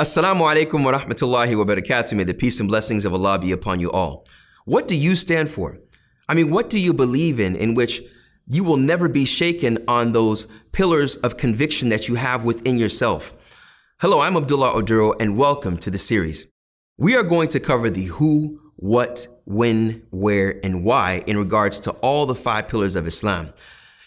Assalamu alaikum wa rahmatullahi wa barakatuh. May the peace and blessings of Allah be upon you all. What do you stand for? I mean, what do you believe in, in which you will never be shaken on those pillars of conviction that you have within yourself? Hello, I'm Abdullah Oduro, and welcome to the series. We are going to cover the who, what, when, where, and why in regards to all the five pillars of Islam.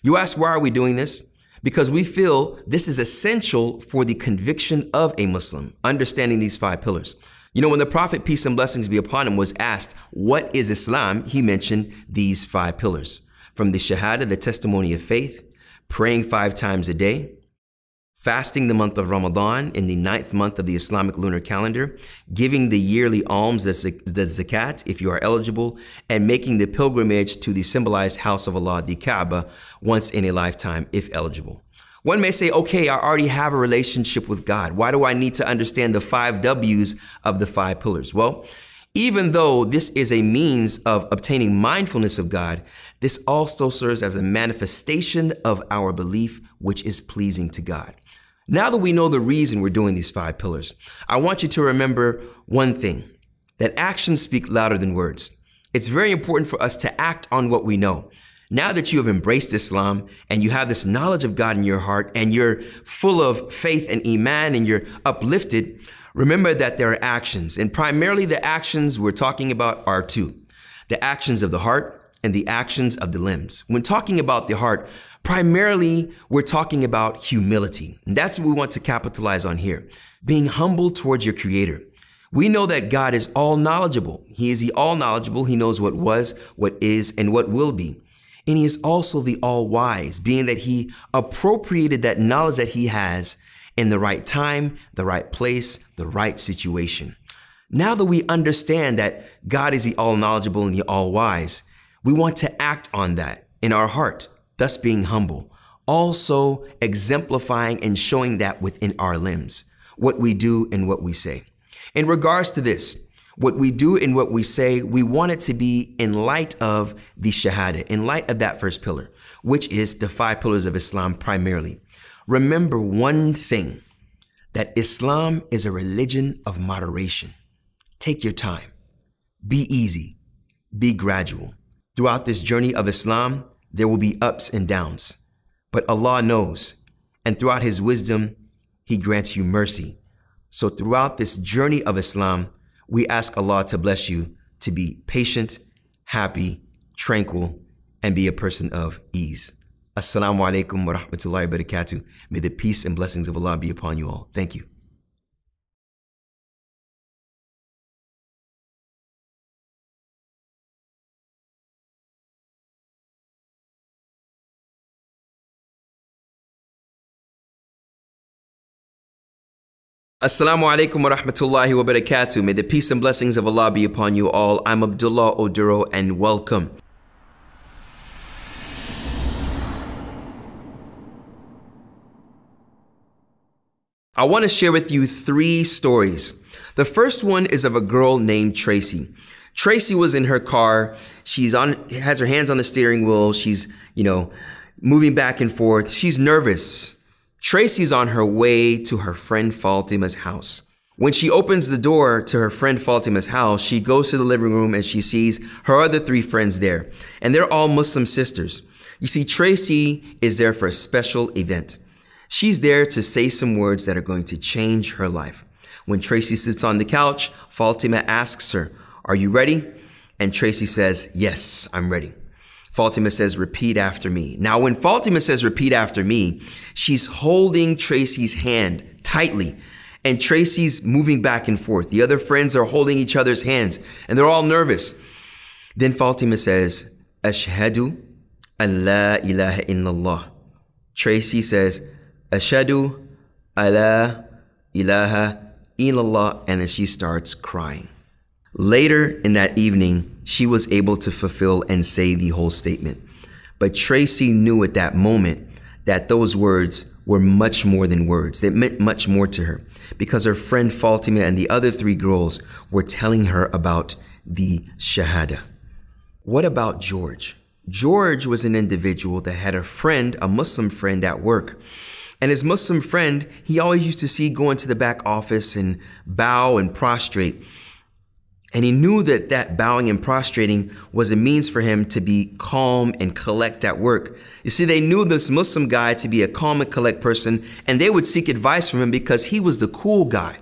You ask, why are we doing this? Because we feel this is essential for the conviction of a Muslim, understanding these five pillars. You know, when the Prophet, peace and blessings be upon him, was asked, What is Islam? he mentioned these five pillars from the Shahada, the testimony of faith, praying five times a day, fasting the month of Ramadan in the ninth month of the Islamic lunar calendar, giving the yearly alms, the, zakat, if you are eligible, and making the pilgrimage to the symbolized house of Allah, the Kaaba, once in a lifetime, if eligible. One may say, okay, I already have a relationship with God. Why do I need to understand the five W's of the five pillars? Well, even though this is a means of obtaining mindfulness of God, this also serves as a manifestation of our belief, which is pleasing to God. Now that we know the reason we're doing these five pillars, I want you to remember one thing that actions speak louder than words. It's very important for us to act on what we know. Now that you have embraced Islam and you have this knowledge of God in your heart and you're full of faith and Iman and you're uplifted, remember that there are actions. And primarily the actions we're talking about are two the actions of the heart and the actions of the limbs. When talking about the heart, primarily we're talking about humility. And that's what we want to capitalize on here being humble towards your Creator. We know that God is all knowledgeable. He is the all knowledgeable. He knows what was, what is, and what will be. And he is also the all wise, being that he appropriated that knowledge that he has in the right time, the right place, the right situation. Now that we understand that God is the all knowledgeable and the all wise, we want to act on that in our heart, thus being humble, also exemplifying and showing that within our limbs, what we do and what we say. In regards to this, what we do and what we say, we want it to be in light of the Shahada, in light of that first pillar, which is the five pillars of Islam primarily. Remember one thing that Islam is a religion of moderation. Take your time, be easy, be gradual. Throughout this journey of Islam, there will be ups and downs, but Allah knows, and throughout His wisdom, He grants you mercy. So, throughout this journey of Islam, we ask Allah to bless you to be patient, happy, tranquil, and be a person of ease. Assalamu alaikum wa rahmatullahi wa barakatuh. May the peace and blessings of Allah be upon you all. Thank you. Assalamu alaikum wa rahmatullahi wa barakatuh. May the peace and blessings of Allah be upon you all. I'm Abdullah Oduro and welcome. I want to share with you three stories. The first one is of a girl named Tracy. Tracy was in her car. She's on has her hands on the steering wheel. She's, you know, moving back and forth. She's nervous. Tracy's on her way to her friend Fatima's house. When she opens the door to her friend Fatima's house, she goes to the living room and she sees her other three friends there. And they're all Muslim sisters. You see, Tracy is there for a special event. She's there to say some words that are going to change her life. When Tracy sits on the couch, Fatima asks her, Are you ready? And Tracy says, Yes, I'm ready. Fatima says, repeat after me. Now, when Fatima says, repeat after me, she's holding Tracy's hand tightly and Tracy's moving back and forth. The other friends are holding each other's hands and they're all nervous. Then Fatima says, Ashhadu an la ilaha illallah. Tracy says, Ashhadu ala ilaha illallah. And then she starts crying. Later in that evening, she was able to fulfill and say the whole statement. But Tracy knew at that moment that those words were much more than words. They meant much more to her because her friend Fatima and the other three girls were telling her about the Shahada. What about George? George was an individual that had a friend, a Muslim friend at work. And his Muslim friend, he always used to see go into the back office and bow and prostrate. And he knew that that bowing and prostrating was a means for him to be calm and collect at work. You see, they knew this Muslim guy to be a calm and collect person, and they would seek advice from him because he was the cool guy.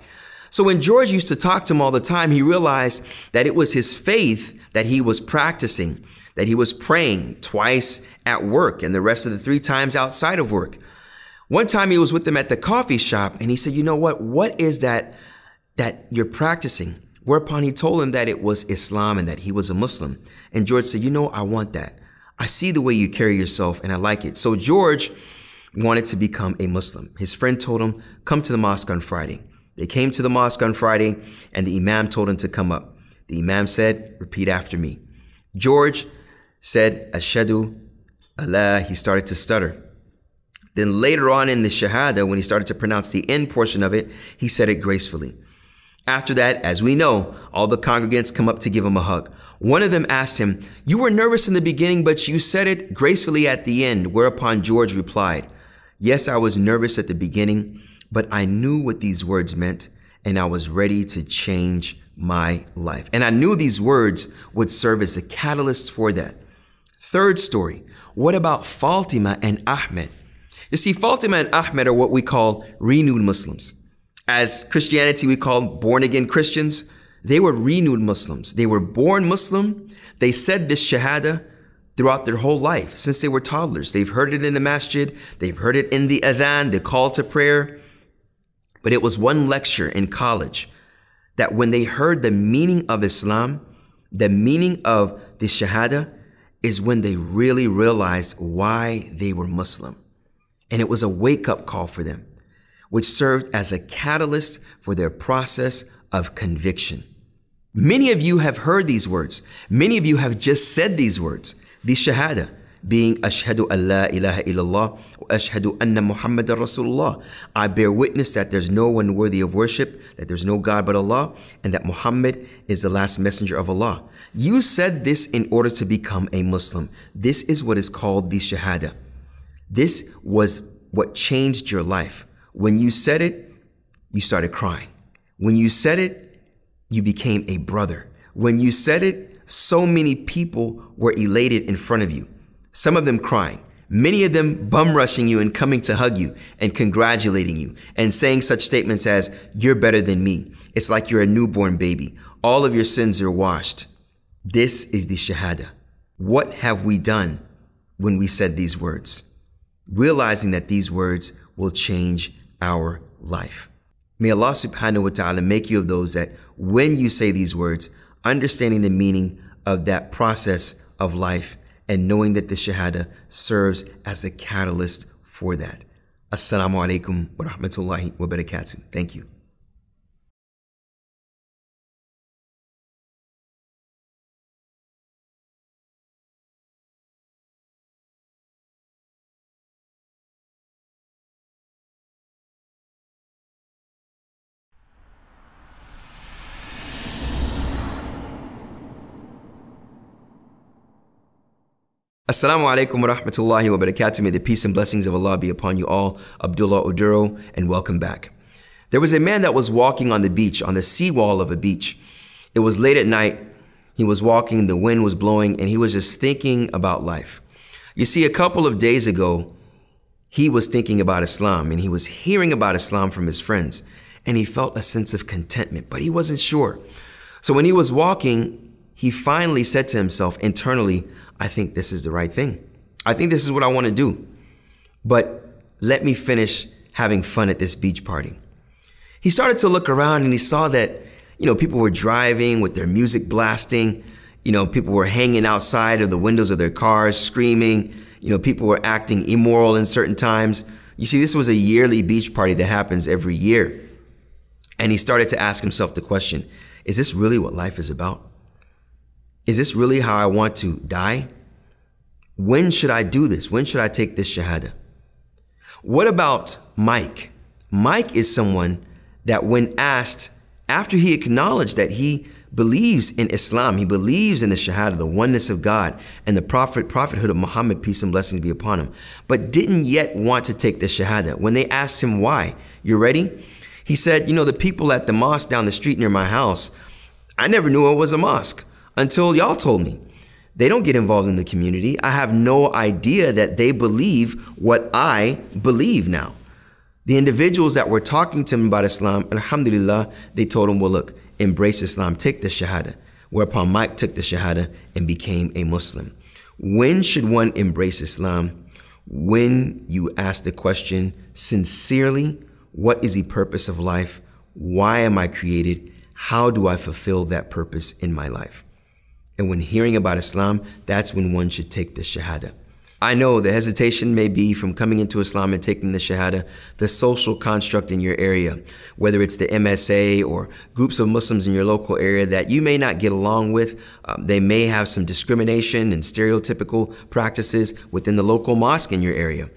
So when George used to talk to him all the time, he realized that it was his faith that he was practicing, that he was praying twice at work and the rest of the three times outside of work. One time he was with them at the coffee shop and he said, You know what? What is that that you're practicing? Whereupon he told him that it was Islam and that he was a Muslim. And George said, You know, I want that. I see the way you carry yourself and I like it. So George wanted to become a Muslim. His friend told him, Come to the mosque on Friday. They came to the mosque on Friday and the Imam told him to come up. The Imam said, Repeat after me. George said, Ashadu Allah. He started to stutter. Then later on in the Shahada, when he started to pronounce the end portion of it, he said it gracefully. After that, as we know, all the congregants come up to give him a hug. One of them asked him, You were nervous in the beginning, but you said it gracefully at the end. Whereupon George replied, Yes, I was nervous at the beginning, but I knew what these words meant, and I was ready to change my life. And I knew these words would serve as the catalyst for that. Third story what about Fatima and Ahmed? You see, Fatima and Ahmed are what we call renewed Muslims. As Christianity, we call born again Christians. They were renewed Muslims. They were born Muslim. They said this Shahada throughout their whole life since they were toddlers. They've heard it in the masjid, they've heard it in the adhan, the call to prayer. But it was one lecture in college that when they heard the meaning of Islam, the meaning of the Shahada, is when they really realized why they were Muslim. And it was a wake up call for them which served as a catalyst for their process of conviction. Many of you have heard these words. Many of you have just said these words. The Shahada, being Ashhadu Allah ilaha illallah Ashhadu anna Muhammad Rasulullah. I bear witness that there's no one worthy of worship, that there's no God but Allah, and that Muhammad is the last messenger of Allah. You said this in order to become a Muslim. This is what is called the Shahada. This was what changed your life. When you said it, you started crying. When you said it, you became a brother. When you said it, so many people were elated in front of you. Some of them crying, many of them bum rushing you and coming to hug you and congratulating you and saying such statements as, You're better than me. It's like you're a newborn baby. All of your sins are washed. This is the Shahada. What have we done when we said these words? Realizing that these words will change our life. May Allah subhanahu wa ta'ala make you of those that when you say these words, understanding the meaning of that process of life and knowing that the Shahada serves as a catalyst for that. Assalamu alaikum wa rahmatullahi wa barakatuh. Thank you. Assalamu alaikum wa rahmatullahi wa barakatuh. May the peace and blessings of Allah be upon you all. Abdullah Oduro, and welcome back. There was a man that was walking on the beach, on the seawall of a beach. It was late at night. He was walking, the wind was blowing, and he was just thinking about life. You see, a couple of days ago, he was thinking about Islam and he was hearing about Islam from his friends, and he felt a sense of contentment, but he wasn't sure. So when he was walking, he finally said to himself internally, I think this is the right thing. I think this is what I want to do. But let me finish having fun at this beach party. He started to look around and he saw that, you know, people were driving with their music blasting. You know, people were hanging outside of the windows of their cars screaming. You know, people were acting immoral in certain times. You see, this was a yearly beach party that happens every year. And he started to ask himself the question is this really what life is about? Is this really how I want to die? When should I do this? When should I take this Shahada? What about Mike? Mike is someone that, when asked After he acknowledged that he believes in Islam, he believes in the Shahada, the oneness of God, and the prophet, prophethood of Muhammad, peace and blessings be upon him, but didn't yet want to take the Shahada. When they asked him why, you ready? He said, You know, the people at the mosque down the street near my house, I never knew it was a mosque until y'all told me. They don't get involved in the community. I have no idea that they believe what I believe now. The individuals that were talking to him about Islam, alhamdulillah, they told him, well, look, embrace Islam, take the Shahada. Whereupon Mike took the Shahada and became a Muslim. When should one embrace Islam? When you ask the question sincerely, what is the purpose of life? Why am I created? How do I fulfill that purpose in my life? And when hearing about Islam, that's when one should take the Shahada. I know the hesitation may be from coming into Islam and taking the Shahada, the social construct in your area, whether it's the MSA or groups of Muslims in your local area that you may not get along with. Um, they may have some discrimination and stereotypical practices within the local mosque in your area.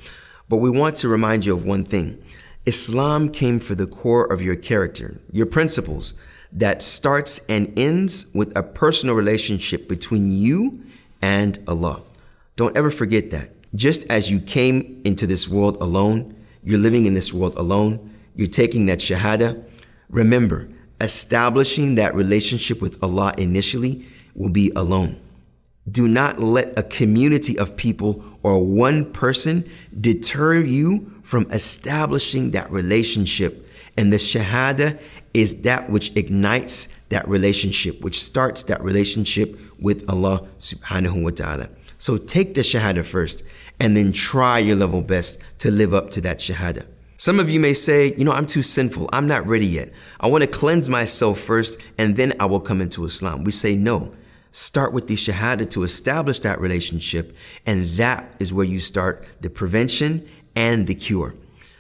But we want to remind you of one thing Islam came for the core of your character, your principles, that starts and ends with a personal relationship between you and Allah. Don't ever forget that. Just as you came into this world alone, you're living in this world alone, you're taking that shahada. Remember, establishing that relationship with Allah initially will be alone. Do not let a community of people or one person deter you from establishing that relationship. And the Shahada is that which ignites that relationship, which starts that relationship with Allah subhanahu wa ta'ala. So take the Shahada first and then try your level best to live up to that Shahada. Some of you may say, you know, I'm too sinful. I'm not ready yet. I want to cleanse myself first and then I will come into Islam. We say, no. Start with the Shahada to establish that relationship, and that is where you start the prevention and the cure.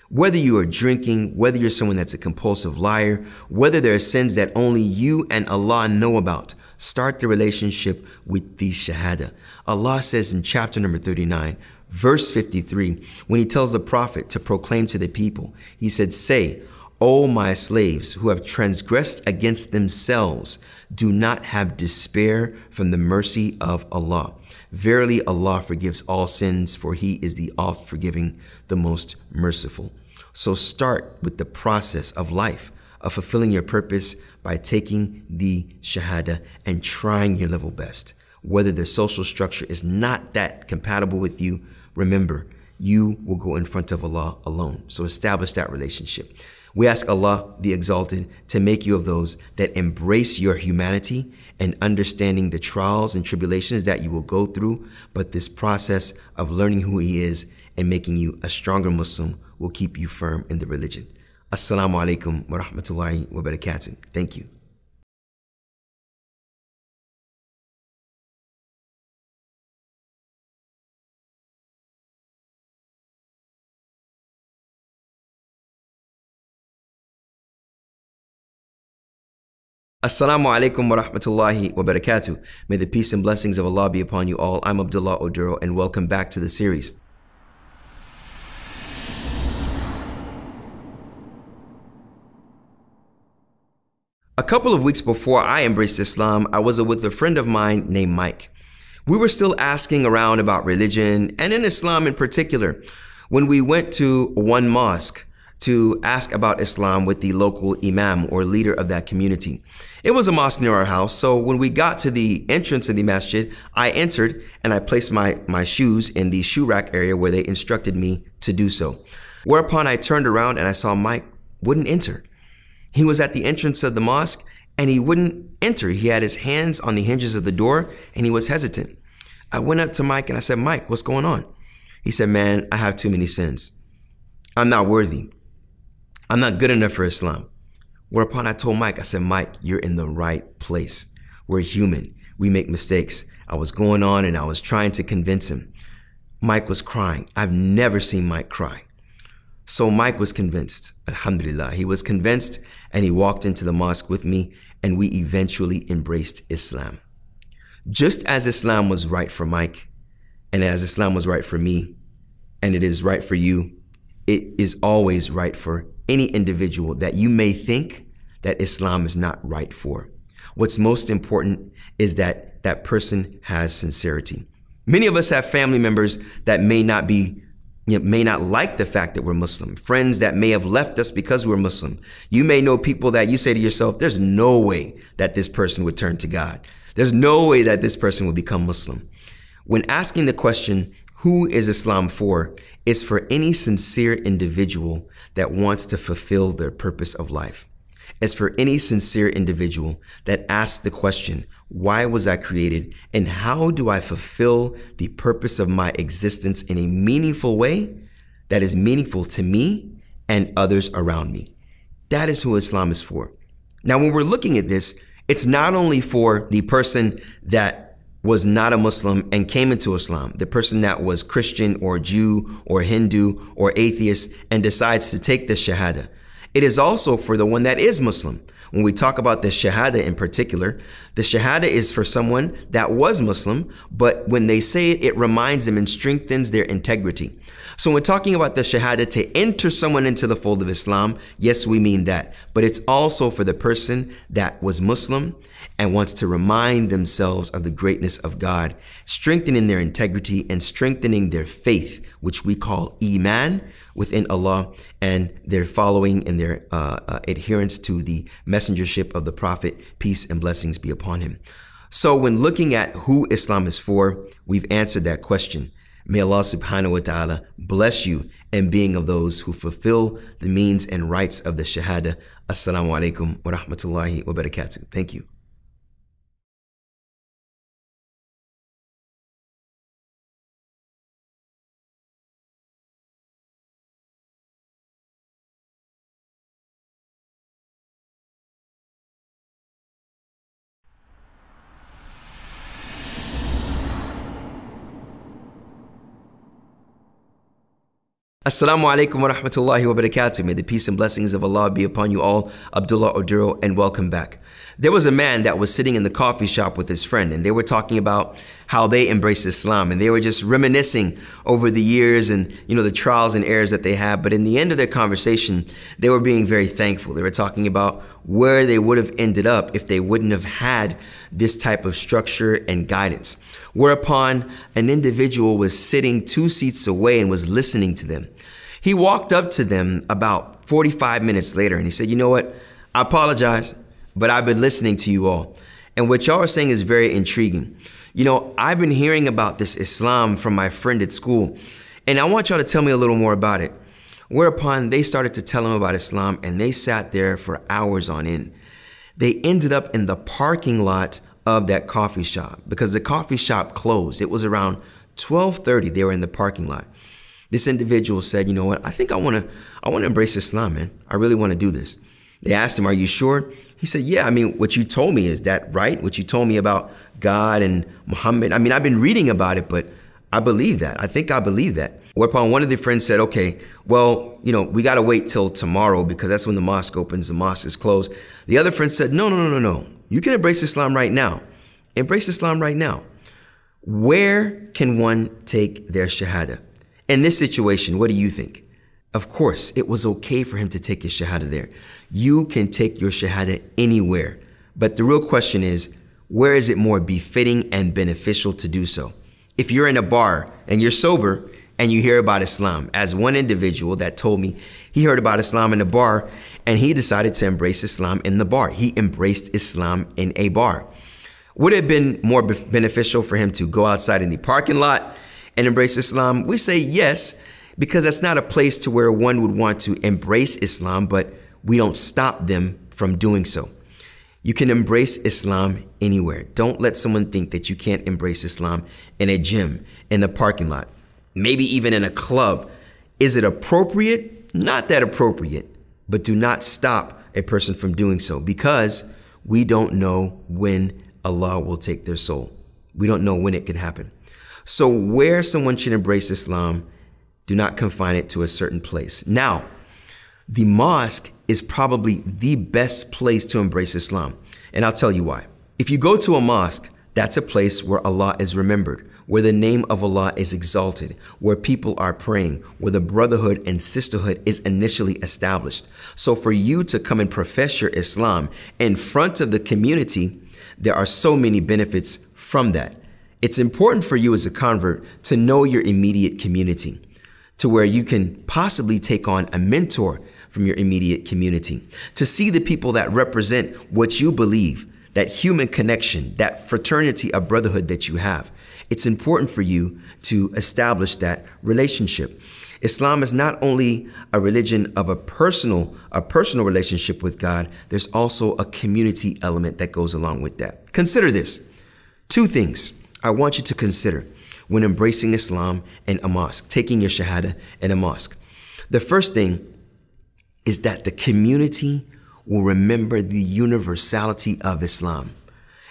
Whether you are drinking, whether you're someone that's a compulsive liar, whether there are sins that only you and Allah know about, start the relationship with the Shahada. Allah says in chapter number 39, verse 53, when He tells the Prophet to proclaim to the people, He said, Say, O my slaves who have transgressed against themselves, do not have despair from the mercy of Allah. Verily, Allah forgives all sins, for He is the all forgiving, the most merciful. So start with the process of life, of fulfilling your purpose by taking the Shahada and trying your level best whether the social structure is not that compatible with you, remember, you will go in front of Allah alone. So establish that relationship. We ask Allah, the Exalted, to make you of those that embrace your humanity and understanding the trials and tribulations that you will go through, but this process of learning who He is and making you a stronger Muslim will keep you firm in the religion. Assalamu alaikum wa rahmatullahi wa barakatuh. Thank you. Assalamu alaikum wa rahmatullahi wa barakatuh. May the peace and blessings of Allah be upon you all. I'm Abdullah Oduro and welcome back to the series. A couple of weeks before I embraced Islam, I was with a friend of mine named Mike. We were still asking around about religion and in Islam in particular when we went to one mosque to ask about Islam with the local imam or leader of that community. It was a mosque near our house, so when we got to the entrance of the masjid, I entered and I placed my, my shoes in the shoe rack area where they instructed me to do so. Whereupon I turned around and I saw Mike wouldn't enter. He was at the entrance of the mosque and he wouldn't enter. He had his hands on the hinges of the door and he was hesitant. I went up to Mike and I said, Mike, what's going on? He said, Man, I have too many sins. I'm not worthy. I'm not good enough for Islam. Whereupon I told Mike, I said, Mike, you're in the right place. We're human. We make mistakes. I was going on and I was trying to convince him. Mike was crying. I've never seen Mike cry. So Mike was convinced. Alhamdulillah. He was convinced and he walked into the mosque with me and we eventually embraced Islam. Just as Islam was right for Mike and as Islam was right for me and it is right for you, it is always right for any individual that you may think that Islam is not right for. What's most important is that that person has sincerity. Many of us have family members that may not be you may not like the fact that we're Muslim, friends that may have left us because we're Muslim. You may know people that you say to yourself, there's no way that this person would turn to God. There's no way that this person would become Muslim. When asking the question, who is Islam for? It's for any sincere individual that wants to fulfill their purpose of life. It's for any sincere individual that asks the question, why was I created and how do I fulfill the purpose of my existence in a meaningful way that is meaningful to me and others around me? That is who Islam is for. Now, when we're looking at this, it's not only for the person that was not a Muslim and came into Islam, the person that was Christian or Jew or Hindu or atheist and decides to take the Shahada. It is also for the one that is Muslim. When we talk about the Shahada in particular, the Shahada is for someone that was Muslim, but when they say it, it reminds them and strengthens their integrity. So when talking about the Shahada to enter someone into the fold of Islam, yes, we mean that. But it's also for the person that was Muslim and wants to remind themselves of the greatness of God, strengthening their integrity and strengthening their faith, which we call Iman within Allah, and their following and their uh, uh, adherence to the messengership of the Prophet, peace and blessings be upon him. So when looking at who Islam is for, we've answered that question. May Allah subhanahu wa ta'ala bless you in being of those who fulfill the means and rights of the Shahada. Assalamu alaikum wa rahmatullahi wa barakatuh. Thank you. Assalamu alaikum wa rahmatullahi wa barakatuh. May the peace and blessings of Allah be upon you all. Abdullah Oduro, and welcome back. There was a man that was sitting in the coffee shop with his friend, and they were talking about how they embraced Islam, and they were just reminiscing over the years and you know the trials and errors that they had. But in the end of their conversation, they were being very thankful. They were talking about where they would have ended up if they wouldn't have had this type of structure and guidance. Whereupon an individual was sitting two seats away and was listening to them. He walked up to them about 45 minutes later and he said, You know what? I apologize, but I've been listening to you all. And what y'all are saying is very intriguing. You know, I've been hearing about this Islam from my friend at school, and I want y'all to tell me a little more about it. Whereupon they started to tell him about Islam and they sat there for hours on end. They ended up in the parking lot of that coffee shop because the coffee shop closed. It was around 12:30 they were in the parking lot. This individual said, "You know what? I think I want to I want to embrace Islam, man. I really want to do this." They asked him, "Are you sure?" He said, "Yeah, I mean, what you told me is that right? What you told me about God and Muhammad. I mean, I've been reading about it, but I believe that. I think I believe that." Whereupon one of the friends said, "Okay, well, you know, we got to wait till tomorrow because that's when the mosque opens. The mosque is closed." The other friend said, "No, no, no, no, no. You can embrace Islam right now. Embrace Islam right now. Where can one take their shahada?" In this situation, what do you think? Of course, it was okay for him to take his shahada there. You can take your shahada anywhere. But the real question is, where is it more befitting and beneficial to do so? If you're in a bar and you're sober and you hear about Islam, as one individual that told me he heard about Islam in a bar and he decided to embrace Islam in the bar. He embraced Islam in a bar. Would it have been more beneficial for him to go outside in the parking lot and embrace Islam? We say yes, because that's not a place to where one would want to embrace Islam, but we don't stop them from doing so. You can embrace Islam anywhere. Don't let someone think that you can't embrace Islam in a gym, in a parking lot, maybe even in a club. Is it appropriate? Not that appropriate, but do not stop a person from doing so because we don't know when Allah will take their soul. We don't know when it can happen. So, where someone should embrace Islam, do not confine it to a certain place. Now, the mosque is probably the best place to embrace Islam. And I'll tell you why. If you go to a mosque, that's a place where Allah is remembered, where the name of Allah is exalted, where people are praying, where the brotherhood and sisterhood is initially established. So for you to come and profess your Islam in front of the community, there are so many benefits from that. It's important for you as a convert to know your immediate community to where you can possibly take on a mentor from your immediate community, to see the people that represent what you believe, that human connection, that fraternity of brotherhood that you have. It's important for you to establish that relationship. Islam is not only a religion of a personal a personal relationship with God, there's also a community element that goes along with that. Consider this. Two things I want you to consider when embracing Islam in a mosque, taking your shahada in a mosque. The first thing is that the community will remember the universality of Islam.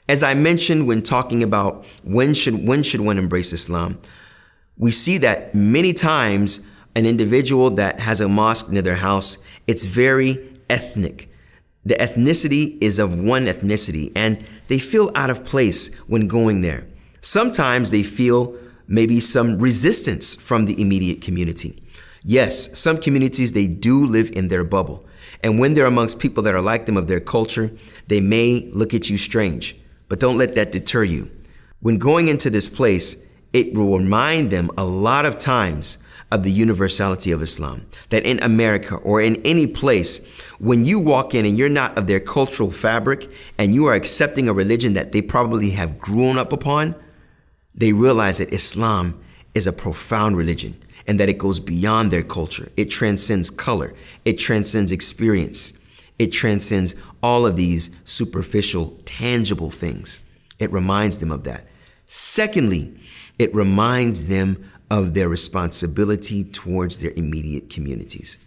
As I mentioned when talking about when should when should one embrace Islam, we see that many times an individual that has a mosque near their house, it's very ethnic. The ethnicity is of one ethnicity and they feel out of place when going there. Sometimes they feel maybe some resistance from the immediate community. Yes, some communities, they do live in their bubble. And when they're amongst people that are like them of their culture, they may look at you strange. But don't let that deter you. When going into this place, it will remind them a lot of times of the universality of Islam. That in America or in any place, when you walk in and you're not of their cultural fabric and you are accepting a religion that they probably have grown up upon, they realize that Islam is a profound religion and that it goes beyond their culture. It transcends color, it transcends experience, it transcends all of these superficial, tangible things. It reminds them of that. Secondly, it reminds them of their responsibility towards their immediate communities.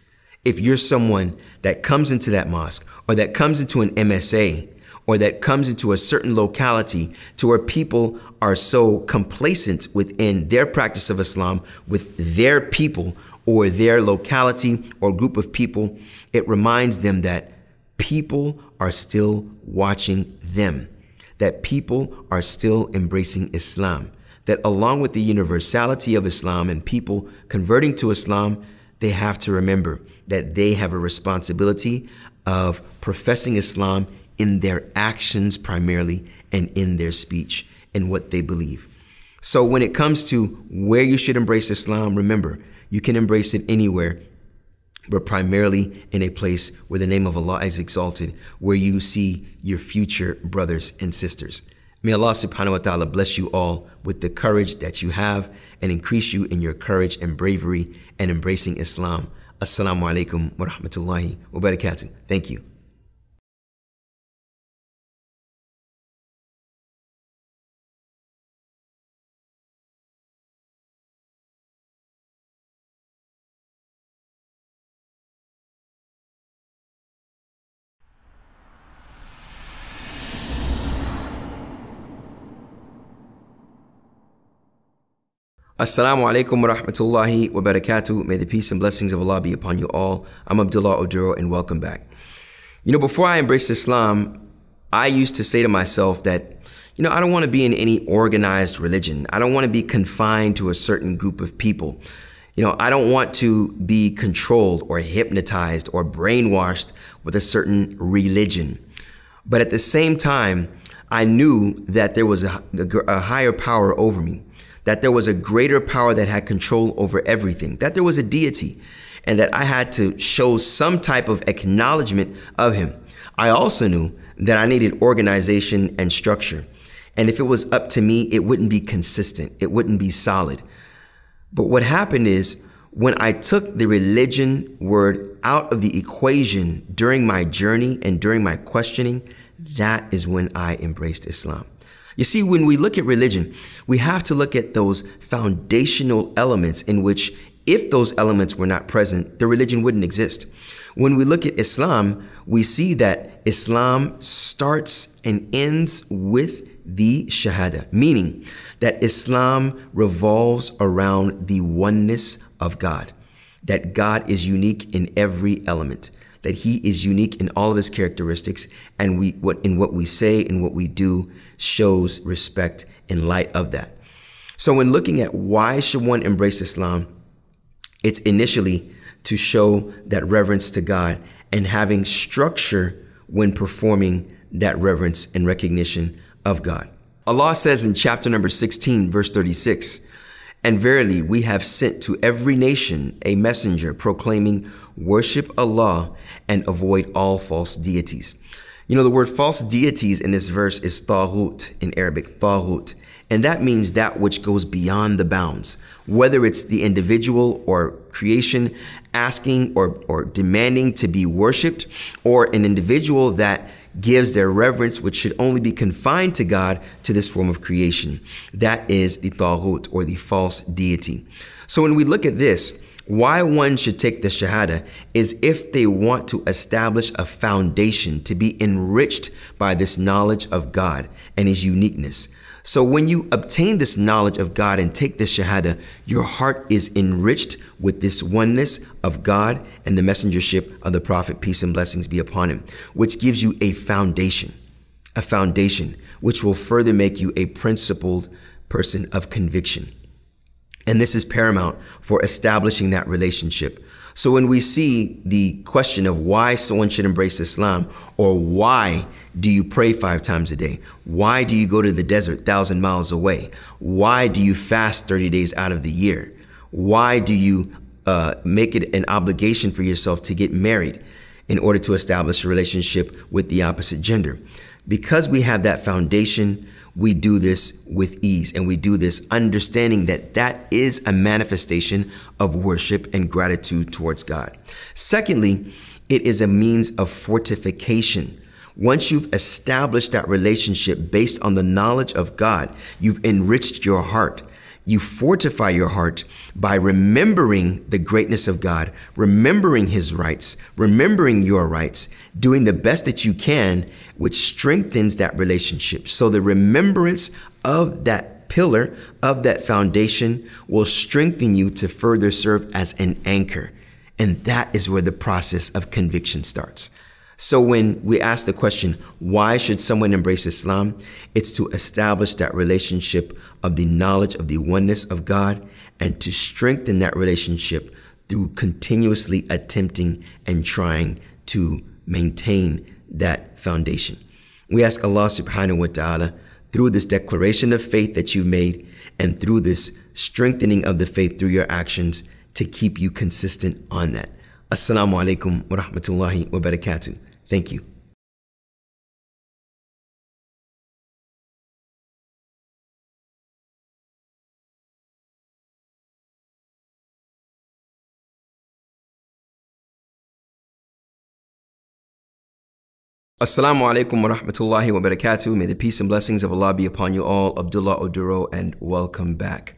If you're someone that comes into that mosque or that comes into an MSA or that comes into a certain locality to where people are so complacent within their practice of Islam with their people or their locality or group of people, it reminds them that people are still watching them, that people are still embracing Islam, that along with the universality of Islam and people converting to Islam, they have to remember that they have a responsibility of professing Islam in their actions primarily and in their speech and what they believe. So when it comes to where you should embrace Islam, remember, you can embrace it anywhere, but primarily in a place where the name of Allah is exalted, where you see your future brothers and sisters. May Allah subhanahu wa ta'ala bless you all with the courage that you have and increase you in your courage and bravery and embracing Islam. Assalamu alaikum wa rahmatullahi wa barakatuh. Thank you. Assalamu alaikum wa rahmatullahi wa barakatuh. May the peace and blessings of Allah be upon you all. I'm Abdullah Oduro and welcome back. You know, before I embraced Islam, I used to say to myself that, you know, I don't want to be in any organized religion. I don't want to be confined to a certain group of people. You know, I don't want to be controlled or hypnotized or brainwashed with a certain religion. But at the same time, I knew that there was a, a higher power over me that there was a greater power that had control over everything, that there was a deity, and that I had to show some type of acknowledgement of him. I also knew that I needed organization and structure. And if it was up to me, it wouldn't be consistent, it wouldn't be solid. But what happened is, when I took the religion word out of the equation during my journey and during my questioning, that is when I embraced Islam. You see, when we look at religion, we have to look at those foundational elements in which, if those elements were not present, the religion wouldn't exist. When we look at Islam, we see that Islam starts and ends with the Shahada, meaning that Islam revolves around the oneness of God, that God is unique in every element that he is unique in all of his characteristics and we what in what we say and what we do shows respect in light of that. So when looking at why should one embrace Islam, it's initially to show that reverence to God and having structure when performing that reverence and recognition of God. Allah says in chapter number 16, verse 36, And verily we have sent to every nation a messenger proclaiming, Worship Allah and avoid all false deities. You know, the word false deities in this verse is taghut in Arabic, taghut. And that means that which goes beyond the bounds, whether it's the individual or creation asking or, or demanding to be worshiped, or an individual that gives their reverence, which should only be confined to God, to this form of creation. That is the Taghut or the false deity. So when we look at this, why one should take the Shahada is if they want to establish a foundation to be enriched by this knowledge of God and His uniqueness. So when you obtain this knowledge of God and take this Shahada, your heart is enriched with this oneness of God and the messengership of the Prophet, peace and blessings be upon him, which gives you a foundation, a foundation which will further make you a principled person of conviction. And this is paramount for establishing that relationship. So when we see the question of why someone should embrace Islam or why do you pray five times a day? Why do you go to the desert thousand miles away? Why do you fast 30 days out of the year? Why do you uh, make it an obligation for yourself to get married in order to establish a relationship with the opposite gender? Because we have that foundation, we do this with ease and we do this understanding that that is a manifestation of worship and gratitude towards God. Secondly, it is a means of fortification. Once you've established that relationship based on the knowledge of God, you've enriched your heart you fortify your heart by remembering the greatness of God, remembering His rights, remembering your rights, doing the best that you can, which strengthens that relationship. So the remembrance of that pillar, of that foundation, will strengthen you to further serve as an anchor. And that is where the process of conviction starts. So when we ask the question, why should someone embrace Islam? It's to establish that relationship of the knowledge of the oneness of God and to strengthen that relationship through continuously attempting and trying to maintain that foundation. We ask Allah subhanahu wa ta'ala through this declaration of faith that you've made and through this strengthening of the faith through your actions to keep you consistent on that. Assalamu alaikum wa rahmatullahi wa barakatuh. Thank you. Assalamu alaikum wa rahmatullahi wa barakatuh. May the peace and blessings of Allah be upon you all. Abdullah Oduro and welcome back.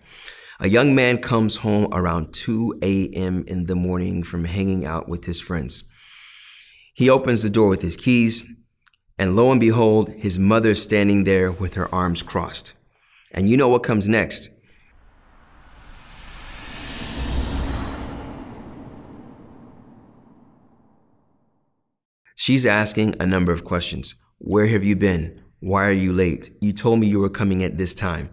A young man comes home around 2 a.m. in the morning from hanging out with his friends. He opens the door with his keys, and lo and behold, his mother standing there with her arms crossed. And you know what comes next. She's asking a number of questions. Where have you been? Why are you late? You told me you were coming at this time.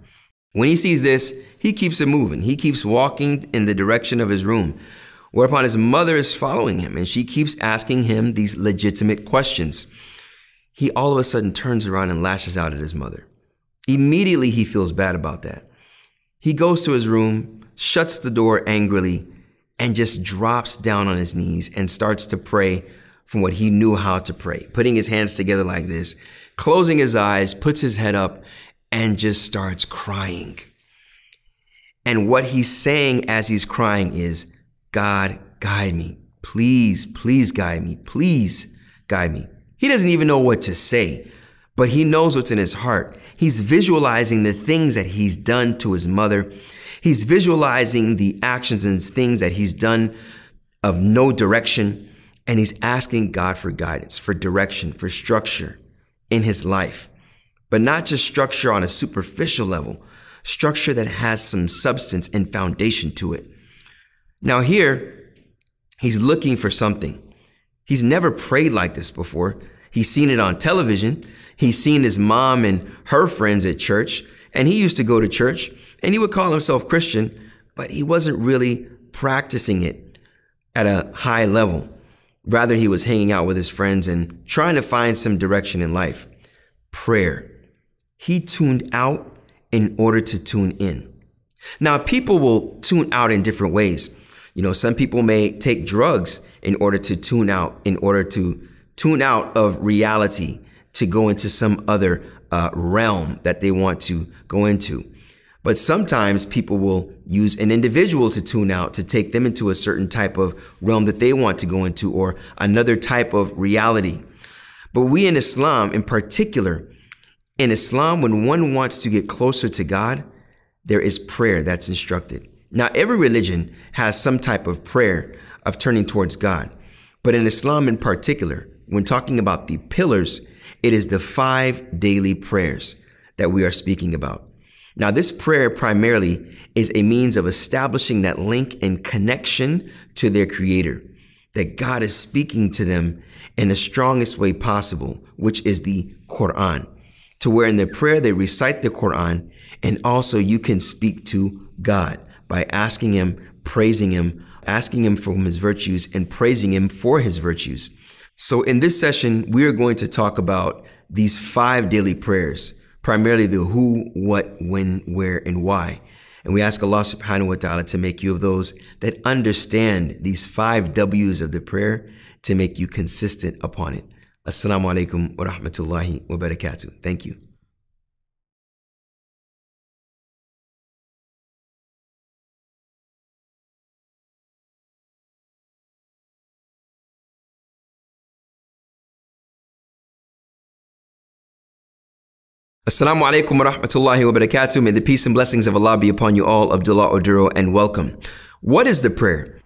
When he sees this, he keeps it moving. He keeps walking in the direction of his room. Whereupon his mother is following him and she keeps asking him these legitimate questions. He all of a sudden turns around and lashes out at his mother. Immediately, he feels bad about that. He goes to his room, shuts the door angrily, and just drops down on his knees and starts to pray from what he knew how to pray, putting his hands together like this, closing his eyes, puts his head up, and just starts crying. And what he's saying as he's crying is, God, guide me. Please, please guide me. Please guide me. He doesn't even know what to say, but he knows what's in his heart. He's visualizing the things that he's done to his mother. He's visualizing the actions and things that he's done of no direction. And he's asking God for guidance, for direction, for structure in his life. But not just structure on a superficial level, structure that has some substance and foundation to it. Now, here, he's looking for something. He's never prayed like this before. He's seen it on television. He's seen his mom and her friends at church, and he used to go to church, And he would call himself Christian, but he wasn't really practicing it at a high level. Rather, he was hanging out with his friends and trying to find some direction in life. Prayer. He tuned out in order to tune in. Now, people will tune out in different ways. You know, some people may take drugs in order to tune out, in order to tune out of reality to go into some other uh, realm that they want to go into. But sometimes people will use an individual to tune out to take them into a certain type of realm that they want to go into or another type of reality. But we in Islam, in particular, in Islam, when one wants to get closer to God, there is prayer that's instructed. Now, every religion has some type of prayer of turning towards God. But in Islam in particular, when talking about the pillars, it is the five daily prayers that we are speaking about. Now, this prayer primarily is a means of establishing that link and connection to their creator, that God is speaking to them in the strongest way possible, which is the Quran, to where in the prayer they recite the Quran and also you can speak to God by asking Him, praising Him, asking Him for His virtues and praising Him for His virtues. So in this session, we are going to talk about these five daily prayers primarily the who, what, when, where, and why. And we ask Allah subhanahu wa ta'ala to make you of those that understand these five W's of the prayer to make you consistent upon it. Assalamu alaikum wa rahmatullahi wa barakatuh. Thank you. Assalamu alaikum wa rahmatullahi wa barakatuh. May the peace and blessings of Allah be upon you all. Abdullah Oduro and welcome. What is the prayer?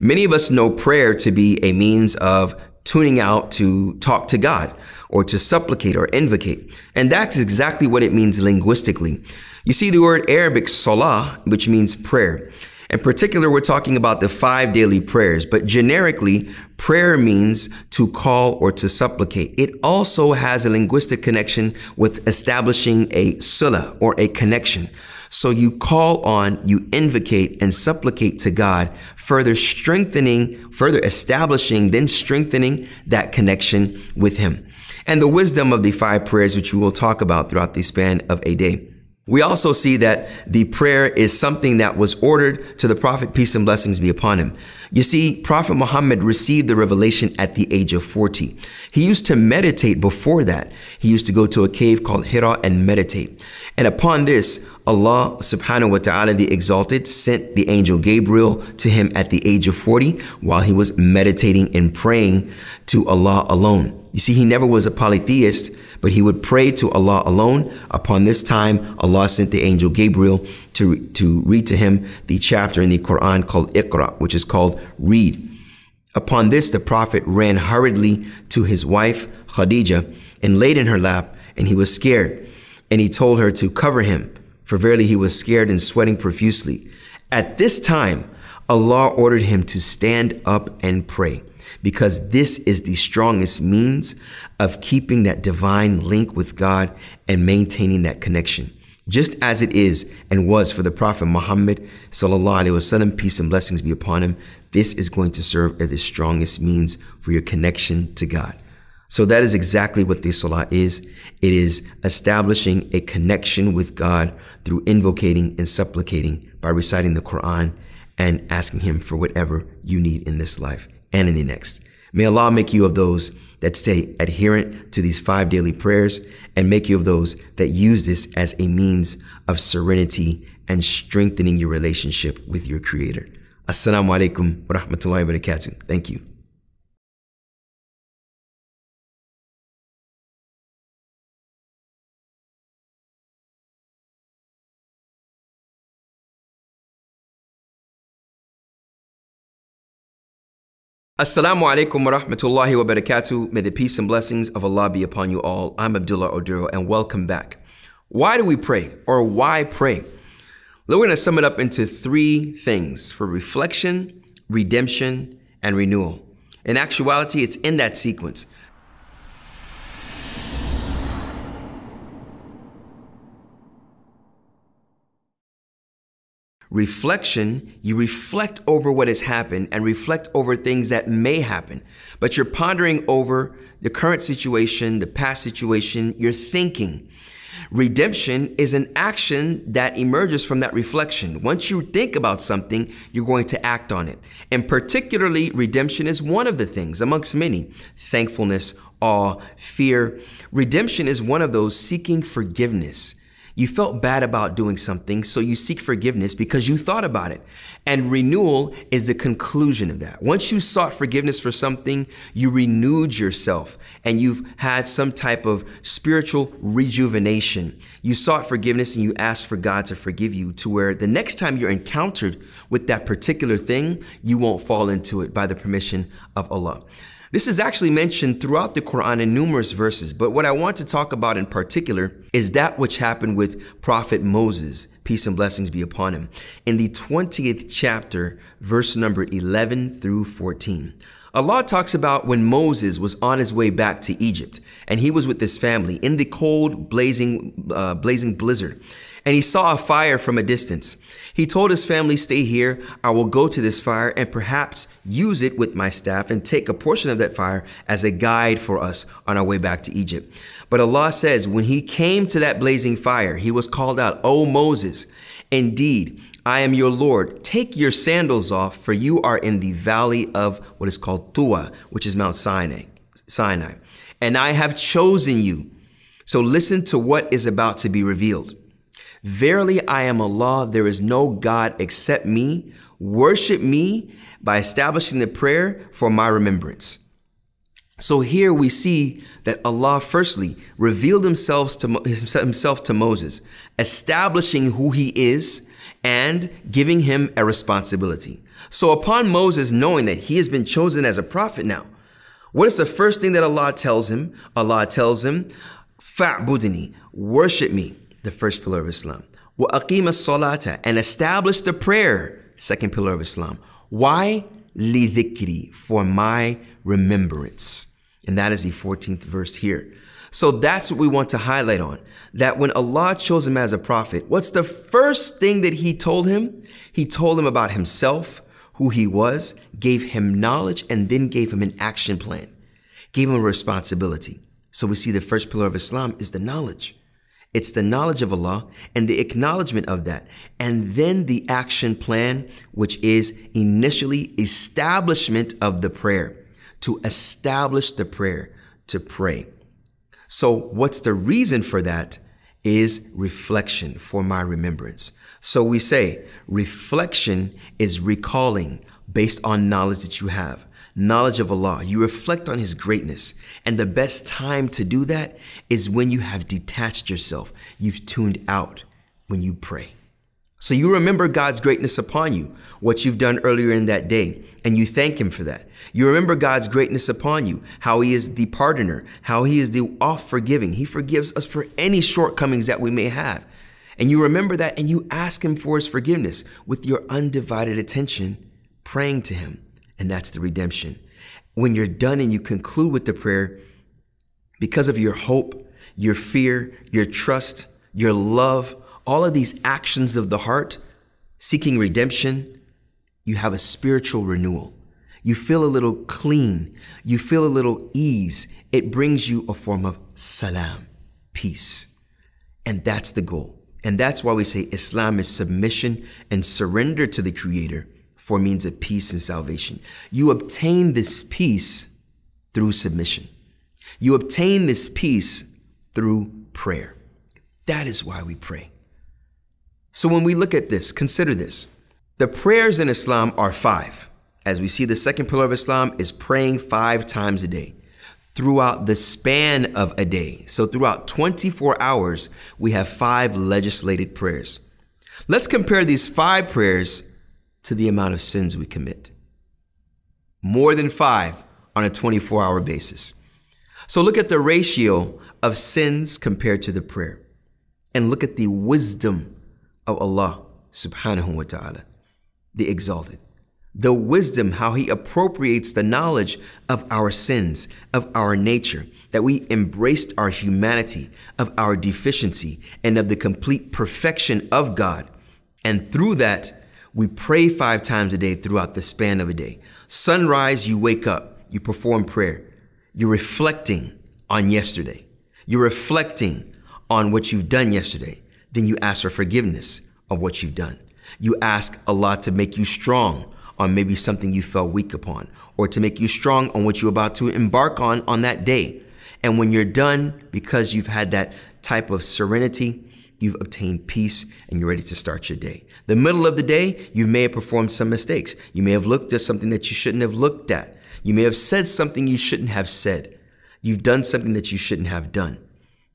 Many of us know prayer to be a means of tuning out to talk to God or to supplicate or invocate. And that's exactly what it means linguistically. You see the word Arabic salah, which means prayer. In particular, we're talking about the five daily prayers, but generically, prayer means to call or to supplicate. It also has a linguistic connection with establishing a sila or a connection. So you call on, you invocate and supplicate to God, further strengthening, further establishing, then strengthening that connection with Him. And the wisdom of the five prayers, which we will talk about throughout the span of a day. We also see that the prayer is something that was ordered to the Prophet, peace and blessings be upon him. You see, Prophet Muhammad received the revelation at the age of 40. He used to meditate before that. He used to go to a cave called Hira and meditate. And upon this, Allah subhanahu wa ta'ala, the exalted, sent the angel Gabriel to him at the age of 40 while he was meditating and praying to Allah alone. You see, he never was a polytheist, but he would pray to Allah alone. Upon this time, Allah sent the angel Gabriel to, to read to him the chapter in the Quran called Iqra, which is called read. Upon this, the Prophet ran hurriedly to his wife, Khadijah, and laid in her lap, and he was scared. And he told her to cover him, for verily he was scared and sweating profusely. At this time, Allah ordered him to stand up and pray because this is the strongest means of keeping that divine link with God and maintaining that connection. Just as it is and was for the Prophet Muhammad sallallahu alaihi wasallam, peace and blessings be upon him, this is going to serve as the strongest means for your connection to God. So that is exactly what the salah is. It is establishing a connection with God through invocating and supplicating by reciting the Quran and asking Him for whatever you need in this life and in the next. May Allah make you of those that stay adherent to these five daily prayers and make you of those that use this as a means of serenity and strengthening your relationship with your creator. Assalamu alaikum wa rahmatullahi wa barakatuh. Thank you. Assalamu alaikum wa rahmatullahi wa barakatuh. May the peace and blessings of Allah be upon you all. I'm Abdullah Oduro and welcome back. Why do we pray or why pray? We're going to sum it up into three things for reflection, redemption, and renewal. In actuality, it's in that sequence. Reflection, you reflect over what has happened and reflect over things that may happen, but you're pondering over the current situation, the past situation, you're thinking. Redemption is an action that emerges from that reflection. Once you think about something, you're going to act on it. And particularly, redemption is one of the things amongst many thankfulness, awe, fear. Redemption is one of those seeking forgiveness. You felt bad about doing something, so you seek forgiveness because you thought about it. And renewal is the conclusion of that. Once you sought forgiveness for something, you renewed yourself and you've had some type of spiritual rejuvenation. You sought forgiveness and you asked for God to forgive you to where the next time you're encountered with that particular thing, you won't fall into it by the permission of Allah. This is actually mentioned throughout the Quran in numerous verses, but what I want to talk about in particular is that which happened with Prophet Moses, peace and blessings be upon him, in the 20th chapter, verse number 11 through 14. Allah talks about when Moses was on his way back to Egypt and he was with his family in the cold, blazing, uh, blazing blizzard and he saw a fire from a distance. He told his family, Stay here. I will go to this fire and perhaps use it with my staff and take a portion of that fire as a guide for us on our way back to Egypt. But Allah says, When he came to that blazing fire, he was called out, O Moses, indeed, I am your Lord. Take your sandals off, for you are in the valley of what is called Tua, which is Mount Sinai. Sinai. And I have chosen you. So listen to what is about to be revealed. Verily, I am Allah. There is no God except me. Worship me by establishing the prayer for my remembrance. So here we see that Allah firstly revealed himself to, himself to Moses, establishing who he is and giving him a responsibility. So upon Moses knowing that he has been chosen as a prophet now, what is the first thing that Allah tells him? Allah tells him, Fa'budini, worship me the first pillar of Islam. Wa aqima salata and establish the prayer, second pillar of Islam. Why? Li dhikri, for my remembrance. And that is the 14th verse here. So that's what we want to highlight on. That when Allah chose him as a prophet, what's the first thing that he told him? He told him about himself, who he was, gave him knowledge, and then gave him an action plan, gave him a responsibility. So we see the first pillar of Islam is the knowledge. It's the knowledge of Allah and the acknowledgement of that. And then the action plan, which is initially establishment of the prayer, to establish the prayer, to pray. So, what's the reason for that? Is reflection for my remembrance. So we say reflection is recalling based on knowledge that you have knowledge of Allah. You reflect on His greatness. And the best time to do that is when you have detached yourself. You've tuned out when you pray. So you remember God's greatness upon you, what you've done earlier in that day, and you thank Him for that. You remember God's greatness upon you, how He is the pardoner, how He is the oft forgiving. He forgives us for any shortcomings that we may have. And you remember that and you ask Him for His forgiveness with your undivided attention, praying to Him and that's the redemption. When you're done and you conclude with the prayer, because of your hope, your fear, your trust, your love, all of these actions of the heart, seeking redemption, you have a spiritual renewal. You feel a little clean. You feel a little ease. It brings you a form of salam, peace. And that's the goal. And that's why we say Islam is submission and surrender to the Creator for means of peace and salvation. You obtain this peace through submission. You obtain this peace through prayer. That is why we pray. So when we look at this, consider this. The prayers in Islam are five. As we see, the second pillar of Islam is praying five times a day throughout the span of a day. So throughout 24 hours, we have five legislated prayers. Let's compare these five prayers to the amount of sins we commit. More than five on a 24 hour basis. So look at the ratio of sins compared to the prayer. And look at the wisdom of Allah subhanahu wa ta'ala, the exalted. The wisdom, how He appropriates the knowledge of our sins, of our nature, that we embraced our humanity, of our deficiency, and of the complete perfection of God. And through that, We pray five times a day throughout the span of a day. Sunrise, you wake up, you perform prayer. You're reflecting on yesterday. You're reflecting on what you've done yesterday. Then you ask for forgiveness of what you've done. You ask Allah to make you strong on maybe something you fell weak upon, or to make you strong on what you're about to embark on on that day. And when you're done, because you've had that type of serenity, you've obtained peace and you're ready to start your day. The middle of the day, you may have performed some mistakes. You may have looked at something that you shouldn't have looked at. You may have said something you shouldn't have said. You've done something that you shouldn't have done.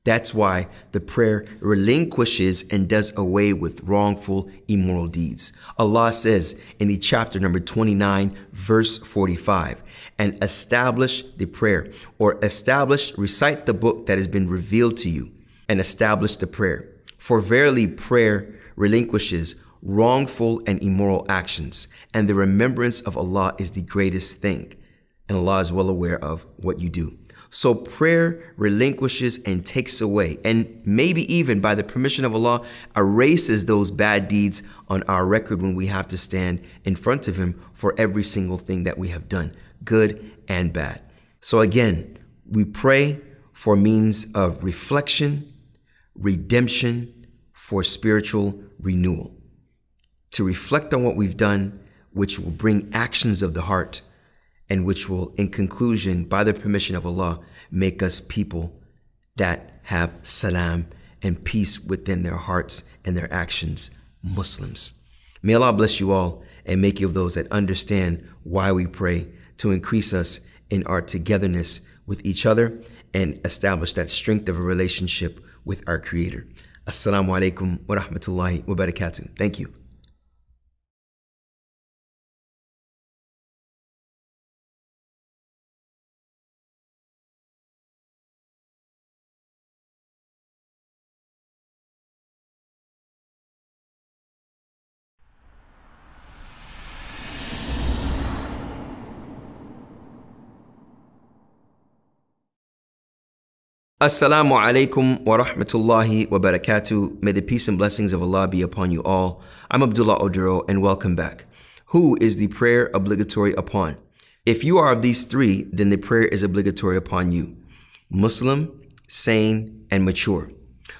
That's why the prayer relinquishes and does away with wrongful, immoral deeds. Allah says in the chapter number 29, verse 45, and establish the prayer, or establish, recite the book that has been revealed to you, and establish the prayer. For verily, prayer relinquishes wrongful and immoral actions, and the remembrance of Allah is the greatest thing. And Allah is well aware of what you do. So prayer relinquishes and takes away, and maybe even by the permission of Allah, erases those bad deeds on our record when we have to stand in front of Him for every single thing that we have done, good and bad. So again, we pray for means of reflection, redemption, for spiritual renewal. To reflect on what we've done, which will bring actions of the heart and which will, in conclusion, by the permission of Allah, make us people that have salam and peace within their hearts and their actions, Muslims. May Allah bless you all and make you of those that understand why we pray to increase us in our togetherness with each other and establish that strength of a relationship with our Creator. Assalamu alaikum wa rahmatullahi wa barakatuh. Thank you. Assalamu alaikum wa rahmatullahi wa barakatuh. May the peace and blessings of Allah be upon you all. I'm Abdullah Oduro and welcome back. Who is the prayer obligatory upon? If you are of these three, then the prayer is obligatory upon you. Muslim, sane, and mature.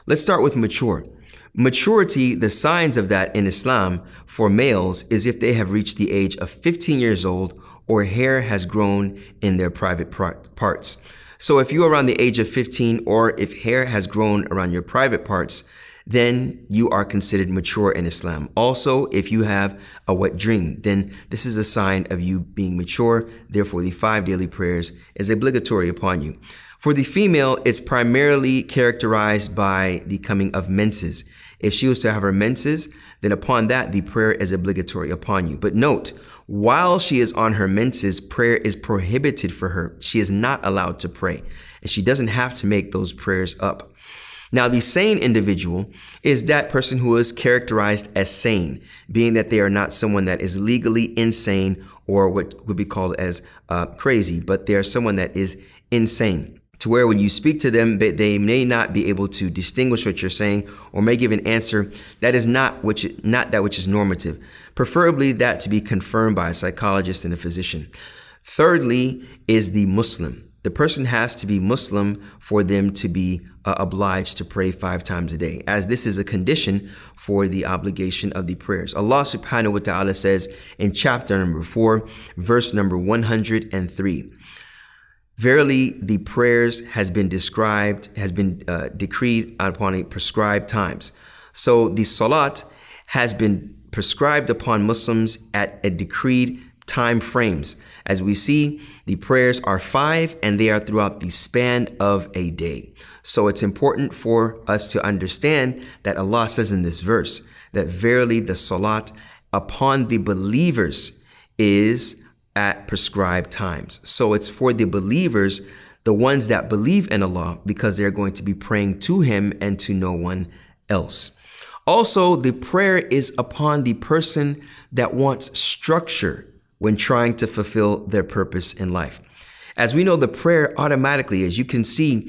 Let's start with mature. Maturity, the signs of that in Islam for males is if they have reached the age of 15 years old or hair has grown in their private parts. So if you're around the age of 15 or if hair has grown around your private parts, then you are considered mature in Islam. Also, if you have a wet dream, then this is a sign of you being mature. Therefore, the five daily prayers is obligatory upon you. For the female, it's primarily characterized by the coming of menses. If she was to have her menses, then upon that, the prayer is obligatory upon you. But note, while she is on her menses, prayer is prohibited for her. She is not allowed to pray, and she doesn't have to make those prayers up. Now, the sane individual is that person who is characterized as sane, being that they are not someone that is legally insane or what would be called as uh, crazy, but they are someone that is insane to where when you speak to them, they, may not be able to distinguish what you're saying or may give an answer that is not which not that which is normative. Preferably that to be confirmed by a psychologist and a physician. Thirdly is the Muslim. The person has to be Muslim for them to be uh, obliged to pray five times a day, as this is a condition for the obligation of the prayers. Allah subhanahu wa ta'ala says in chapter number four, verse number 103. Verily, the prayers has been described, has been uh, decreed upon a prescribed times. So the salat has been prescribed upon Muslims at a decreed time frames. As we see, the prayers are five and they are throughout the span of a day. So it's important for us to understand that Allah says in this verse that verily the salat upon the believers is at prescribed times. So it's for the believers, the ones that believe in Allah, because they're going to be praying to Him and to no one else. Also, the prayer is upon the person that wants structure when trying to fulfill their purpose in life. As we know, the prayer automatically, as you can see,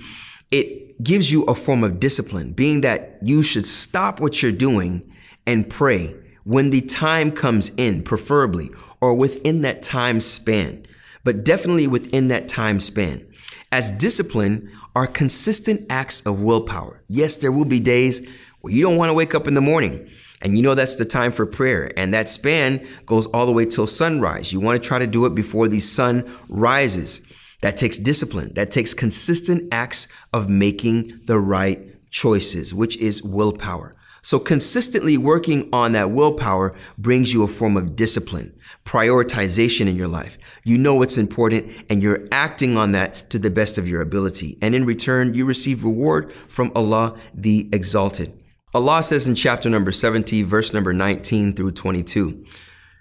it gives you a form of discipline, being that you should stop what you're doing and pray when the time comes in, preferably, or within that time span, but definitely within that time span. As discipline are consistent acts of willpower. Yes, there will be days where you don't want to wake up in the morning. And you know that's the time for prayer. And that span goes all the way till sunrise. You want to try to do it before the sun rises. That takes discipline. That takes consistent acts of making the right choices, which is willpower. So consistently working on that willpower brings you a form of discipline, prioritization in your life. You know what's important and you're acting on that to the best of your ability. And in return, you receive reward from Allah the Exalted. Allah says in chapter number 70, verse number 19 through 22,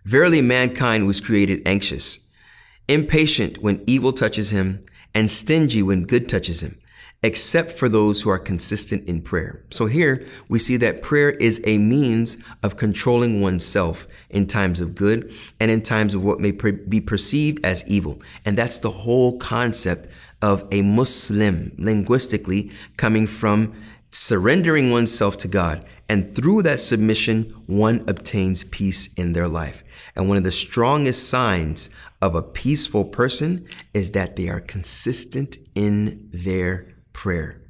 Verily mankind was created anxious, impatient when evil touches him, and stingy when good touches him except for those who are consistent in prayer. So here we see that prayer is a means of controlling oneself in times of good and in times of what may be perceived as evil. And that's the whole concept of a Muslim linguistically coming from surrendering oneself to God. And through that submission, one obtains peace in their life. And one of the strongest signs of a peaceful person is that they are consistent in their prayer.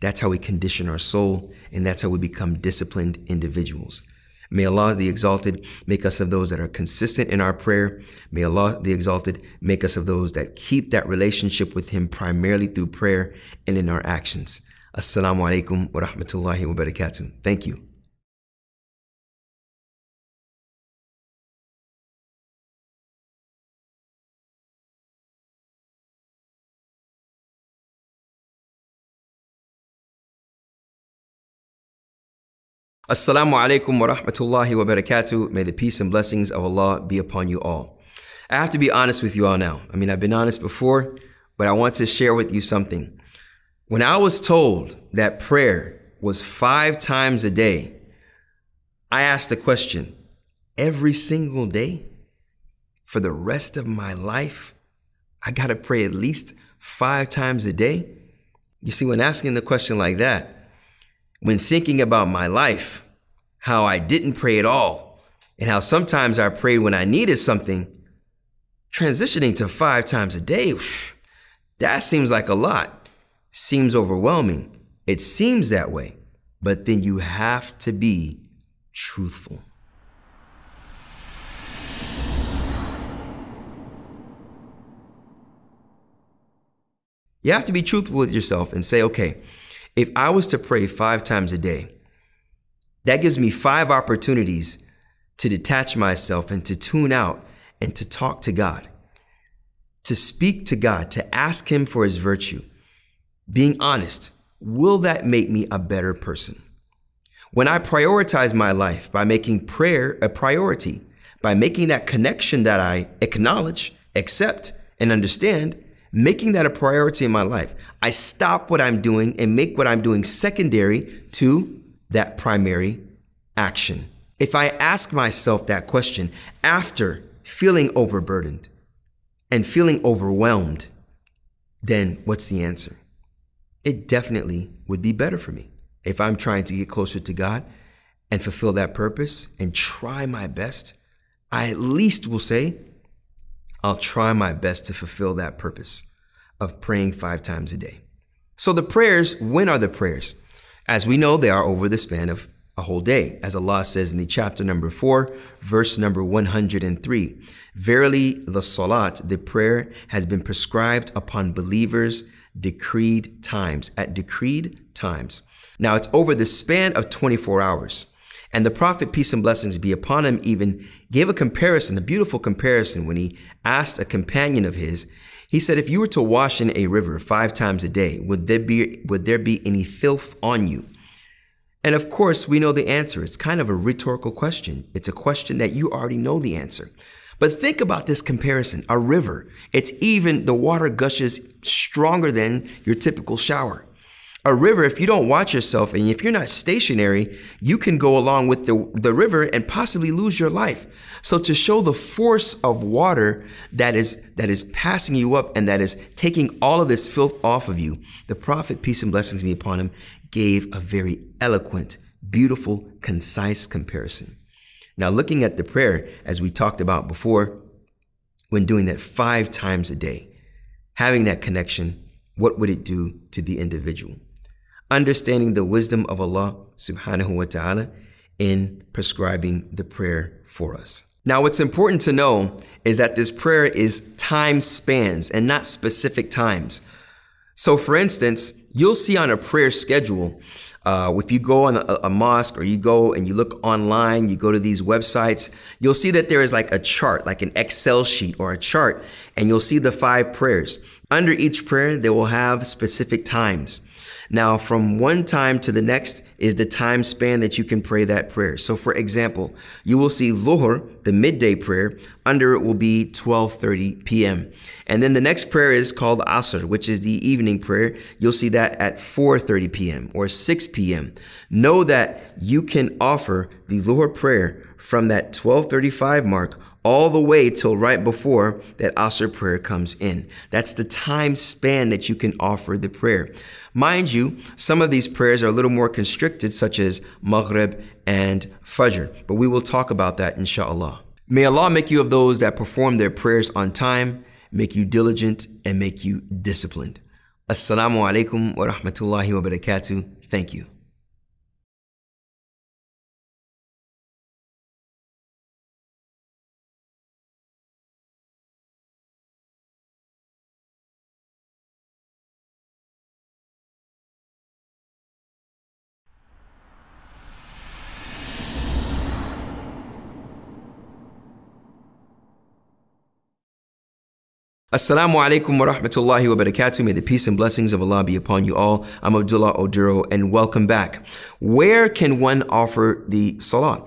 That's how we condition our soul, and that's how we become disciplined individuals. May Allah the Exalted make us of those that are consistent in our prayer. May Allah the Exalted make us of those that keep that relationship with Him primarily through prayer and in our actions. Assalamu alaikum wa rahmatullahi wa barakatuh. Thank you. Assalamu alaikum wa rahmatullahi wa barakatuh. May the peace and blessings of Allah be upon you all. I have to be honest with you all now. I mean, I've been honest before, but I want to share with you something. When I was told that prayer was five times a day, I asked the question every single day for the rest of my life, I got to pray at least five times a day. You see, when asking the question like that, when thinking about my life, how I didn't pray at all, and how sometimes I prayed when I needed something, transitioning to five times a day, that seems like a lot. Seems overwhelming. It seems that way. But then you have to be truthful. You have to be truthful with yourself and say, okay, if I was to pray five times a day, that gives me five opportunities to detach myself and to tune out and to talk to God, to speak to God, to ask Him for His virtue. Being honest, will that make me a better person? When I prioritize my life by making prayer a priority, by making that connection that I acknowledge, accept, and understand, making that a priority in my life. I stop what I'm doing and make what I'm doing secondary to that primary action. If I ask myself that question after feeling overburdened and feeling overwhelmed, then what's the answer? It definitely would be better for me if I'm trying to get closer to God and fulfill that purpose and try my best. I at least will say, I'll try my best to fulfill that purpose of praying five times a day. So the prayers, when are the prayers? As we know, they are over the span of a whole day, as Allah says in the chapter number 4, verse number 103. Verily, the salat, the prayer, has been prescribed upon believers decreed times, at decreed times. Now, it's over the span of 24 hours. And the Prophet, peace and blessings be upon him, even gave a comparison, a beautiful comparison, when he asked a companion of his, he said, if you were to wash in a river five times a day, would there be, would there be any filth on you? And of course, we know the answer. It's kind of a rhetorical question. It's a question that you already know the answer. But think about this comparison. A river, it's even, the water gushes stronger than your typical shower a river, if you don't watch yourself and if you're not stationary, you can go along with the, the river and possibly lose your life. So to show the force of water that is that is passing you up and that is taking all of this filth off of you, the prophet, peace and blessings be upon him, gave a very eloquent, beautiful, concise comparison. Now, looking at the prayer, as we talked about before, when doing that five times a day, having that connection, what would it do to the individual? Understanding the wisdom of Allah subhanahu wa ta'ala in prescribing the prayer for us. Now, what's important to know is that this prayer is time spans and not specific times. So, for instance, you'll see on a prayer schedule, uh, if you go on a, a, mosque or you go and you look online, you go to these websites, you'll see that there is like a chart, like an Excel sheet or a chart, and you'll see the five prayers. Under each prayer, they will have specific times. Now, from one time to the next is the time span that you can pray that prayer. So, for example, you will see Dhuhr, the midday prayer. Under it will be 12:30 p.m. And then the next prayer is called Asr, which is the evening prayer. You'll see that at 4:30 p.m. or 6 p.m. Know that you can offer the Dhuhr prayer from that 12:35 mark all the way till right before that Asr prayer comes in. That's the time span that you can offer the prayer. Mind you, some of these prayers are a little more constricted, such as Maghrib and Fajr, but we will talk about that inshallah. May Allah make you of those that perform their prayers on time, make you diligent, and make you disciplined. Assalamu alaikum wa rahmatullahi wa barakatuh. Thank you. Assalamu alaikum wa rahmatullahi wa barakatuh. May the peace and blessings of Allah be upon you all. I'm Abdullah Oduro and welcome back. Where can one offer the salah?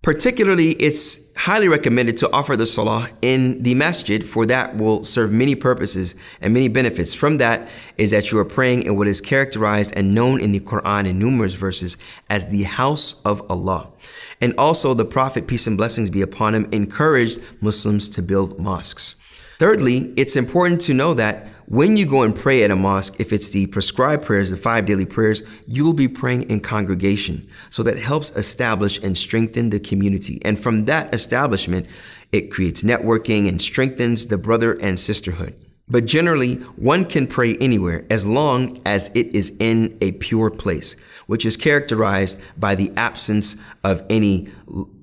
Particularly, it's highly recommended to offer the salah in the masjid, for that will serve many purposes and many benefits. From that is that you are praying in what is characterized and known in the Quran in numerous verses as the house of Allah. And also, the Prophet, peace and blessings be upon him, encouraged Muslims to build mosques. Thirdly, it's important to know that when you go and pray at a mosque, if it's the prescribed prayers, the five daily prayers, you will be praying in congregation. So that helps establish and strengthen the community. And from that establishment, it creates networking and strengthens the brother and sisterhood. But generally, one can pray anywhere as long as it is in a pure place, which is characterized by the absence of any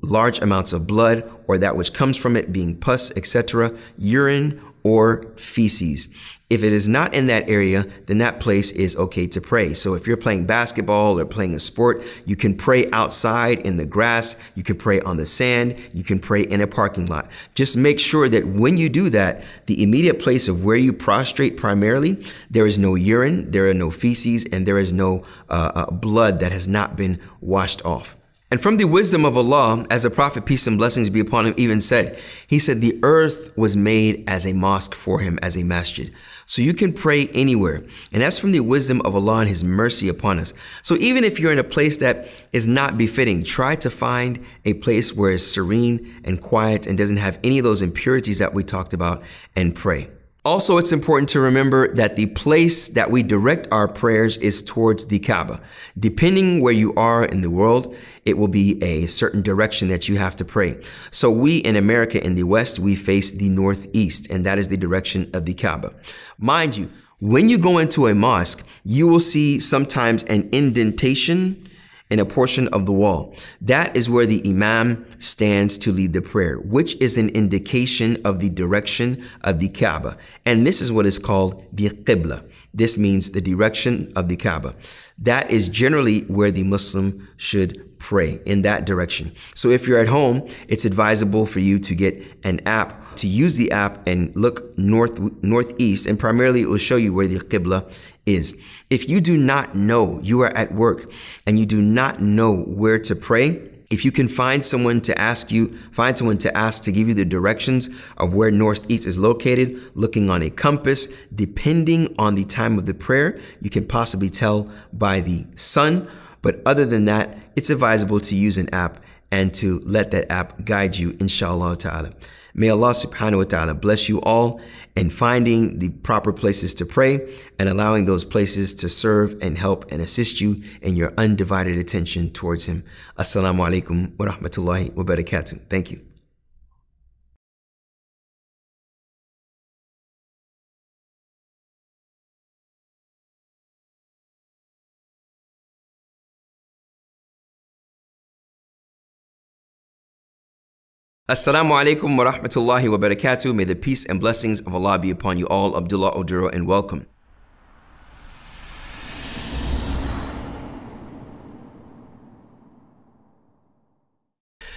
large amounts of blood or that which comes from it being pus, etc., urine, or feces. If it is not in that area, then that place is okay to pray. So if you're playing basketball or playing a sport, you can pray outside in the grass, you can pray on the sand, you can pray in a parking lot. Just make sure that when you do that, the immediate place of where you prostrate primarily, there is no urine, there are no feces, and there is no uh, uh, blood that has not been washed off. And from the wisdom of Allah, as the Prophet, peace and blessings be upon him, even said, he said, the earth was made as a mosque for him, as a masjid. So you can pray anywhere. And that's from the wisdom of Allah and his mercy upon us. So even if you're in a place that is not befitting, try to find a place where it's serene and quiet and doesn't have any of those impurities that we talked about and pray. Also, it's important to remember that the place that we direct our prayers is towards the Kaaba. Depending where you are in the world, it will be a certain direction that you have to pray. So we in America, in the West, we face the Northeast, and that is the direction of the Kaaba. Mind you, when you go into a mosque, you will see sometimes an indentation in a portion of the wall. That is where the imam stands to lead the prayer, which is an indication of the direction of the Kaaba. And this is what is called the Qibla. This means the direction of the Kaaba. That is generally where the Muslim should pray in that direction. So if you're at home, it's advisable for you to get an app to use the app and look north northeast and primarily it will show you where the Qibla is. If you do not know, you are at work and you do not know where to pray, if you can find someone to ask you, find someone to ask to give you the directions of where northeast is located, looking on a compass, depending on the time of the prayer, you can possibly tell by the sun. But other than that, it's advisable to use an app and to let that app guide you, inshallah ta'ala. May Allah subhanahu wa ta'ala bless you all in finding the proper places to pray and allowing those places to serve and help and assist you in your undivided attention towards Him. Assalamu alaikum wa rahmatullahi wa barakatuh. Thank you. Assalamu alaikum wa rahmatullahi wa barakatuh. May the peace and blessings of Allah be upon you all. Abdullah Oduro and welcome.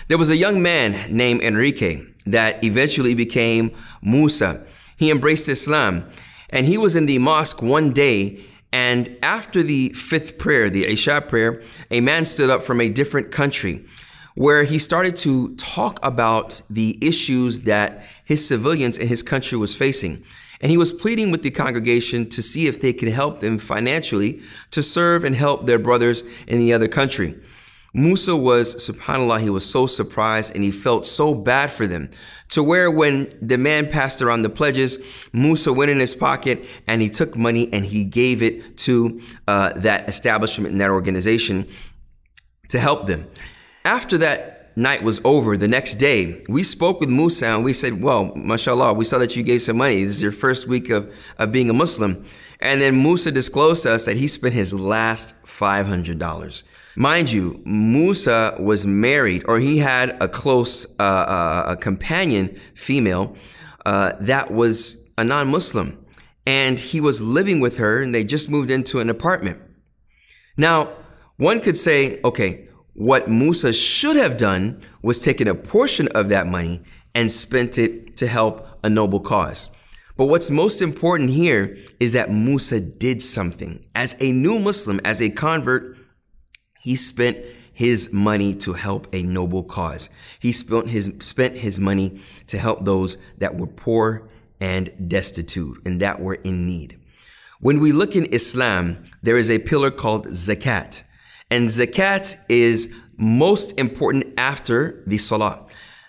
There was a young man named Enrique that eventually became Musa. He embraced Islam and he was in the mosque one day and after the fifth prayer, the Isha prayer, a man stood up from a different country where he started to talk about the issues that his civilians in his country was facing. And he was pleading with the congregation to see if they could help them financially to serve and help their brothers in the other country. Musa was, subhanAllah, he was so surprised and he felt so bad for them to where when the man passed around the pledges, Musa went in his pocket and he took money and he gave it to uh, that establishment and that organization to help them. After that night was over, the next day, we spoke with Musa and we said, Well, mashallah, we saw that you gave some money. This is your first week of, of being a Muslim. And then Musa disclosed to us that he spent his last $500. Mind you, Musa was married or he had a close uh, uh, a companion, female, uh, that was a non Muslim. And he was living with her and they just moved into an apartment. Now, one could say, okay, what Musa should have done was taken a portion of that money and spent it to help a noble cause. But what's most important here is that Musa did something. As a new Muslim, as a convert, he spent his money to help a noble cause. He spent his, spent his money to help those that were poor and destitute and that were in need. When we look in Islam, there is a pillar called zakat. And zakat is most important after the salah.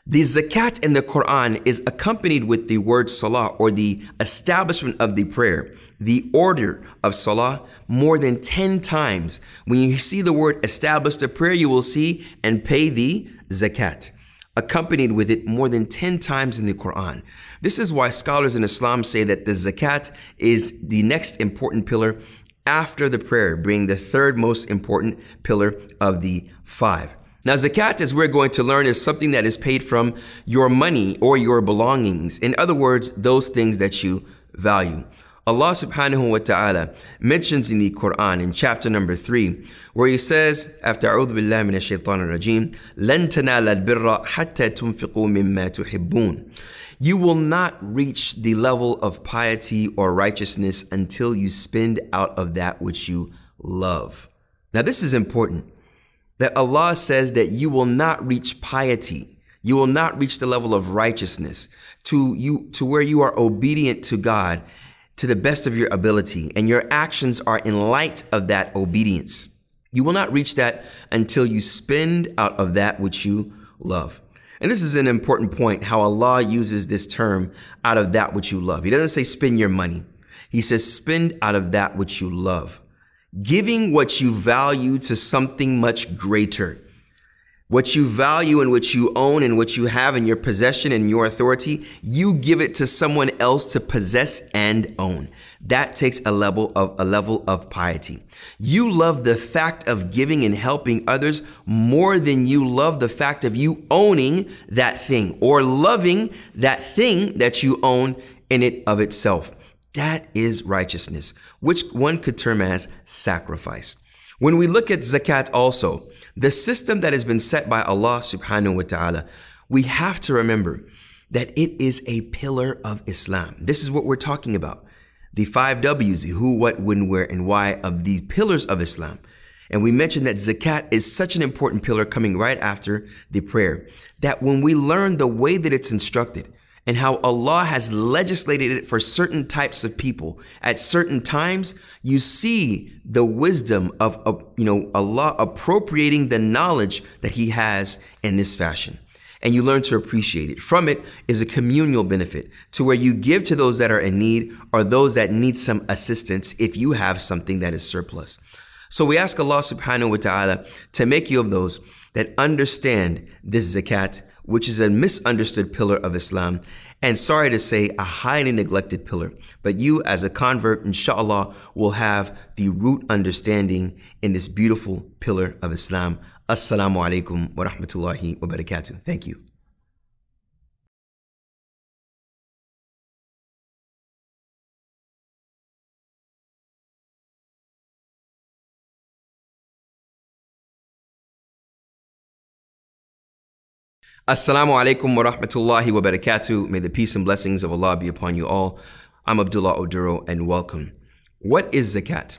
The zakat in the Quran is accompanied with the word salah or the establishment of the prayer, the order of salah more than 10 times. When you see the word establish the prayer, you will see and pay the zakat, accompanied with it more than 10 times in the Quran. This is why scholars in Islam say that the zakat is the next important pillar after the prayer, being the third most important pillar of the five. Now, zakat, as we're going to learn, is something that is paid from your money or your belongings. In other words, those things that you value. Allah subhanahu wa ta'ala mentions in the Quran in chapter number 3 where he says after أعوذ بالله من الشيطان الرجيم لن تنال البر حتى تنفقوا مما تحبون you will not reach the level of piety or righteousness until you spend out of that which you love. Now, this is important that Allah says that you will not reach piety. You will not reach the level of righteousness to you, to where you are obedient to God to the best of your ability and your actions are in light of that obedience. You will not reach that until you spend out of that which you love. And this is an important point how Allah uses this term out of that which you love. He doesn't say spend your money. He says spend out of that which you love. Giving what you value to something much greater. What you value and what you own and what you have in your possession and your authority, you give it to someone else to possess and own. That takes a level of a level of piety. You love the fact of giving and helping others more than you love the fact of you owning that thing or loving that thing that you own in it of itself. That is righteousness, which one could term as sacrifice. When we look at zakat also, the system that has been set by Allah subhanahu wa ta'ala, we have to remember that it is a pillar of Islam. This is what we're talking about the five W's, the who, what, when, where, and why of the pillars of Islam. And we mentioned that zakat is such an important pillar coming right after the prayer that when we learn the way that it's instructed and how Allah has legislated it for certain types of people at certain times, you see the wisdom of, you know Allah appropriating the knowledge that He has in this fashion. and you learn to appreciate it. From it is a communal benefit to where you give to those that are in need or those that need some assistance if you have something that is surplus. So we ask Allah subhanahu wa ta'ala to make you of those that understand this zakat, which is a misunderstood pillar of Islam, and sorry to say, a highly neglected pillar. But you, as a convert, inshallah, will have the root understanding in this beautiful pillar of Islam. Assalamu alaikum wa rahmatullahi wa barakatuh. Thank you. Assalamu alaikum wa rahmatullahi wa barakatuh. May the peace and blessings of Allah be upon you all. I'm Abdullah Oduro and welcome. What is zakat?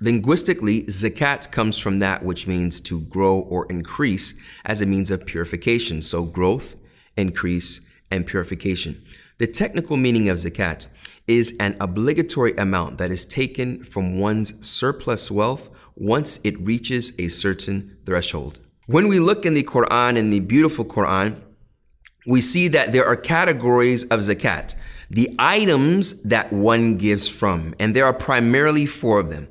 Linguistically, zakat comes from that which means to grow or increase as a means of purification. So, growth, increase, and purification. The technical meaning of zakat is an obligatory amount that is taken from one's surplus wealth once it reaches a certain threshold. When we look in the Quran, in the beautiful Quran, we see that there are categories of zakat, the items that one gives from, and there are primarily four of them.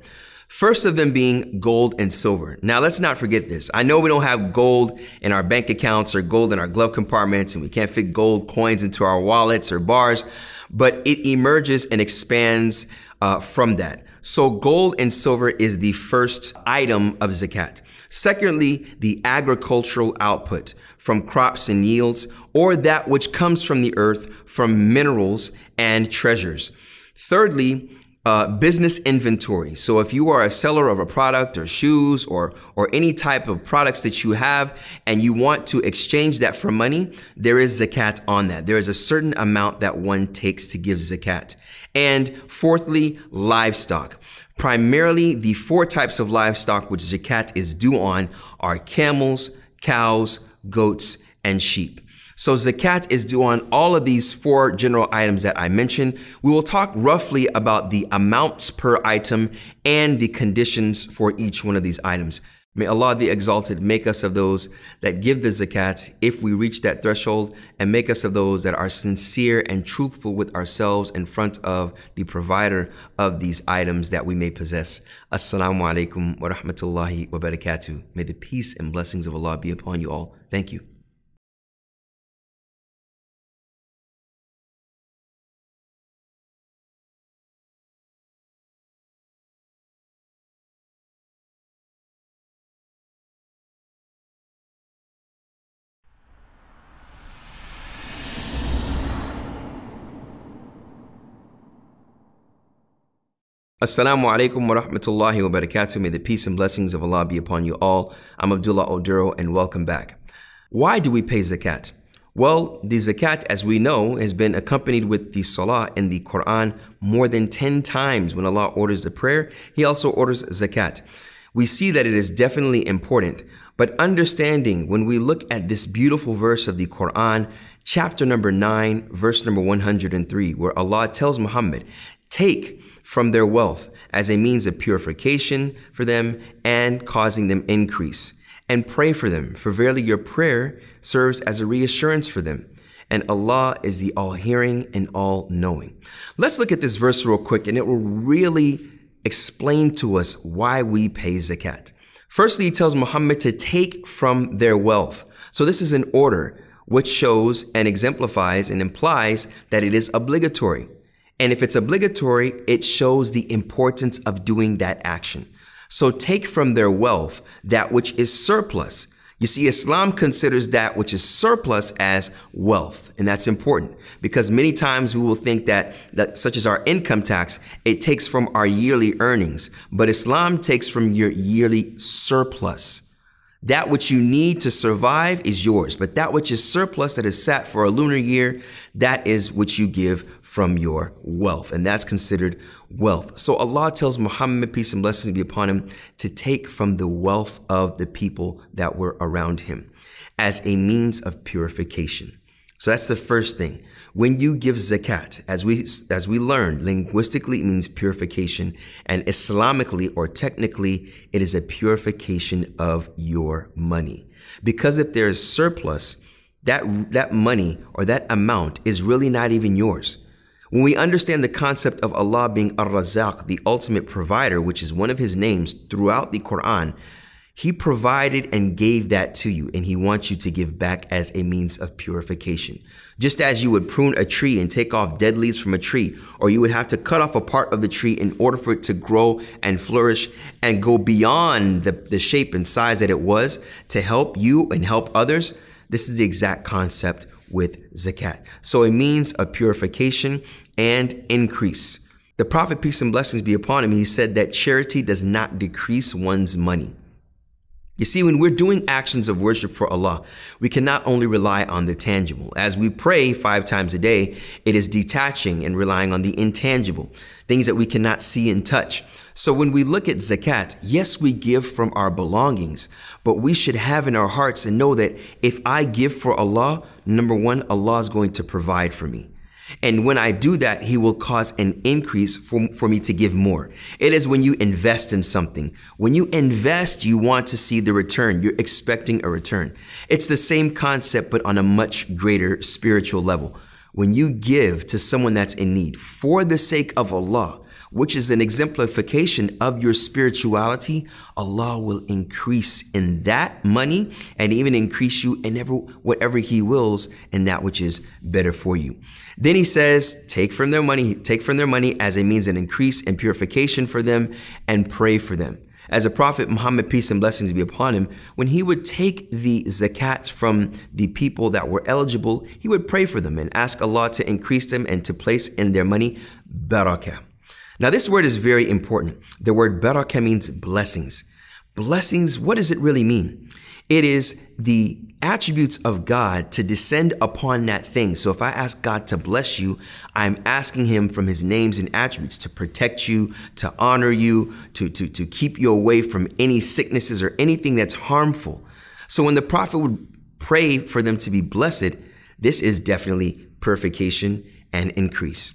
First of them being gold and silver. Now, let's not forget this. I know we don't have gold in our bank accounts or gold in our glove compartments, and we can't fit gold coins into our wallets or bars, but it emerges and expands uh, from that. So gold and silver is the first item of zakat. Secondly, the agricultural output from crops and yields, or that which comes from the earth from minerals and treasures. Thirdly, uh, business inventory. So if you are a seller of a product or shoes or or any type of products that you have and you want to exchange that for money, there is zakat on that. There is a certain amount that one takes to give zakat. And fourthly, livestock. Primarily, the four types of livestock which zakat is due on are camels, cows, goats, and sheep. So zakat is due on all of these four general items that I mentioned. We will talk roughly about the amounts per item and the conditions for each one of these items. May Allah the Exalted make us of those that give the zakat if we reach that threshold and make us of those that are sincere and truthful with ourselves in front of the provider of these items that we may possess. Assalamu alaikum wa rahmatullahi wa barakatuh. May the peace and blessings of Allah be upon you all. Thank you. Assalamu alaikum wa rahmatullahi wa barakatuh. May the peace and blessings of Allah be upon you all. I'm Abdullah Oduro and welcome back. Why do we pay zakat? Well, the zakat, as we know, has been accompanied with the salah in the Quran more than 10 times. When Allah orders the prayer, He also orders zakat. We see that it is definitely important, but understanding when we look at this beautiful verse of the Quran, chapter number 9, verse number 103, where Allah tells Muhammad, Take from their wealth as a means of purification for them and causing them increase. And pray for them, for verily your prayer serves as a reassurance for them. And Allah is the all hearing and all knowing. Let's look at this verse real quick and it will really explain to us why we pay zakat. Firstly, he tells Muhammad to take from their wealth. So this is an order which shows and exemplifies and implies that it is obligatory. And if it's obligatory, it shows the importance of doing that action. So take from their wealth that which is surplus. You see, Islam considers that which is surplus as wealth. And that's important because many times we will think that, that such as our income tax, it takes from our yearly earnings, but Islam takes from your yearly surplus. That which you need to survive is yours, but that which is surplus that is sat for a lunar year, that is what you give from your wealth. And that's considered wealth. So Allah tells Muhammad, peace and blessings be upon him, to take from the wealth of the people that were around him as a means of purification. So that's the first thing. When you give zakat, as we as we learned, linguistically it means purification, and Islamically or technically, it is a purification of your money. Because if there is surplus, that that money or that amount is really not even yours. When we understand the concept of Allah being Ar-Razaq, the ultimate provider, which is one of his names throughout the Quran, he provided and gave that to you, and He wants you to give back as a means of purification. Just as you would prune a tree and take off dead leaves from a tree, or you would have to cut off a part of the tree in order for it to grow and flourish and go beyond the, the shape and size that it was to help you and help others. This is the exact concept with zakat. So it means a purification and increase. The Prophet, peace and blessings be upon him, he said that charity does not decrease one's money. You see, when we're doing actions of worship for Allah, we cannot only rely on the tangible. As we pray five times a day, it is detaching and relying on the intangible, things that we cannot see and touch. So when we look at zakat, yes, we give from our belongings, but we should have in our hearts and know that if I give for Allah, number one, Allah is going to provide for me. And when I do that, he will cause an increase for, for me to give more. It is when you invest in something. When you invest, you want to see the return. You're expecting a return. It's the same concept, but on a much greater spiritual level. When you give to someone that's in need for the sake of Allah, which is an exemplification of your spirituality, Allah will increase in that money and even increase you in ever, whatever He wills in that which is better for you. Then He says, take from their money, take from their money as a means of increase and purification for them and pray for them. As a prophet, Muhammad, peace and blessings be upon him, when he would take the zakat from the people that were eligible, he would pray for them and ask Allah to increase them and to place in their money barakah. Now, this word is very important. The word barakah means blessings. Blessings, what does it really mean? It is the attributes of God to descend upon that thing. So if I ask God to bless you, I'm asking him from his names and attributes to protect you, to honor you, to, to, to keep you away from any sicknesses or anything that's harmful. So when the prophet would pray for them to be blessed, this is definitely purification and increase.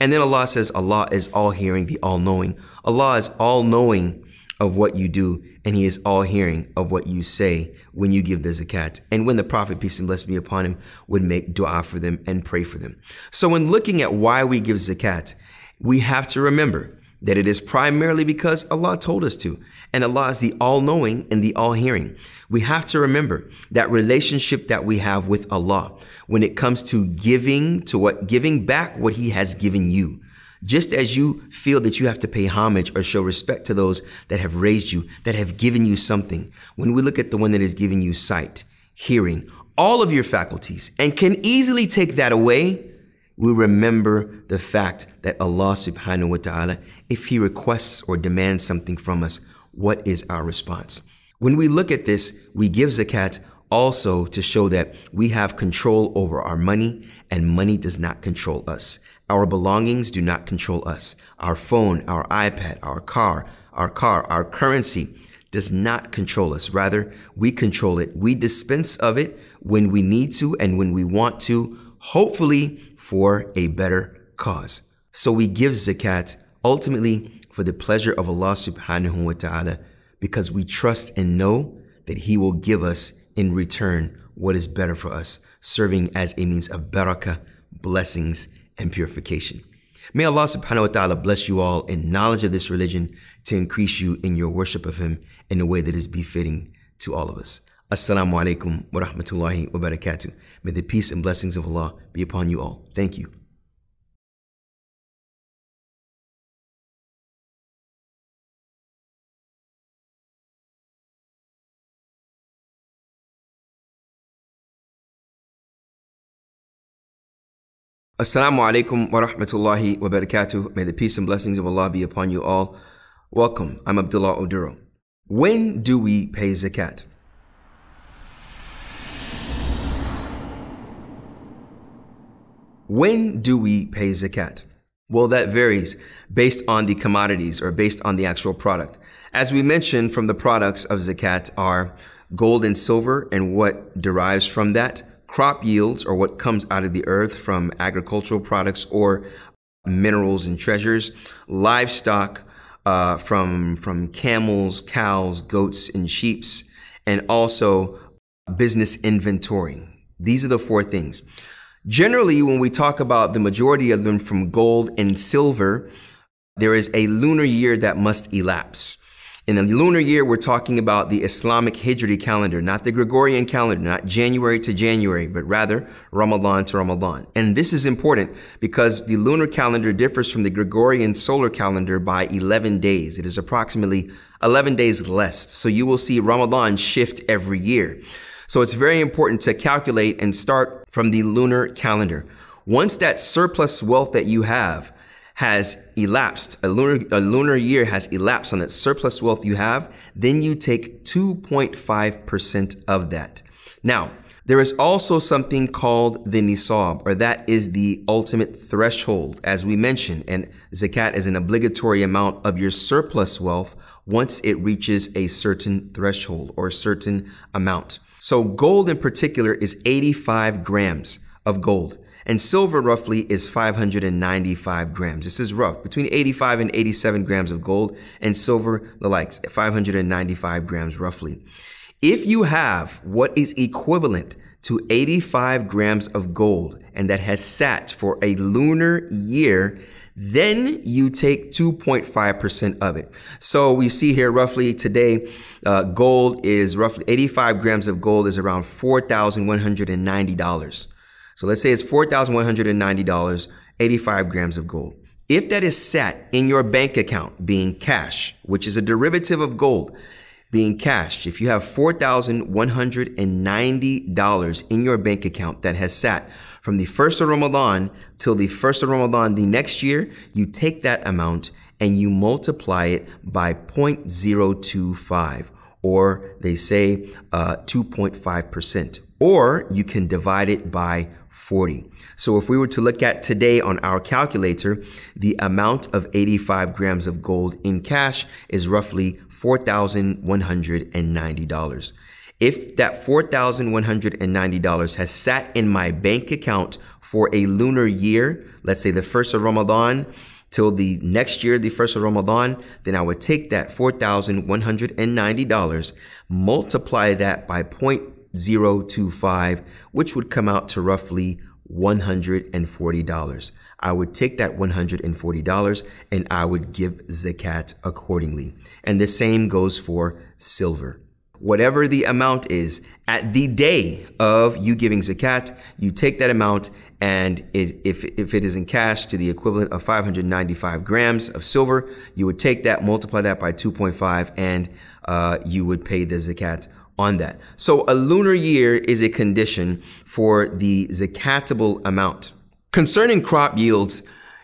And then Allah says, Allah is all hearing, the all knowing. Allah is all knowing of what you do, and He is all hearing of what you say when you give the zakat. And when the Prophet, peace and blessings be upon him, would make dua for them and pray for them. So when looking at why we give zakat, we have to remember that it is primarily because Allah told us to. And Allah is the all knowing and the all hearing. We have to remember that relationship that we have with Allah when it comes to giving to what, giving back what He has given you. Just as you feel that you have to pay homage or show respect to those that have raised you, that have given you something. When we look at the one that has given you sight, hearing, all of your faculties, and can easily take that away, we remember the fact that Allah subhanahu wa ta'ala, if He requests or demands something from us, what is our response? When we look at this, we give zakat also to show that we have control over our money and money does not control us. Our belongings do not control us. Our phone, our iPad, our car, our car, our currency does not control us. Rather, we control it. We dispense of it when we need to and when we want to, hopefully for a better cause. So we give zakat ultimately for the pleasure of Allah subhanahu wa ta'ala because we trust and know that He will give us in return what is better for us, serving as a means of barakah, blessings, and purification. May Allah subhanahu wa ta'ala bless you all in knowledge of this religion to increase you in your worship of Him in a way that is befitting to all of us. Assalamu alaikum wa rahmatullahi wa barakatuh. May the peace and blessings of Allah be upon you all. Thank you. Assalamu alaikum wa rahmatullahi wa barakatuh. May the peace and blessings of Allah be upon you all. Welcome. I'm Abdullah Oduro. When do we pay zakat? When do we pay zakat? Well, that varies based on the commodities or based on the actual product. As we mentioned from the products of zakat are gold and silver and what derives from that, crop yields or what comes out of the earth from agricultural products or minerals and treasures, livestock uh, from from camels, cows, goats, and sheep's, and also business inventory. These are the four things. Generally, when we talk about the majority of them from gold and silver, there is a lunar year that must elapse. In the lunar year, we're talking about the Islamic Hijri calendar, not the Gregorian calendar, not January to January, but rather Ramadan to Ramadan. And this is important because the lunar calendar differs from the Gregorian solar calendar by 11 days. It is approximately 11 days less. So you will see Ramadan shift every year. So it's very important to calculate and start from the lunar calendar. Once that surplus wealth that you have has elapsed, a lunar, a lunar year has elapsed on that surplus wealth you have, then you take 2.5% of that. Now, there is also something called the nisab, or that is the ultimate threshold, as we mentioned, and zakat is an obligatory amount of your surplus wealth once it reaches a certain threshold or a certain amount. So gold in particular is 85 grams of gold and silver roughly is 595 grams. This is rough, between 85 and 87 grams of gold, and silver the likes, 595 grams roughly. If you have what is equivalent to 85 grams of gold and that has sat for a lunar year, then you take 2.5% of it. So we see here roughly today, uh, gold is roughly 85 grams of gold is around $4,190. So let's say it's $4,190, 85 grams of gold. If that is sat in your bank account being cash, which is a derivative of gold, being cashed, if you have $4,190 in your bank account that has sat from the first of Ramadan till the first of Ramadan the next year, you take that amount and you multiply it by 0.025, or they say uh, 2.5%, or you can divide it by 40. So if we were to look at today on our calculator, the amount of 85 grams of gold in cash is roughly $4,190. If that $4,190 has sat in my bank account for a lunar year, let's say the first of Ramadan, till the next year, the first of Ramadan, then I would take that $4,190, multiply that by 0.025, which would come out to roughly $140. I would take that $140 and I would give zakat accordingly. And the same goes for silver. Whatever the amount is, at the day of you giving zakat, you take that amount and if, if it is in cash to the equivalent of 595 grams of silver, you would take that, multiply that by 2.5, and uh, you would pay the zakat on that. So a lunar year is a condition for the zakatable amount. Concerning crop yields,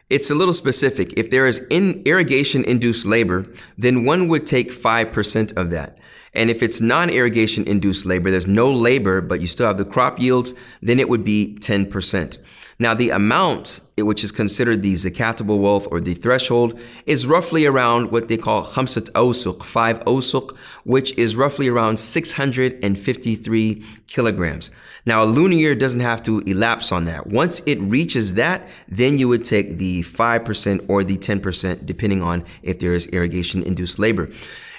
it's a little specific. If there is in irrigation induced labor, then one would take 5% of that. And if it's non-irrigation induced labor, there's no labor, but you still have the crop yields, then it would be 10%. Now, the amount, which is considered the zakatable wealth or the threshold, is roughly around what they call khamsat awsuq, five awsuq, which is roughly around 653 kilograms. Now, a lunar year doesn't have to elapse on that. Once it reaches that, then you would take the 5% or the 10%, depending on if there is irrigation induced labor.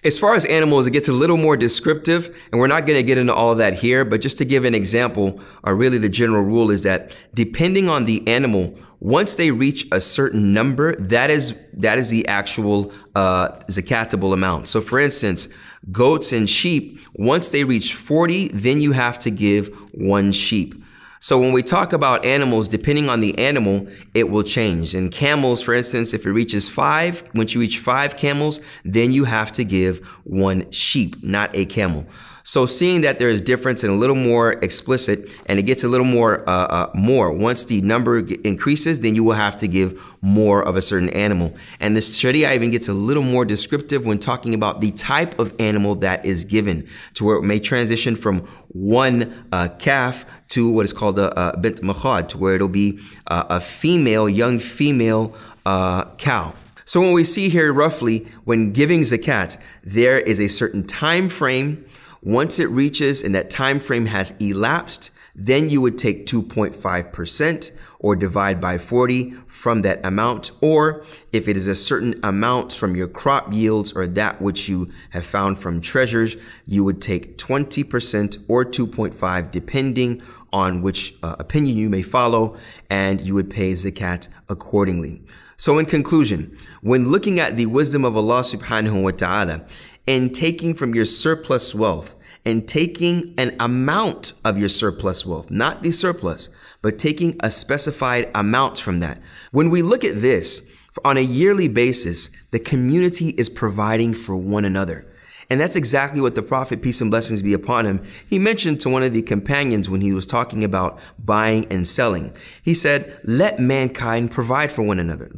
As far as animals, it gets a little more descriptive, and we're not going to get into all of that here, but just to give an example, or really the general rule is that depending on the animal, once they reach a certain number, that is that is the actual uh, zakatable amount. So, for instance, goats and sheep, once they reach 40, then you have to give one sheep. So when we talk about animals, depending on the animal, it will change. And camels, for instance, if it reaches five, once you reach five camels, then you have to give one sheep, not a camel. So seeing that there is difference and a little more explicit, and it gets a little more uh, uh, more. Once the number increases, then you will have to give more of a certain animal. And the Sharia even gets a little more descriptive when talking about the type of animal that is given, to where it may transition from one uh, calf to what is called a, a bint makhad, to where it'll be uh, a female, young female uh, cow. So when we see here roughly, when giving zakat, there is a certain time frame once it reaches and that time frame has elapsed, Then you would take 2.5% or divide by 40 from that amount. Or if it is a certain amount from your crop yields or that which you have found from treasures, you would take 20% or 2.5 depending on which uh, opinion you may follow and you would pay zakat accordingly. So in conclusion, when looking at the wisdom of Allah subhanahu wa ta'ala and taking from your surplus wealth and taking an amount of your surplus wealth, not the surplus, but taking a specified amount from that. When we look at this on a yearly basis, the community is providing for one another. And that's exactly what the Prophet, peace and blessings be upon him, he mentioned to one of the companions when he was talking about buying and selling. He said, let mankind provide for one another.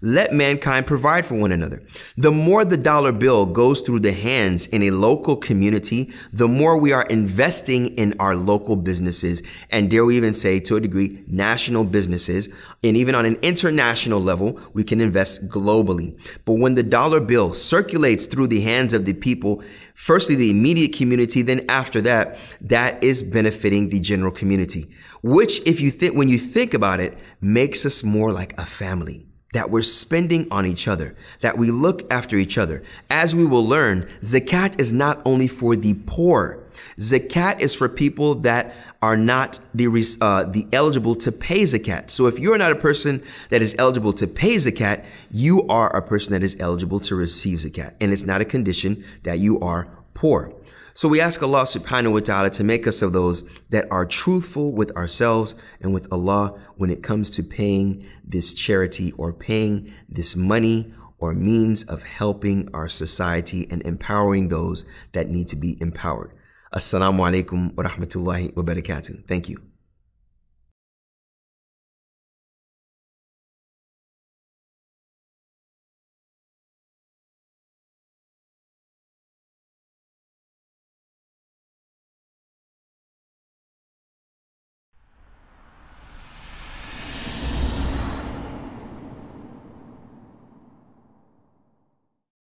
Let mankind provide for one another. The more the dollar bill goes through the hands in a local community, the more we are investing in our local businesses. And dare we even say, to a degree, national businesses. And even on an international level, we can invest globally. But when the dollar bill circulates through the hands of the people, firstly, the immediate community, then after that, that is benefiting the general community, which if you think, when you think about it, makes us more like a family that we're spending on each other, that we look after each other. As we will learn, zakat is not only for the poor. Zakat is for people that are not the, uh, the eligible to pay zakat. So if you're not a person that is eligible to pay zakat, you are a person that is eligible to receive zakat. And it's not a condition that you are poor. So we ask Allah subhanahu wa ta'ala to make us of those that are truthful with ourselves and with Allah when it comes to paying this charity or paying this money or means of helping our society and empowering those that need to be empowered. Assalamu alaikum wa rahmatullahi wa barakatuh. Thank you.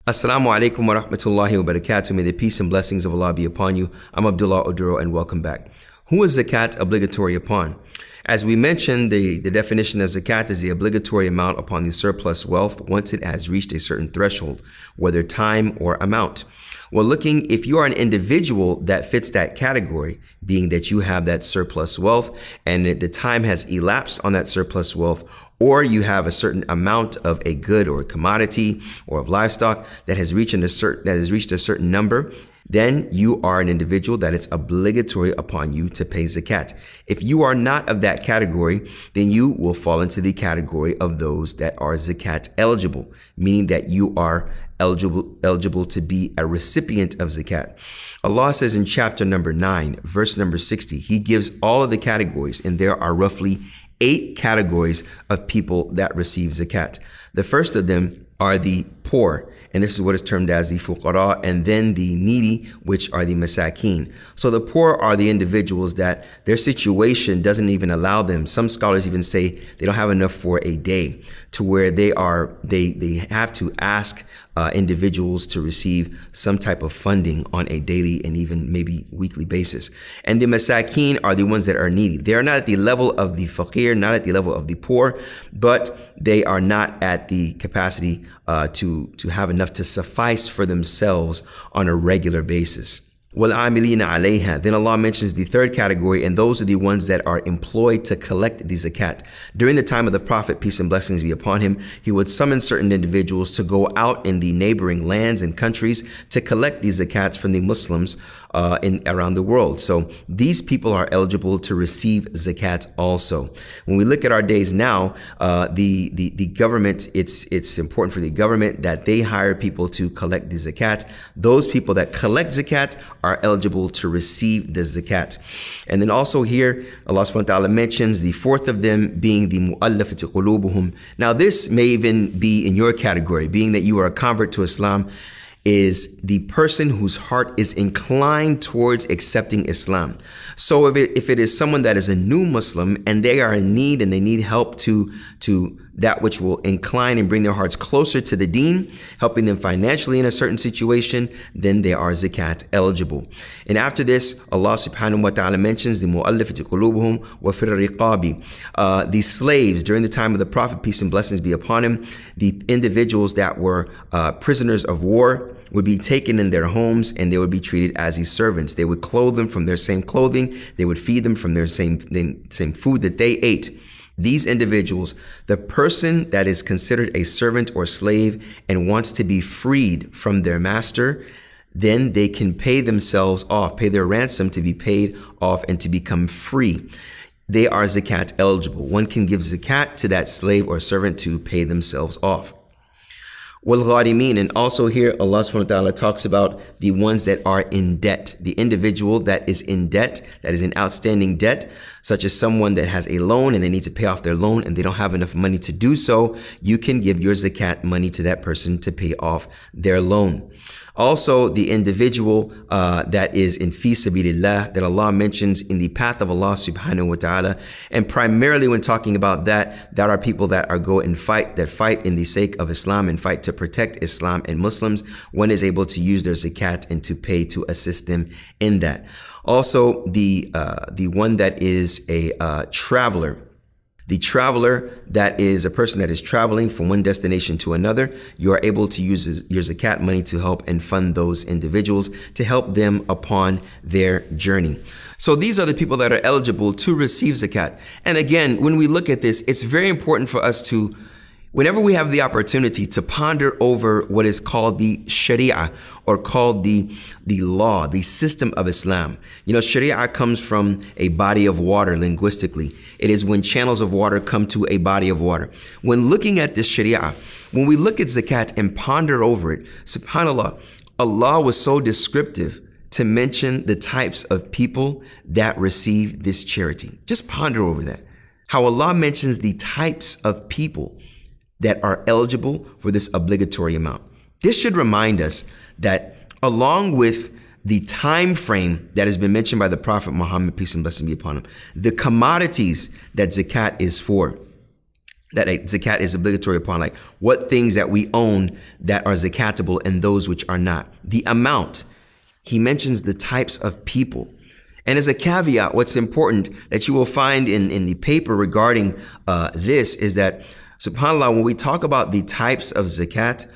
Assalamu alaikum wa rahmatullahi wa barakatuh. May the peace and blessings of Allah be upon you. I'm Abdullah Oduro and welcome back. Who is zakat obligatory upon? As we mentioned, the, the definition of zakat is the obligatory amount upon the surplus wealth once it has reached a certain threshold, whether time or amount. Well, looking, if you are an individual that fits that category, being that you have that surplus wealth and the time has elapsed on that surplus wealth, or you have a certain amount of a good or a commodity or of livestock that has reached a certain that has reached a certain number, then you are an individual that it's obligatory upon you to pay zakat. If you are not of that category, then you will fall into the category of those that are zakat eligible, meaning that you are eligible eligible to be a recipient of zakat. Allah says in chapter number 9, verse number 60, he gives all of the categories and there are roughly eight categories of people that receive zakat. The first of them are the poor, and this is what is termed as the fuqara, and then the needy, which are the masakin. So the poor are the individuals that their situation doesn't even allow them. Some scholars even say they don't have enough for a day to where they are, they, they have to ask uh, individuals to receive some type of funding on a daily and even maybe weekly basis. And the masakin are the ones that are needy. They are not at the level of the fakir, not at the level of the poor, but they are not at the capacity uh, to, to have enough to suffice for themselves on a regular basis. وَالْعَامِلِينَ عَلَيْهَا Then Allah mentions the third category, and those are the ones that are employed to collect the zakat. During the time of the Prophet, peace and blessings be upon him, he would summon certain individuals to go out in the neighboring lands and countries to collect these zakats from the Muslims uh, in around the world. So these people are eligible to receive zakat also. When we look at our days now, uh, the, the the government it's it's important for the government that they hire people to collect the zakat. Those people that collect zakat are eligible to receive the zakat. And then also here, Allah subhanahu wa ta'ala mentions the fourth of them being the mu'allafati qulubuhum. Now this may even be in your category, being that you are a convert to Islam is the person whose heart is inclined towards accepting Islam. So if it, if it is someone that is a new Muslim and they are in need and they need help to, to that which will incline and bring their hearts closer to the deen, helping them financially in a certain situation, then they are zakat eligible. And after this, Allah subhanahu wa ta'ala mentions the mu'allafati qulubuhum wa riqabi. Uh, the slaves during the time of the Prophet, peace and blessings be upon him, the individuals that were uh, prisoners of war, would be taken in their homes and they would be treated as his servants. They would clothe them from their same clothing. They would feed them from their same, same food that they ate. These individuals, the person that is considered a servant or slave and wants to be freed from their master, then they can pay themselves off, pay their ransom to be paid off and to become free. They are zakat eligible. One can give zakat to that slave or servant to pay themselves off wal And also here, Allah subhanahu wa ta'ala talks about the ones that are in debt. The individual that is in debt, that is in outstanding debt, such as someone that has a loan and they need to pay off their loan and they don't have enough money to do so. You can give your zakat money to that person to pay off their loan. Also, the individual uh, that is in fi sabilillah that Allah mentions in the path of Allah subhanahu wa ta'ala. And primarily when talking about that, that are people that are go and fight, that fight in the sake of Islam and fight to protect Islam and Muslims. One is able to use their zakat and to pay to assist them in that. Also, the uh, the one that is a uh, traveler the traveler, that is a person that is traveling from one destination to another, you are able to use your zakat money to help and fund those individuals to help them upon their journey. So these are the people that are eligible to receive zakat. And again, when we look at this, it's very important for us to whenever we have the opportunity to ponder over what is called the Sharia or called the, the law, the system of Islam. You know, Sharia comes from a body of water linguistically. It is when channels of water come to a body of water. When looking at this Sharia, when we look at zakat and ponder over it, subhanAllah, Allah was so descriptive to mention the types of people that receive this charity. Just ponder over that. How Allah mentions the types of people that are eligible for this obligatory amount. This should remind us that along with the time frame that has been mentioned by the Prophet Muhammad, peace and blessing be upon him, the commodities that zakat is for, that zakat is obligatory upon, like what things that we own that are zakatable and those which are not. The amount, he mentions the types of people. And as a caveat, what's important that you will find in, in the paper regarding uh, this is that SubhanAllah, when we talk about the types of zakat,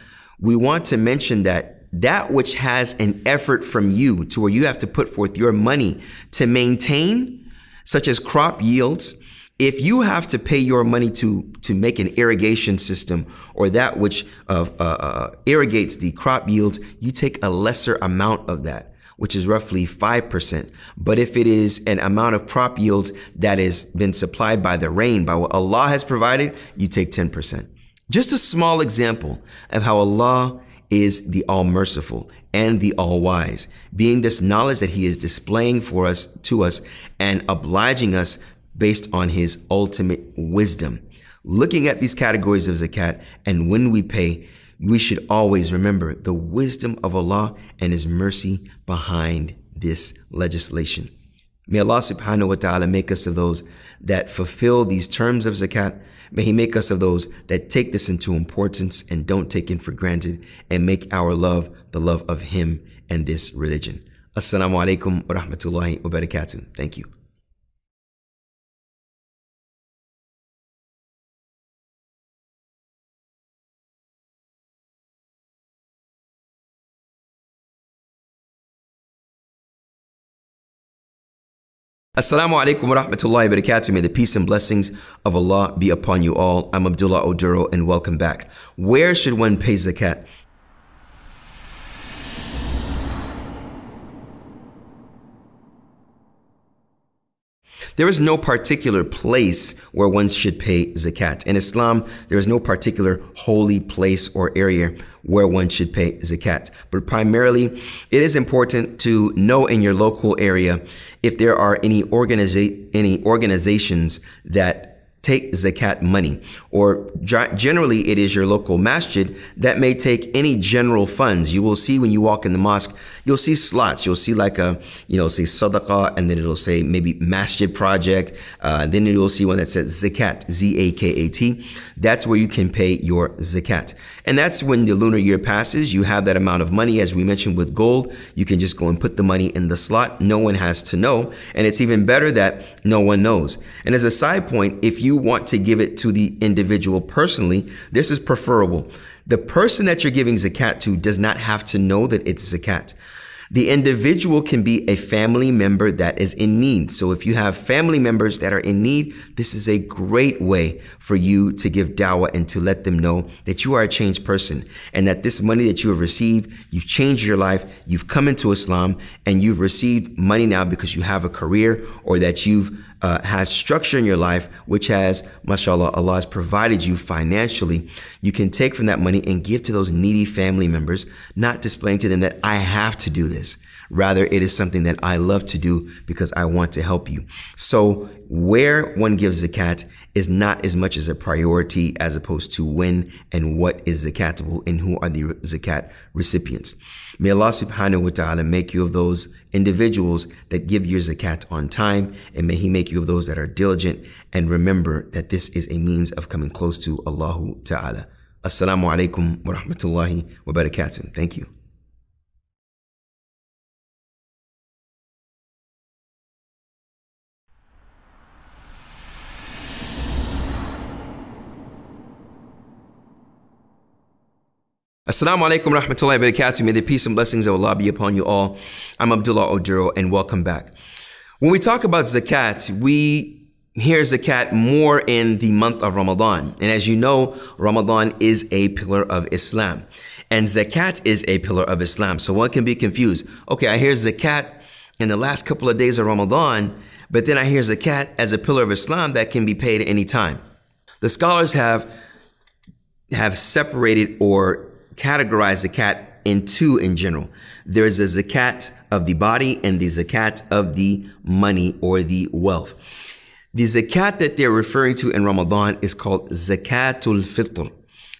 we want to mention that that which has an effort from you to where you have to put forth your money to maintain, such as crop yields, if you have to pay your money to to make an irrigation system or that which uh, uh, uh irrigates the crop yields, you take a lesser amount of that which is roughly 5%. But if it is an amount of crop yields that has been supplied by the rain, by what Allah has provided, you take 10%. Just a small example of how Allah is the all merciful and the all wise, being this knowledge that he is displaying for us to us and obliging us based on his ultimate wisdom. Looking at these categories of zakat and when we pay, we should always remember the wisdom of Allah and His mercy behind this legislation. May Allah subhanahu wa ta'ala make us of those that fulfill these terms of zakat. May He make us of those that take this into importance and don't take it for granted and make our love the love of Him and this religion. Assalamu alaikum wa rahmatullahi wa barakatuh. Thank you. Assalamu alaikum wa rahmatullahi wa barakatuh. May the peace and blessings of Allah be upon you all. I'm Abdullah Oduro and welcome back. Where should one pay zakat? There is no particular place where one should pay zakat. In Islam, there is no particular holy place or area where one should pay zakat. But primarily, it is important to know in your local area if there are any organiza- any organizations that take zakat money or generally it is your local masjid that may take any general funds you will see when you walk in the mosque you'll see slots. You'll see like a, you know, say sadaqah, and then it'll say maybe masjid project. Uh, then you'll see one that says zakat, Z-A-K-A-T. That's where you can pay your zakat. And that's when the lunar year passes. You have that amount of money, as we mentioned with gold. You can just go and put the money in the slot. No one has to know. And it's even better that no one knows. And as a side point, if you want to give it to the individual personally, this is preferable. The person that you're giving zakat to does not have to know that it's zakat. The individual can be a family member that is in need. So if you have family members that are in need, this is a great way for you to give dawah and to let them know that you are a changed person and that this money that you have received, you've changed your life, you've come into Islam and you've received money now because you have a career or that you've uh, had structure in your life, which has, mashallah, Allah has provided you financially, you can take from that money and give to those needy family members, not displaying to them that I have to do this. Rather, it is something that I love to do because I want to help you. So where one gives zakat is not as much as a priority as opposed to when and what is zakatable and who are the zakat recipients. May Allah subhanahu wa ta'ala make you of those individuals that give your zakat on time and may He make you of those that are diligent and remember that this is a means of coming close to Allah ta'ala. Assalamu alaikum wa rahmatullahi wa barakatuh. Thank you. Assalamu alaikum rahmatullahi wa barakatuh. May the peace and blessings of Allah be upon you all. I'm Abdullah Oduro and welcome back. When we talk about zakat, we hear zakat more in the month of Ramadan. And as you know, Ramadan is a pillar of Islam. And zakat is a pillar of Islam. So one can be confused. Okay, I hear zakat in the last couple of days of Ramadan, but then I hear zakat as a pillar of Islam that can be paid at any time. The scholars have have separated or categorize zakat in two in general. There's a zakat of the body and the zakat of the money or the wealth. The zakat that they're referring to in Ramadan is called zakatul fitr.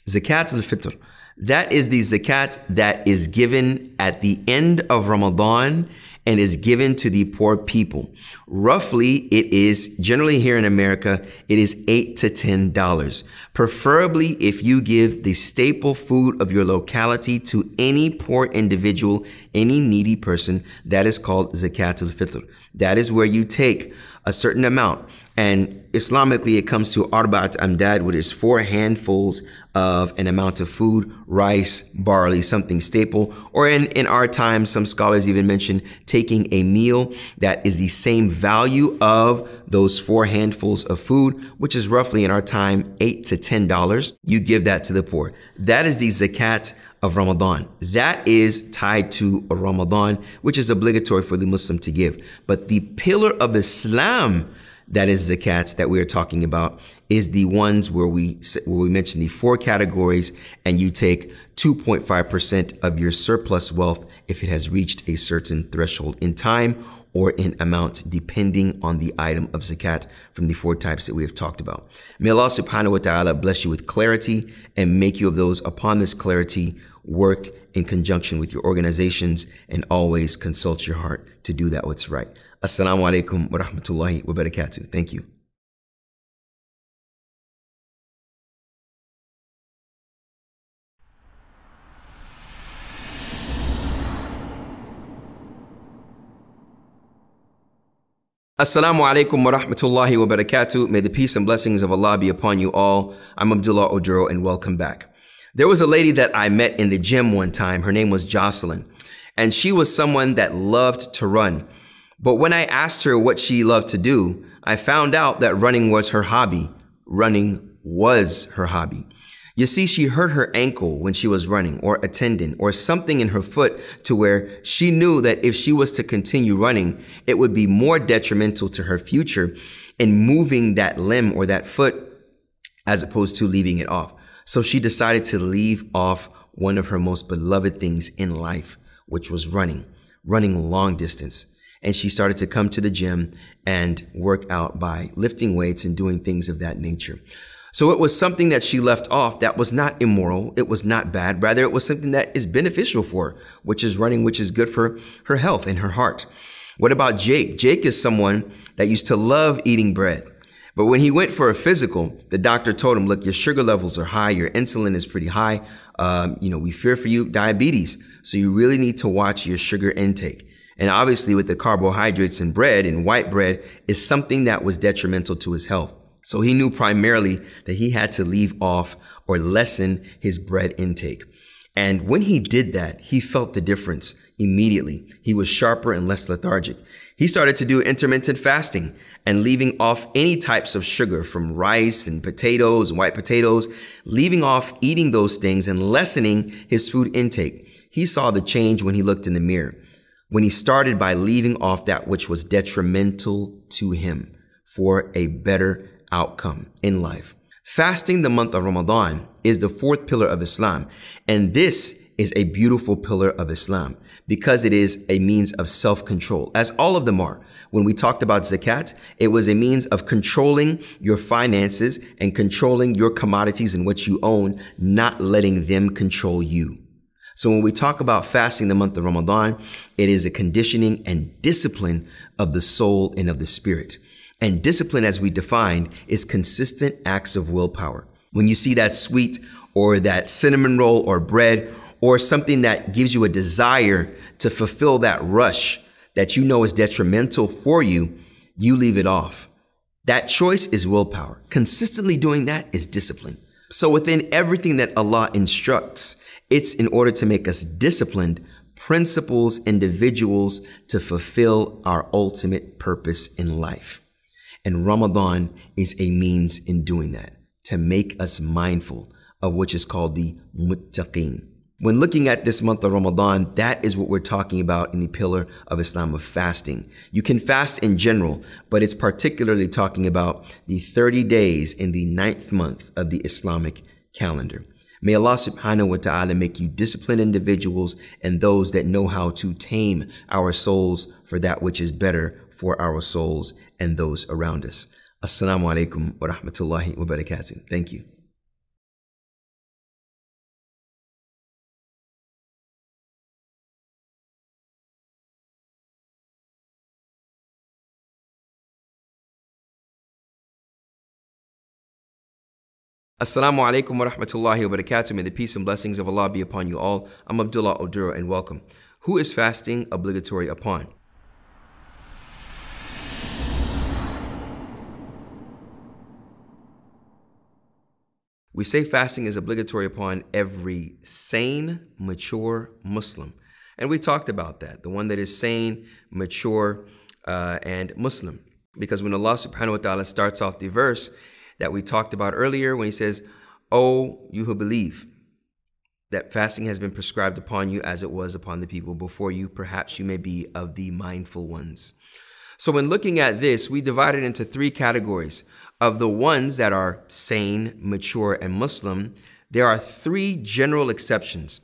Zakatul fitr. That is the zakat that is given at the end of Ramadan and is given to the poor people. Roughly, it is generally here in America, it is eight to ten dollars. Preferably, if you give the staple food of your locality to any poor individual, any needy person, that is called zakatul fitr. That is where you take a certain amount and Islamically, it comes to arbaat amdad, which is four handfuls of an amount of food, rice, barley, something staple. Or in, in our time, some scholars even mention taking a meal that is the same value of those four handfuls of food, which is roughly in our time, eight to ten dollars. You give that to the poor. That is the zakat of Ramadan. That is tied to Ramadan, which is obligatory for the Muslim to give. But the pillar of Islam that is the zakats that we are talking about is the ones where we where we mention the four categories and you take 2.5% of your surplus wealth if it has reached a certain threshold in time or in amount depending on the item of zakat from the four types that we have talked about. May Allah subhanahu wa ta'ala bless you with clarity and make you of those upon this clarity work in conjunction with your organizations and always consult your heart to do that what's right. Assalamu alaikum wa rahmatullahi wa barakatuh. Thank you. Assalamu alaikum wa rahmatullahi wa barakatuh. May the peace and blessings of Allah be upon you all. I'm Abdullah Oduro and welcome back. There was a lady that I met in the gym one time. Her name was Jocelyn. And she was someone that loved to run. But when I asked her what she loved to do, I found out that running was her hobby. Running was her hobby. You see, she hurt her ankle when she was running, or a tendon, or something in her foot to where she knew that if she was to continue running, it would be more detrimental to her future in moving that limb or that foot as opposed to leaving it off. So she decided to leave off one of her most beloved things in life, which was running, running long distance and she started to come to the gym and work out by lifting weights and doing things of that nature. So it was something that she left off that was not immoral. It was not bad. Rather, it was something that is beneficial for her, which is running, which is good for her health and her heart. What about Jake? Jake is someone that used to love eating bread. But when he went for a physical, the doctor told him, look, your sugar levels are high. Your insulin is pretty high. Um, you know, we fear for you diabetes. So you really need to watch your sugar intake. And obviously with the carbohydrates in bread and white bread is something that was detrimental to his health. So he knew primarily that he had to leave off or lessen his bread intake. And when he did that, he felt the difference immediately. He was sharper and less lethargic. He started to do intermittent fasting and leaving off any types of sugar from rice and potatoes and white potatoes, leaving off eating those things and lessening his food intake. He saw the change when he looked in the mirror, when he started by leaving off that which was detrimental to him for a better outcome in life. Fasting the month of Ramadan is the fourth pillar of Islam, and this is a beautiful pillar of Islam because it is a means of self-control, as all of them are. When we talked about zakat, it was a means of controlling your finances and controlling your commodities and what you own, not letting them control you. So when we talk about fasting the month of Ramadan, it is a conditioning and discipline of the soul and of the spirit. And discipline, as we defined, is consistent acts of willpower. When you see that sweet or that cinnamon roll or bread or something that gives you a desire to fulfill that rush that you know is detrimental for you, you leave it off. That choice is willpower. Consistently doing that is discipline. So within everything that Allah instructs, it's in order to make us disciplined, principles, individuals to fulfill our ultimate purpose in life. And Ramadan is a means in doing that, to make us mindful of which is called the muttaqeen. When looking at this month of Ramadan, that is what we're talking about in the pillar of Islam of fasting. You can fast in general, but it's particularly talking about the 30 days in the ninth month of the Islamic calendar. May Allah subhanahu wa ta'ala make you disciplined individuals and those that know how to tame our souls for that which is better for our souls and those around us. Assalamu alaikum wa rahmatullahi wa barakatuh. Thank you. Assalamu alaikum wa rahmatullahi wa barakatuh. May the peace and blessings of Allah be upon you all. I'm Abdullah Oduro and welcome. Who is fasting obligatory upon? We say fasting is obligatory upon every sane, mature Muslim. And we talked about that, the one that is sane, mature, uh, and Muslim. Because when Allah subhanahu wa ta'ala starts off the verse, that we talked about earlier when he says, Oh, you who believe that fasting has been prescribed upon you as it was upon the people before you, perhaps you may be of the mindful ones. So, when looking at this, we divide it into three categories. Of the ones that are sane, mature, and Muslim, there are three general exceptions.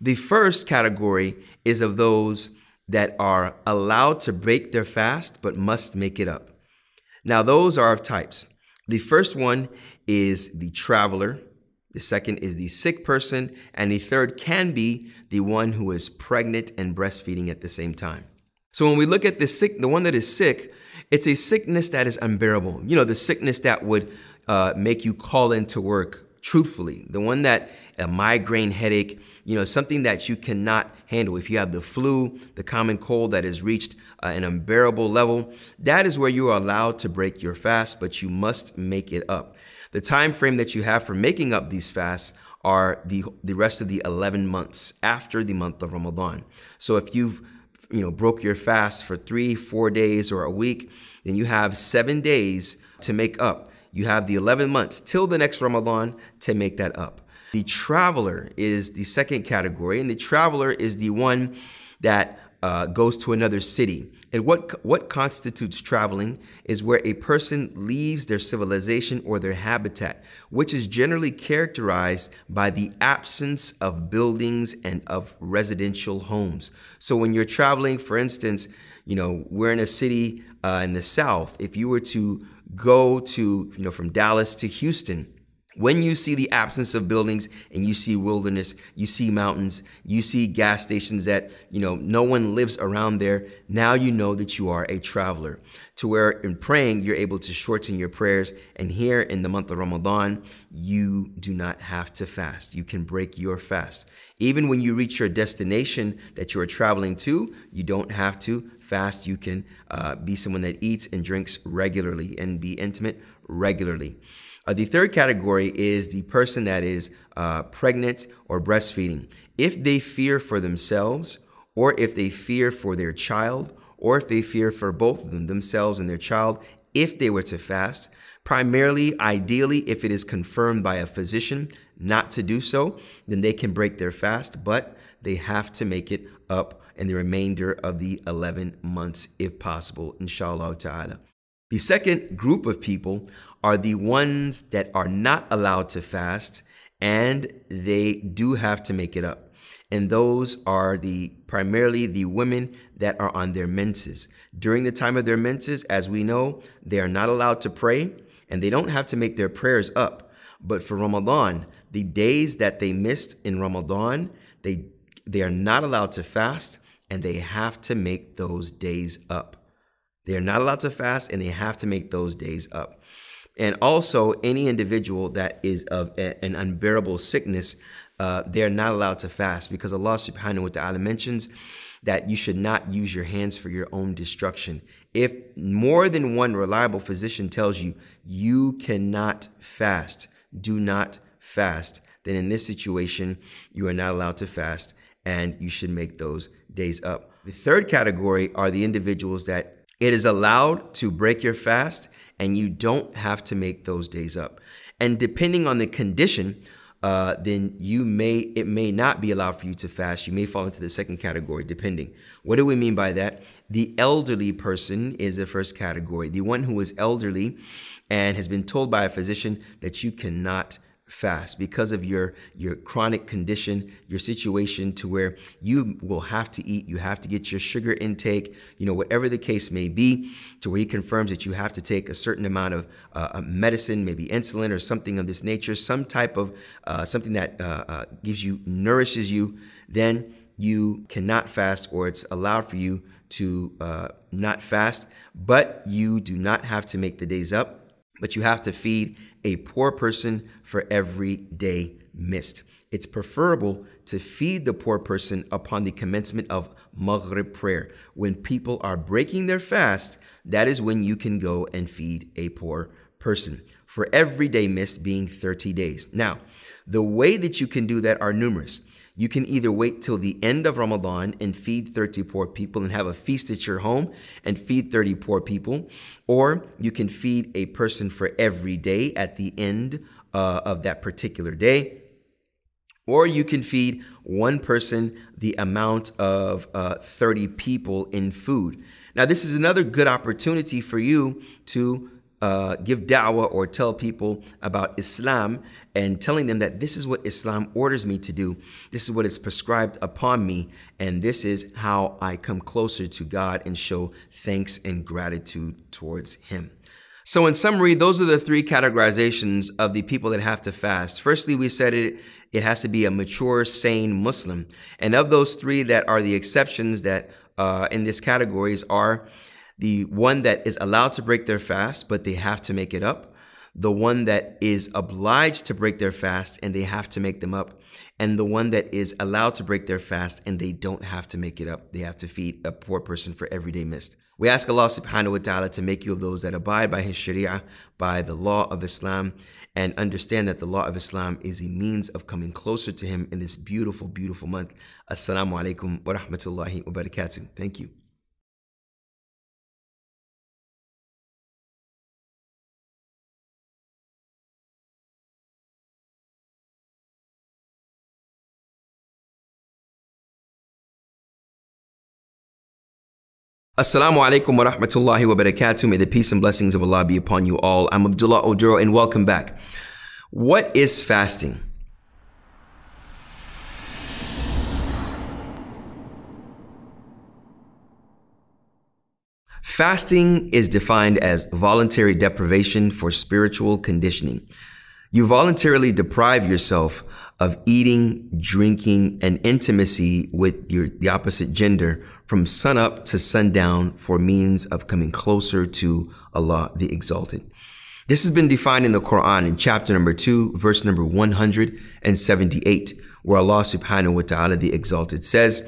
The first category is of those that are allowed to break their fast but must make it up. Now, those are of types. The first one is the traveler. The second is the sick person. And the third can be the one who is pregnant and breastfeeding at the same time. So when we look at the sick, the one that is sick, it's a sickness that is unbearable. You know, the sickness that would uh, make you call into work truthfully. The one that a migraine headache, you know, something that you cannot handle. If you have the flu, the common cold that has reached uh, an unbearable level, that is where you are allowed to break your fast, but you must make it up. The time frame that you have for making up these fasts are the the rest of the 11 months after the month of Ramadan. So if you've you know broke your fast for 3 4 days or a week, then you have 7 days to make up. You have the 11 months till the next Ramadan to make that up. The traveler is the second category, and the traveler is the one that uh, goes to another city. And what, what constitutes traveling is where a person leaves their civilization or their habitat, which is generally characterized by the absence of buildings and of residential homes. So when you're traveling, for instance, you know, we're in a city uh, in the South. If you were to go to, you know, from Dallas to Houston, When you see the absence of buildings and you see wilderness, you see mountains, you see gas stations that, you know, no one lives around there, now you know that you are a traveler. To where in praying, you're able to shorten your prayers. And here in the month of Ramadan, you do not have to fast. You can break your fast. Even when you reach your destination that you are traveling to, you don't have to fast. You can uh, be someone that eats and drinks regularly and be intimate regularly. Uh, the third category is the person that is uh, pregnant or breastfeeding. If they fear for themselves, or if they fear for their child, or if they fear for both of them, themselves and their child, if they were to fast, primarily, ideally, if it is confirmed by a physician not to do so, then they can break their fast, but they have to make it up in the remainder of the 11 months if possible, inshallah ta'ala. The second group of people are the ones that are not allowed to fast and they do have to make it up. And those are the primarily the women that are on their menses. During the time of their menses, as we know, they are not allowed to pray and they don't have to make their prayers up. But for Ramadan, the days that they missed in Ramadan, they they are not allowed to fast and they have to make those days up. They are not allowed to fast and they have to make those days up. And also, any individual that is of an unbearable sickness, uh, they are not allowed to fast because Allah subhanahu wa ta'ala mentions that you should not use your hands for your own destruction. If more than one reliable physician tells you you cannot fast, do not fast, then in this situation, you are not allowed to fast and you should make those days up. The third category are the individuals that it is allowed to break your fast and you don't have to make those days up. And depending on the condition, uh, then you may it may not be allowed for you to fast. You may fall into the second category, depending. What do we mean by that? The elderly person is the first category. The one who is elderly and has been told by a physician that you cannot fast because of your your chronic condition your situation to where you will have to eat you have to get your sugar intake you know whatever the case may be to where he confirms that you have to take a certain amount of uh, medicine maybe insulin or something of this nature some type of uh, something that uh, uh, gives you nourishes you then you cannot fast or it's allowed for you to uh, not fast. But you do not have to make the days up but you have to feed a poor person for every day missed. It's preferable to feed the poor person upon the commencement of Maghrib prayer. When people are breaking their fast, that is when you can go and feed a poor person. For every day missed being 30 days. Now, the way that you can do that are numerous. You can either wait till the end of Ramadan and feed 30 poor people and have a feast at your home and feed 30 poor people, or you can feed a person for every day at the end uh, of that particular day. Or you can feed one person the amount of uh, 30 people in food. Now, this is another good opportunity for you to uh, give da'wah or tell people about Islam and telling them that this is what Islam orders me to do. This is what is prescribed upon me. And this is how I come closer to God and show thanks and gratitude towards Him. So, in summary, those are the three categorizations of the people that have to fast. Firstly, we said it, it has to be a mature, sane Muslim. And of those three that are the exceptions that uh, in this categories are the one that is allowed to break their fast, but they have to make it up, the one that is obliged to break their fast and they have to make them up, and the one that is allowed to break their fast and they don't have to make it up. They have to feed a poor person for every day missed. We ask Allah subhanahu wa ta'ala to make you of those that abide by His Sharia, by the law of Islam, and understand that the law of Islam is a means of coming closer to Him in this beautiful, beautiful month. Assalamu alaikum wa rahmatullahi wa barakatuh. Thank you. Assalamu alaikum wa rahmatullahi wa barakatuh. May the peace and blessings of Allah be upon you all. I'm Abdullah Oduro and welcome back. What is fasting? Fasting is defined as voluntary deprivation for spiritual conditioning. You voluntarily deprive yourself of eating, drinking, and intimacy with your, the opposite gender from sunup to sundown for means of coming closer to Allah the Exalted. This has been defined in the Quran in chapter number 2, verse number 178, where Allah subhanahu wa ta'ala the Exalted says,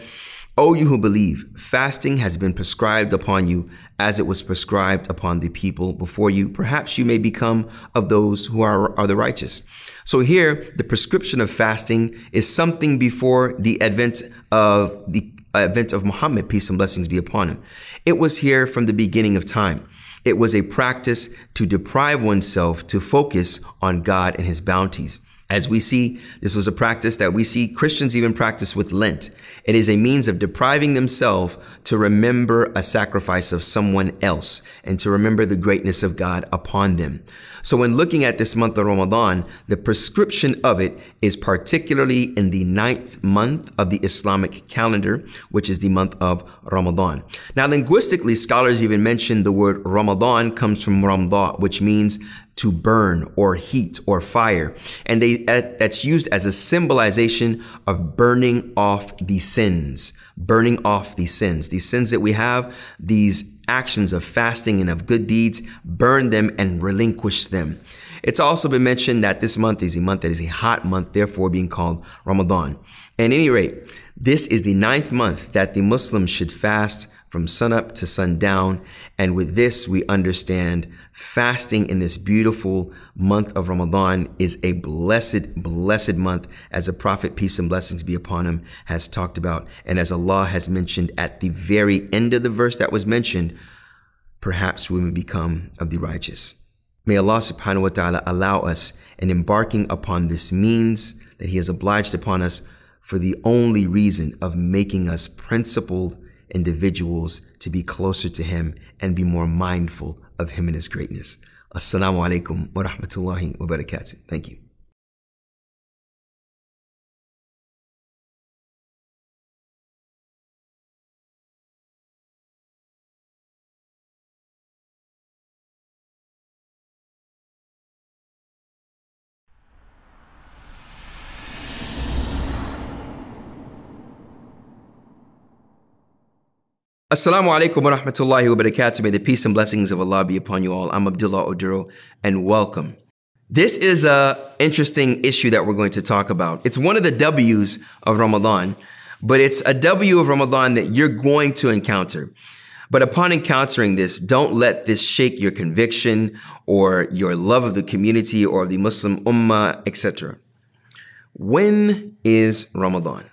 O you who believe, fasting has been prescribed upon you as it was prescribed upon the people before you. Perhaps you may become of those who are, are the righteous. So here, the prescription of fasting is something before the advent of the advent of Muhammad, peace and blessings be upon him. It was here from the beginning of time. It was a practice to deprive oneself to focus on God and his bounties. As we see, this was a practice that we see Christians even practice with Lent. It is a means of depriving themselves to remember a sacrifice of someone else and to remember the greatness of God upon them. So when looking at this month of Ramadan, the prescription of it is particularly in the ninth month of the Islamic calendar, which is the month of Ramadan. Now, linguistically, scholars even mention the word Ramadan comes from Ramda, which means to burn or heat or fire. And they, uh, that's used as a symbolization of burning off the sins, burning off the sins, these sins that we have, these actions of fasting and of good deeds, burn them and relinquish them. It's also been mentioned that this month is a month that is a hot month, therefore being called Ramadan. At any rate, this is the ninth month that the Muslims should fast from sunup to sundown. And with this, we understand fasting in this beautiful month of Ramadan is a blessed, blessed month, as the Prophet, peace and blessings be upon him, has talked about. And as Allah has mentioned at the very end of the verse that was mentioned, perhaps we may become of the righteous. May Allah subhanahu wa ta'ala allow us in embarking upon this means that He has obliged upon us for the only reason of making us principled individuals to be closer to Him and be more mindful of Him and His greatness. Assalamu alaikum wa rahmatullahi wa barakatuh. Thank you. Assalamu alaikum wa rahmatullahi wa barakatuh. May the peace and blessings of Allah be upon you all. I'm Abdullah Oduro and welcome. This is a interesting issue that we're going to talk about. It's one of the W's of Ramadan, but it's a W of Ramadan that you're going to encounter. But upon encountering this, don't let this shake your conviction or your love of the community or the Muslim ummah, etc. When is Ramadan?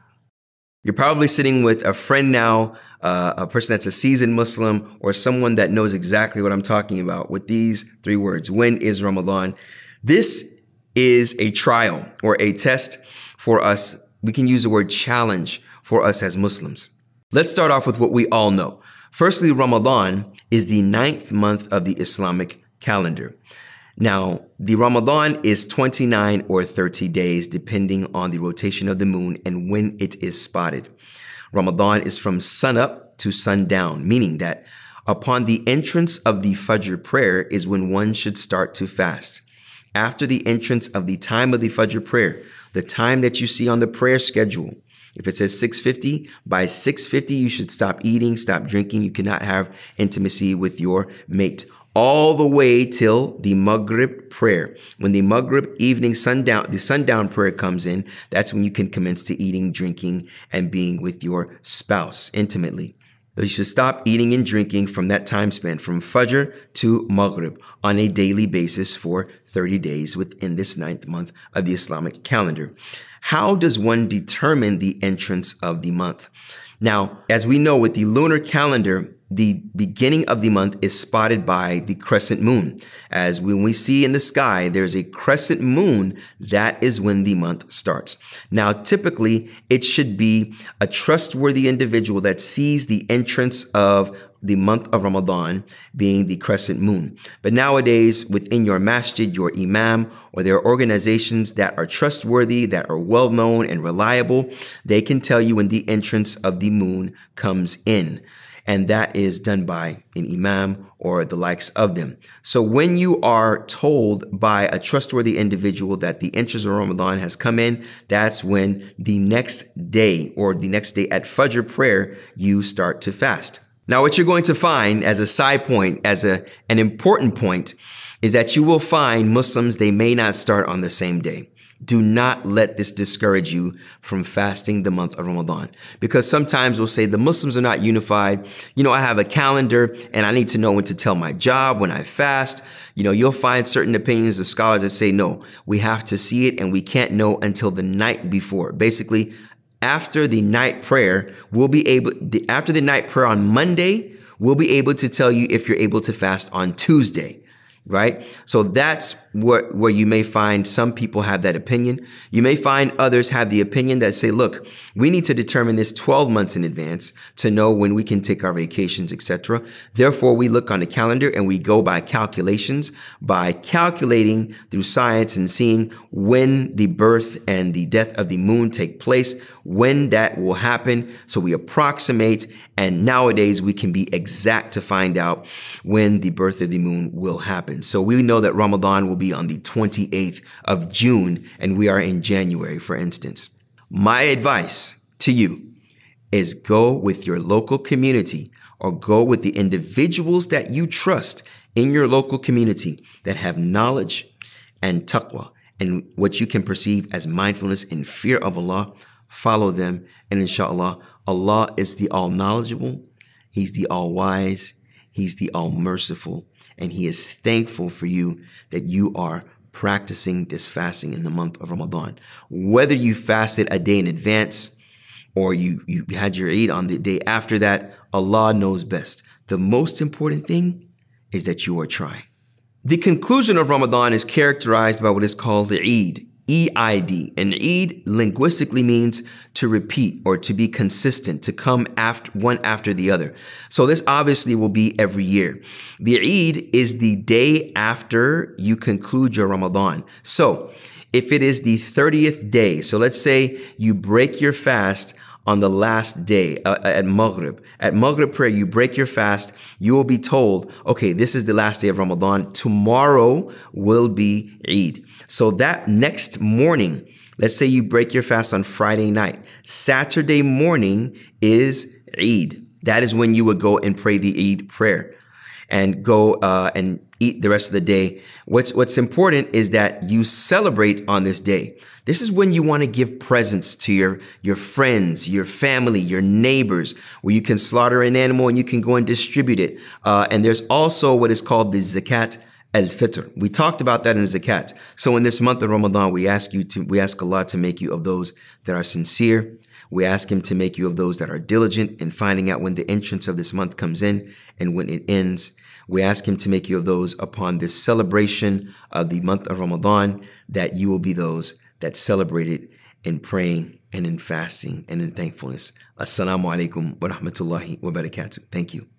You're probably sitting with a friend now, uh, a person that's a seasoned Muslim, or someone that knows exactly what I'm talking about with these three words. When is Ramadan? This is a trial or a test for us. We can use the word challenge for us as Muslims. Let's start off with what we all know. Firstly, Ramadan is the ninth month of the Islamic calendar. Now, the Ramadan is 29 or 30 days, depending on the rotation of the moon and when it is spotted. Ramadan is from sunup to sundown, meaning that upon the entrance of the Fajr prayer is when one should start to fast. After the entrance of the time of the Fajr prayer, the time that you see on the prayer schedule, if it says 650, by 650 you should stop eating, stop drinking. You cannot have intimacy with your mate all the way till the Maghrib prayer. When the Maghrib evening sundown, the sundown prayer comes in, that's when you can commence to eating, drinking, and being with your spouse intimately. You should stop eating and drinking from that time span from Fajr to Maghrib on a daily basis for 30 days within this ninth month of the Islamic calendar. How does one determine the entrance of the month? Now, as we know with the lunar calendar, the beginning of the month is spotted by the crescent moon. As when we see in the sky, there's a crescent moon, that is when the month starts. Now, typically, it should be a trustworthy individual that sees the entrance of the month of Ramadan being the crescent moon. But nowadays, within your masjid, your imam, or there are organizations that are trustworthy, that are well known and reliable, they can tell you when the entrance of the moon comes in. And that is done by an imam or the likes of them. So when you are told by a trustworthy individual that the interest of Ramadan has come in, that's when the next day or the next day at Fajr prayer, you start to fast. Now, what you're going to find as a side point, as a, an important point, is that you will find Muslims, they may not start on the same day. Do not let this discourage you from fasting the month of Ramadan. Because sometimes we'll say the Muslims are not unified. You know, I have a calendar and I need to know when to tell my job, when I fast. You know, you'll find certain opinions of scholars that say, no, we have to see it and we can't know until the night before. Basically, after the night prayer, we'll be able, after the night prayer on Monday, we'll be able to tell you if you're able to fast on Tuesday right? So that's where, where you may find some people have that opinion. You may find others have the opinion that say, look, we need to determine this 12 months in advance to know when we can take our vacations, etc. Therefore, we look on the calendar and we go by calculations, by calculating through science and seeing when the birth and the death of the moon take place, when that will happen. So we approximate and nowadays we can be exact to find out when the birth of the moon will happen. So we know that Ramadan will be on the 28th of June and we are in January, for instance. My advice to you is go with your local community or go with the individuals that you trust in your local community that have knowledge and taqwa and what you can perceive as mindfulness and fear of Allah. Follow them and inshallah, Allah is the all knowledgeable. He's the all wise. He's the all merciful. And he is thankful for you that you are practicing this fasting in the month of Ramadan. Whether you fasted a day in advance or you, you had your Eid on the day after that, Allah knows best. The most important thing is that you are trying. The conclusion of Ramadan is characterized by what is called the Eid, EID. And Eid linguistically means to repeat or to be consistent, to come after one after the other. So this obviously will be every year. The Eid is the day after you conclude your Ramadan. So if it is the 30th day, so let's say you break your fast on the last day uh, at Maghrib. At Maghrib prayer, you break your fast. You will be told, okay, this is the last day of Ramadan. Tomorrow will be Eid. So that next morning, let's say you break your fast on Friday night. Saturday morning is Eid. That is when you would go and pray the Eid prayer and go uh, and eat the rest of the day. What's what's important is that you celebrate on this day. This is when you want to give presents to your your friends, your family, your neighbors, where you can slaughter an animal and you can go and distribute it. Uh, and there's also what is called the zakat al-fitr. We talked about that in zakat. So in this month of Ramadan, we ask you to, we ask Allah to make you of those that are sincere. We ask Him to make you of those that are diligent in finding out when the entrance of this month comes in and when it ends. We ask Him to make you of those upon this celebration of the month of Ramadan that you will be those that celebrate it in praying and in fasting and in thankfulness. Assalamu alaikum wa rahmatullahi wa barakatuh. Thank you.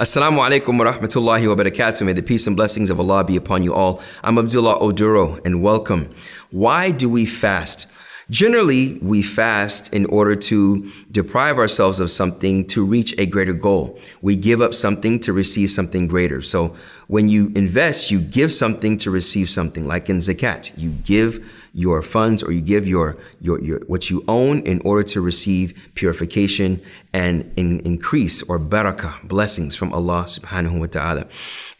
Assalamu alaikum wa rahmatullahi wa barakatuh. May the peace and blessings of Allah be upon you all. I'm Abdullah Oduro and welcome. Why do we fast? Generally, we fast in order to deprive ourselves of something to reach a greater goal. We give up something to receive something greater. So when you invest, you give something to receive something, like in zakat. You give your funds or you give your, your, your what you own in order to receive purification and in, increase or barakah, blessings from Allah subhanahu wa ta'ala.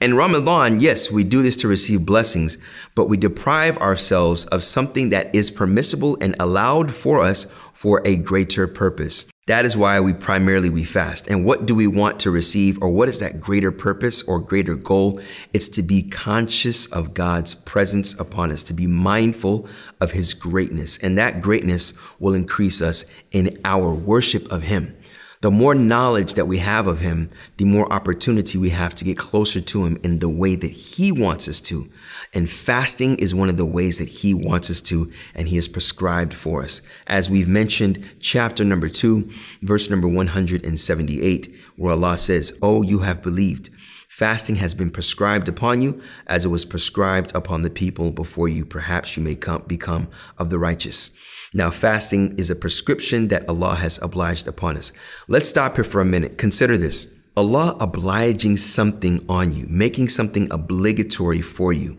In Ramadan, yes, we do this to receive blessings, but we deprive ourselves of something that is permissible and allowed for us for a greater purpose. That is why we primarily we fast. And what do we want to receive or what is that greater purpose or greater goal? It's to be conscious of God's presence upon us, to be mindful of his greatness. And that greatness will increase us in our worship of him. The more knowledge that we have of him, the more opportunity we have to get closer to him in the way that he wants us to. And fasting is one of the ways that he wants us to, and he has prescribed for us. As we've mentioned, chapter number two, verse number 178, where Allah says, Oh, you have believed. Fasting has been prescribed upon you as it was prescribed upon the people before you. Perhaps you may come, become of the righteous. Now, fasting is a prescription that Allah has obliged upon us. Let's stop here for a minute. Consider this. Allah obliging something on you, making something obligatory for you.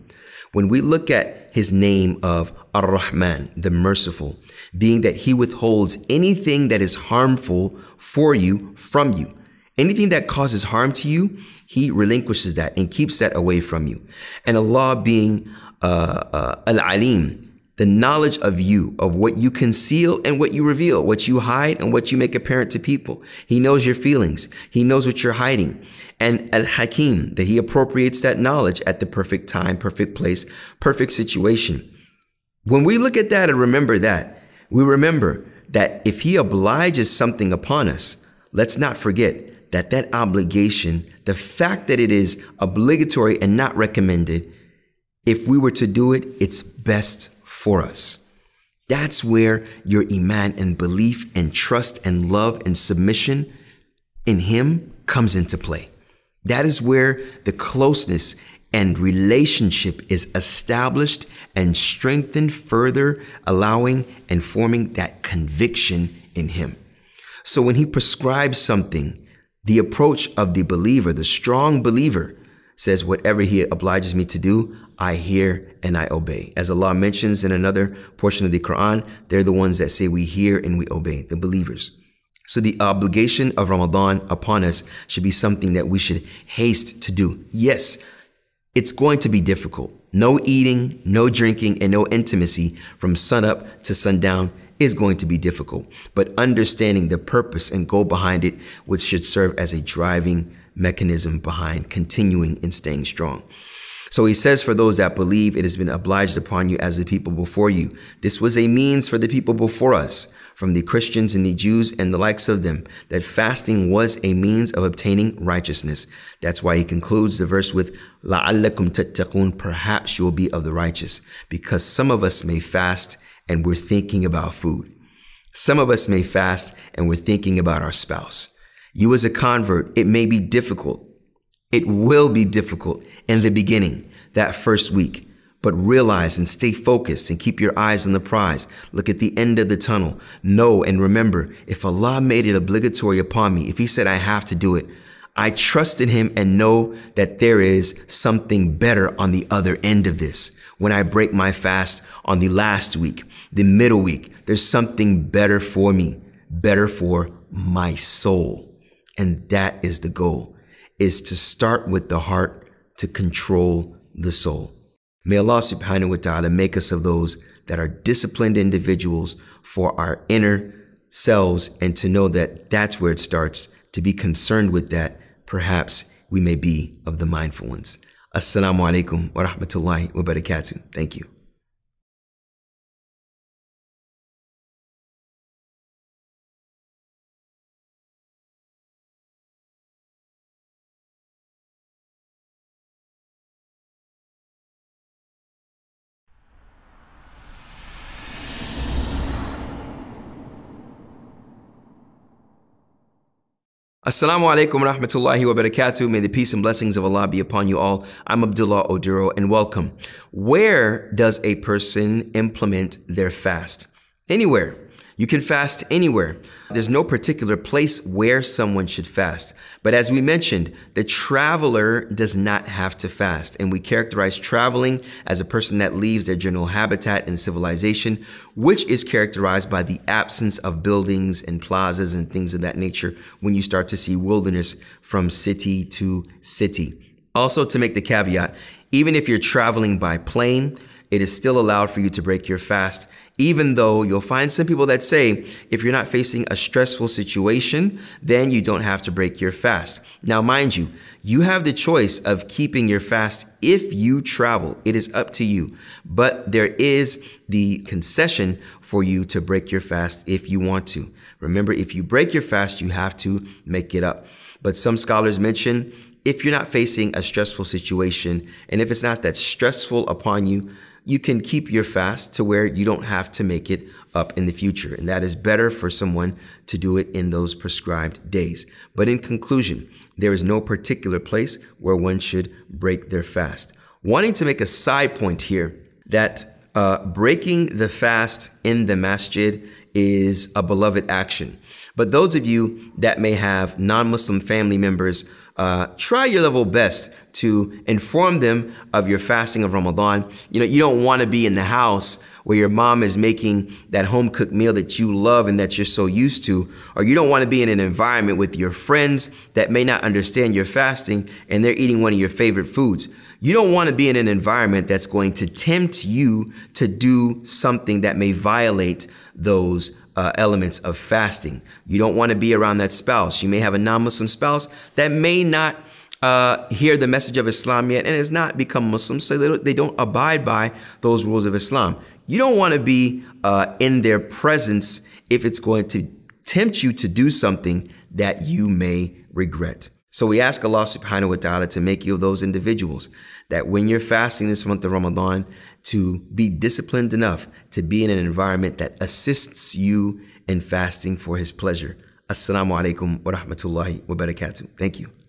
When we look at his name of Ar-Rahman, the merciful, being that he withholds anything that is harmful for you from you. Anything that causes harm to you, he relinquishes that and keeps that away from you. And Allah being uh, uh, Al-Alim, the knowledge of you, of what you conceal and what you reveal, what you hide and what you make apparent to people. He knows your feelings. He knows what you're hiding. And Al Hakim, that He appropriates that knowledge at the perfect time, perfect place, perfect situation. When we look at that and remember that, we remember that if He obliges something upon us, let's not forget that that obligation, the fact that it is obligatory and not recommended, if we were to do it, it's best for us. That's where your iman and belief and trust and love and submission in Him comes into play. That is where the closeness and relationship is established and strengthened further, allowing and forming that conviction in Him. So when He prescribes something, the approach of the believer, the strong believer, says, Whatever He obliges me to do, I hear and I obey. As Allah mentions in another portion of the Quran, they're the ones that say we hear and we obey, the believers. So the obligation of Ramadan upon us should be something that we should haste to do. Yes, it's going to be difficult. No eating, no drinking, and no intimacy from sunup to sundown is going to be difficult. But understanding the purpose and goal behind it, which should serve as a driving mechanism behind continuing and staying strong. So he says, For those that believe, it has been obliged upon you as the people before you. This was a means for the people before us, from the Christians and the Jews and the likes of them, that fasting was a means of obtaining righteousness. That's why he concludes the verse with, لَعَلَّكُمْ تَتَّقُونَ Perhaps you will be of the righteous, because some of us may fast and we're thinking about food. Some of us may fast and we're thinking about our spouse. You as a convert, it may be difficult it will be difficult in the beginning, that first week, but realize and stay focused and keep your eyes on the prize. Look at the end of the tunnel. Know and remember, if Allah made it obligatory upon me, if He said I have to do it, I trust in Him and know that there is something better on the other end of this. When I break my fast on the last week, the middle week, there's something better for me, better for my soul. And that is the goal is to start with the heart to control the soul. May Allah subhanahu wa ta'ala make us of those that are disciplined individuals for our inner selves and to know that that's where it starts. To be concerned with that, perhaps we may be of the mindful ones. Assalamu alaikum wa rahmatullahi wa barakatuh. Thank you. Assalamu alaikum rahmatullahi wa barakatuh. May the peace and blessings of Allah be upon you all. I'm Abdullah Oduro and welcome. Where does a person implement their fast? Anywhere. You can fast anywhere. There's no particular place where someone should fast. But as we mentioned, the traveler does not have to fast. And we characterize traveling as a person that leaves their general habitat and civilization, which is characterized by the absence of buildings and plazas and things of that nature when you start to see wilderness from city to city. Also, to make the caveat, even if you're traveling by plane, it is still allowed for you to break your fast, even though you'll find some people that say if you're not facing a stressful situation, then you don't have to break your fast. Now, mind you, you have the choice of keeping your fast if you travel. It is up to you. But there is the concession for you to break your fast if you want to. Remember, if you break your fast, you have to make it up. But some scholars mention if you're not facing a stressful situation and if it's not that stressful upon you, you can keep your fast to where you don't have to make it up in the future. And that is better for someone to do it in those prescribed days. But in conclusion, there is no particular place where one should break their fast. Wanting to make a side point here that uh, breaking the fast in the masjid is a beloved action. But those of you that may have non Muslim family members uh, try your level best to inform them of your fasting of Ramadan. You know, you don't want to be in the house where your mom is making that home cooked meal that you love and that you're so used to, or you don't want to be in an environment with your friends that may not understand your fasting and they're eating one of your favorite foods. You don't want to be in an environment that's going to tempt you to do something that may violate those uh, elements of fasting. You don't want to be around that spouse. You may have a non Muslim spouse that may not uh, hear the message of Islam yet and has not become Muslim, so they don't, they don't abide by those rules of Islam. You don't want to be uh, in their presence if it's going to tempt you to do something that you may regret. So we ask Allah subhanahu wa ta'ala to make you of those individuals that when you're fasting this month of Ramadan, to be disciplined enough to be in an environment that assists you in fasting for His pleasure. Assalamu alaikum wa rahmatullahi wa barakatuh. Thank you.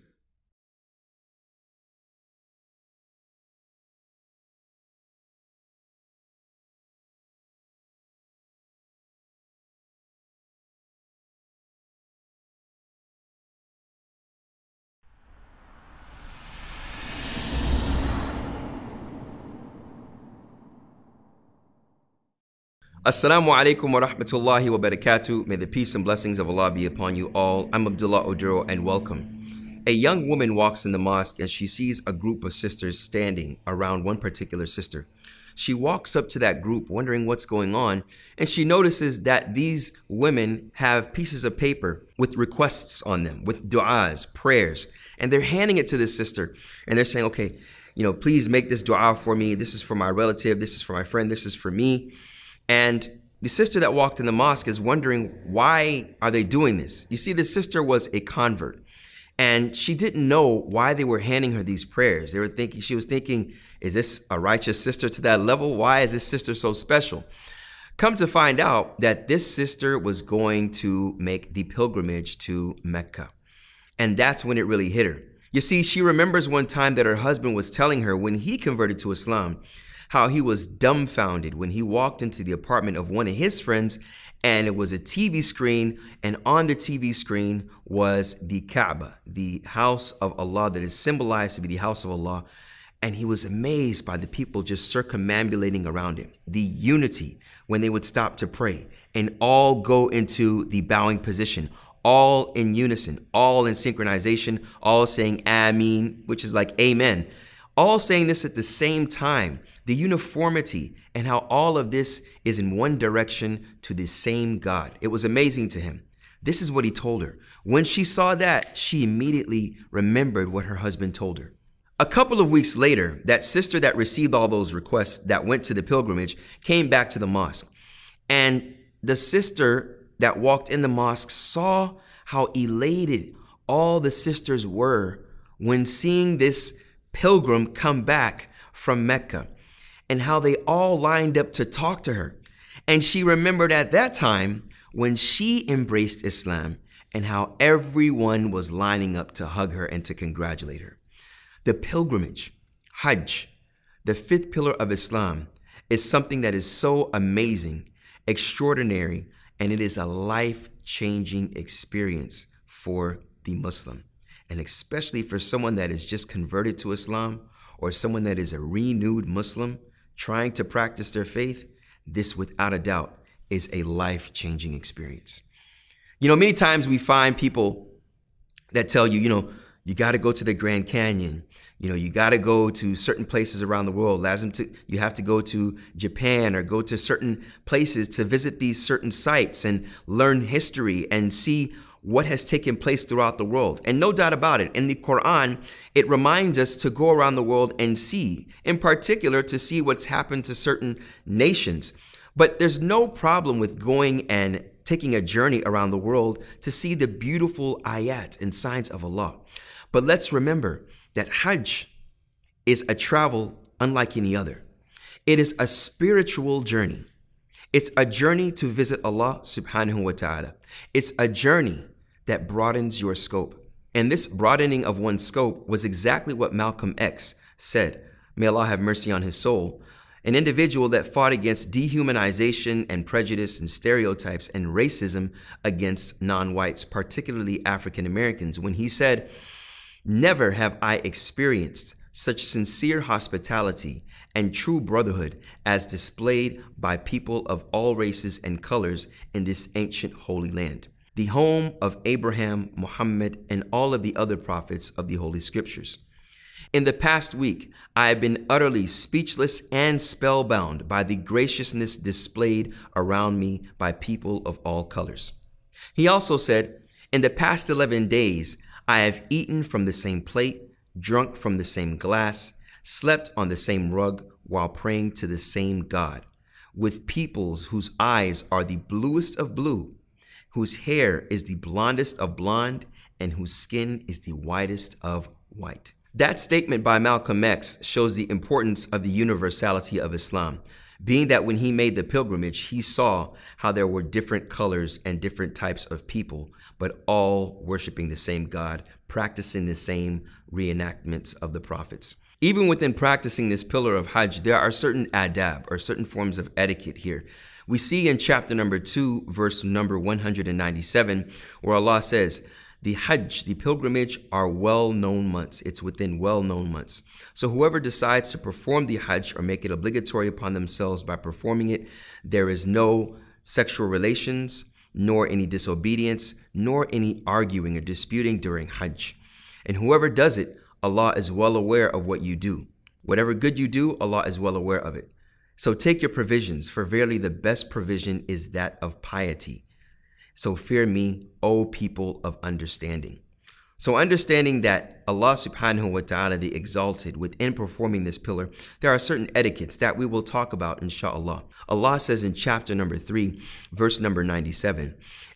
Assalamu alaikum wa rahmatullahi wa barakatuh. May the peace and blessings of Allah be upon you all. I'm Abdullah Oduro and welcome. A young woman walks in the mosque and she sees a group of sisters standing around one particular sister. She walks up to that group wondering what's going on and she notices that these women have pieces of paper with requests on them, with du'as, prayers, and they're handing it to this sister and they're saying, okay, you know, please make this du'a for me. This is for my relative. This is for my friend. This is for me. And the sister that walked in the mosque is wondering why are they doing this? You see, the sister was a convert and she didn't know why they were handing her these prayers. They were thinking, she was thinking, is this a righteous sister to that level? Why is this sister so special? Come to find out that this sister was going to make the pilgrimage to Mecca. And that's when it really hit her. You see, she remembers one time that her husband was telling her when he converted to Islam how he was dumbfounded when he walked into the apartment of one of his friends and it was a TV screen, and on the TV screen was the Kaaba, the house of Allah that is symbolized to be the house of Allah. And he was amazed by the people just circumambulating around him, the unity when they would stop to pray and all go into the bowing position, all in unison, all in synchronization, all saying Ameen, which is like Amen, all saying this at the same time the uniformity and how all of this is in one direction to the same God. It was amazing to him. This is what he told her. When she saw that, she immediately remembered what her husband told her. A couple of weeks later, that sister that received all those requests that went to the pilgrimage came back to the mosque. And the sister that walked in the mosque saw how elated all the sisters were when seeing this pilgrim come back from Mecca and how they all lined up to talk to her. And she remembered at that time when she embraced Islam and how everyone was lining up to hug her and to congratulate her. The pilgrimage, Hajj, the fifth pillar of Islam, is something that is so amazing, extraordinary, and it is a life changing experience for the Muslim. And especially for someone that is just converted to Islam or someone that is a renewed Muslim, trying to practice their faith, this without a doubt is a life changing experience. You know, many times we find people that tell you, you know, You got to go to the Grand Canyon. You know, you got to go to certain places around the world. To, you have to go to Japan or go to certain places to visit these certain sites and learn history and see what has taken place throughout the world. And no doubt about it, in the Quran, it reminds us to go around the world and see, in particular, to see what's happened to certain nations. But there's no problem with going and taking a journey around the world to see the beautiful ayat and signs of Allah. But let's remember that Hajj is a travel unlike any other. It is a spiritual journey. It's a journey to visit Allah subhanahu wa ta'ala. It's a journey that broadens your scope. And this broadening of one's scope was exactly what Malcolm X said. May Allah have mercy on his soul. An individual that fought against dehumanization and prejudice and stereotypes and racism against non whites, particularly African Americans, when he said, Never have I experienced such sincere hospitality and true brotherhood as displayed by people of all races and colors in this ancient holy land the home of Abraham, Muhammad, and all of the other prophets of the Holy Scriptures. In the past week, I have been utterly speechless and spellbound by the graciousness displayed around me by people of all colors. He also said, In the past 11 days, I have eaten from the same plate, drunk from the same glass, slept on the same rug while praying to the same God, with peoples whose eyes are the bluest of blue whose hair is the blondest of blonde and whose skin is the whitest of white. That statement by Malcolm X shows the importance of the universality of Islam, being that when he made the pilgrimage, he saw how there were different colors and different types of people, but all worshiping the same God, practicing the same reenactments of the prophets. Even within practicing this pillar of Hajj, there are certain adab or certain forms of etiquette here we see in chapter number 2, verse number 197, where Allah says, the Hajj, the pilgrimage, are well known months. It's within well known months. So, whoever decides to perform the Hajj or make it obligatory upon themselves by performing it, there is no sexual relations, nor any disobedience, nor any arguing or disputing during Hajj. And whoever does it, Allah is well aware of what you do. Whatever good you do, Allah is well aware of it. So take your provisions, for verily the best provision is that of piety. So fear me, O people of understanding. So understanding that Allah subhanahu wa ta'ala, the exalted, within performing this pillar, there are certain etiquettes that we will talk about inshallah. Allah says in chapter number 3, verse number 97,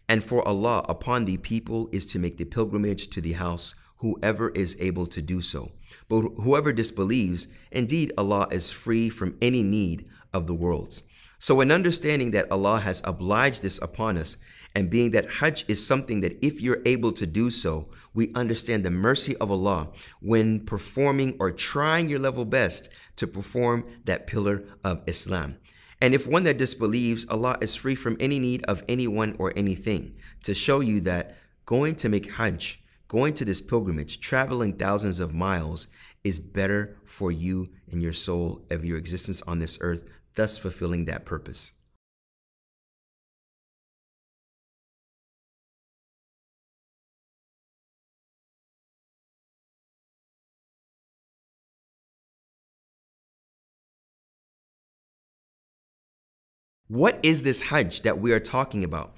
And for Allah upon the people is to make the pilgrimage to the house, whoever is able to do so. But whoever disbelieves, indeed Allah is free from any need of the worlds. So, in understanding that Allah has obliged this upon us, and being that Hajj is something that if you're able to do so, we understand the mercy of Allah when performing or trying your level best to perform that pillar of Islam. And if one that disbelieves, Allah is free from any need of anyone or anything to show you that going to make Hajj, going to this pilgrimage, traveling thousands of miles is better for you and your soul of your existence on this earth thus fulfilling that purpose. What is this Hajj that we are talking about?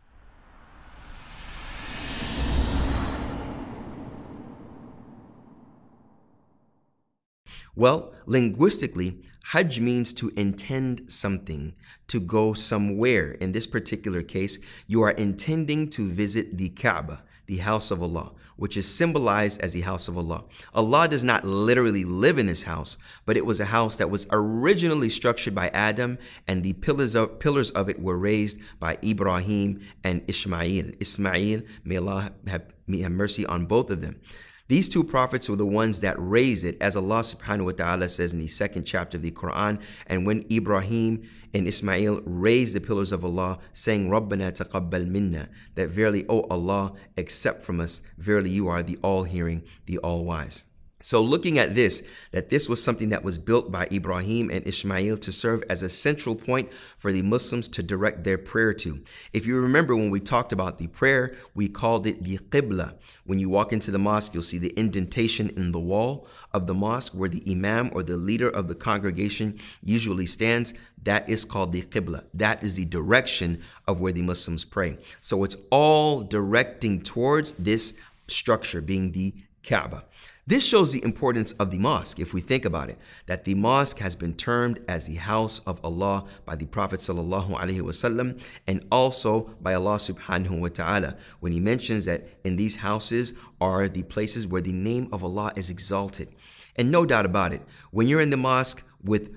Well, linguistically, Hajj means to intend something, to go somewhere. In this particular case, you are intending to visit the Kaaba, the house of Allah, which is symbolized as the house of Allah. Allah does not literally live in this house, but it was a house that was originally structured by Adam, and the pillars of, pillars of it were raised by Ibrahim and Ismail. Ismail, may Allah have, may have mercy on both of them. These two prophets were the ones that raised it, as Allah subhanahu wa ta'ala says in the second chapter of the Quran. And when Ibrahim and Ismail raised the pillars of Allah, saying, Rabbana taqabbal minna, that verily, O Allah, accept from us, verily you are the all-hearing, the all-wise. So, looking at this, that this was something that was built by Ibrahim and Ishmael to serve as a central point for the Muslims to direct their prayer to. If you remember when we talked about the prayer, we called it the Qibla. When you walk into the mosque, you'll see the indentation in the wall of the mosque where the Imam or the leader of the congregation usually stands. That is called the Qibla. That is the direction of where the Muslims pray. So, it's all directing towards this structure being the Kaaba. This shows the importance of the mosque, if we think about it, that the mosque has been termed as the house of Allah by the Prophet wasallam and also by Allah subhanahu wa ta'ala when he mentions that in these houses are the places where the name of Allah is exalted. And no doubt about it, when you're in the mosque with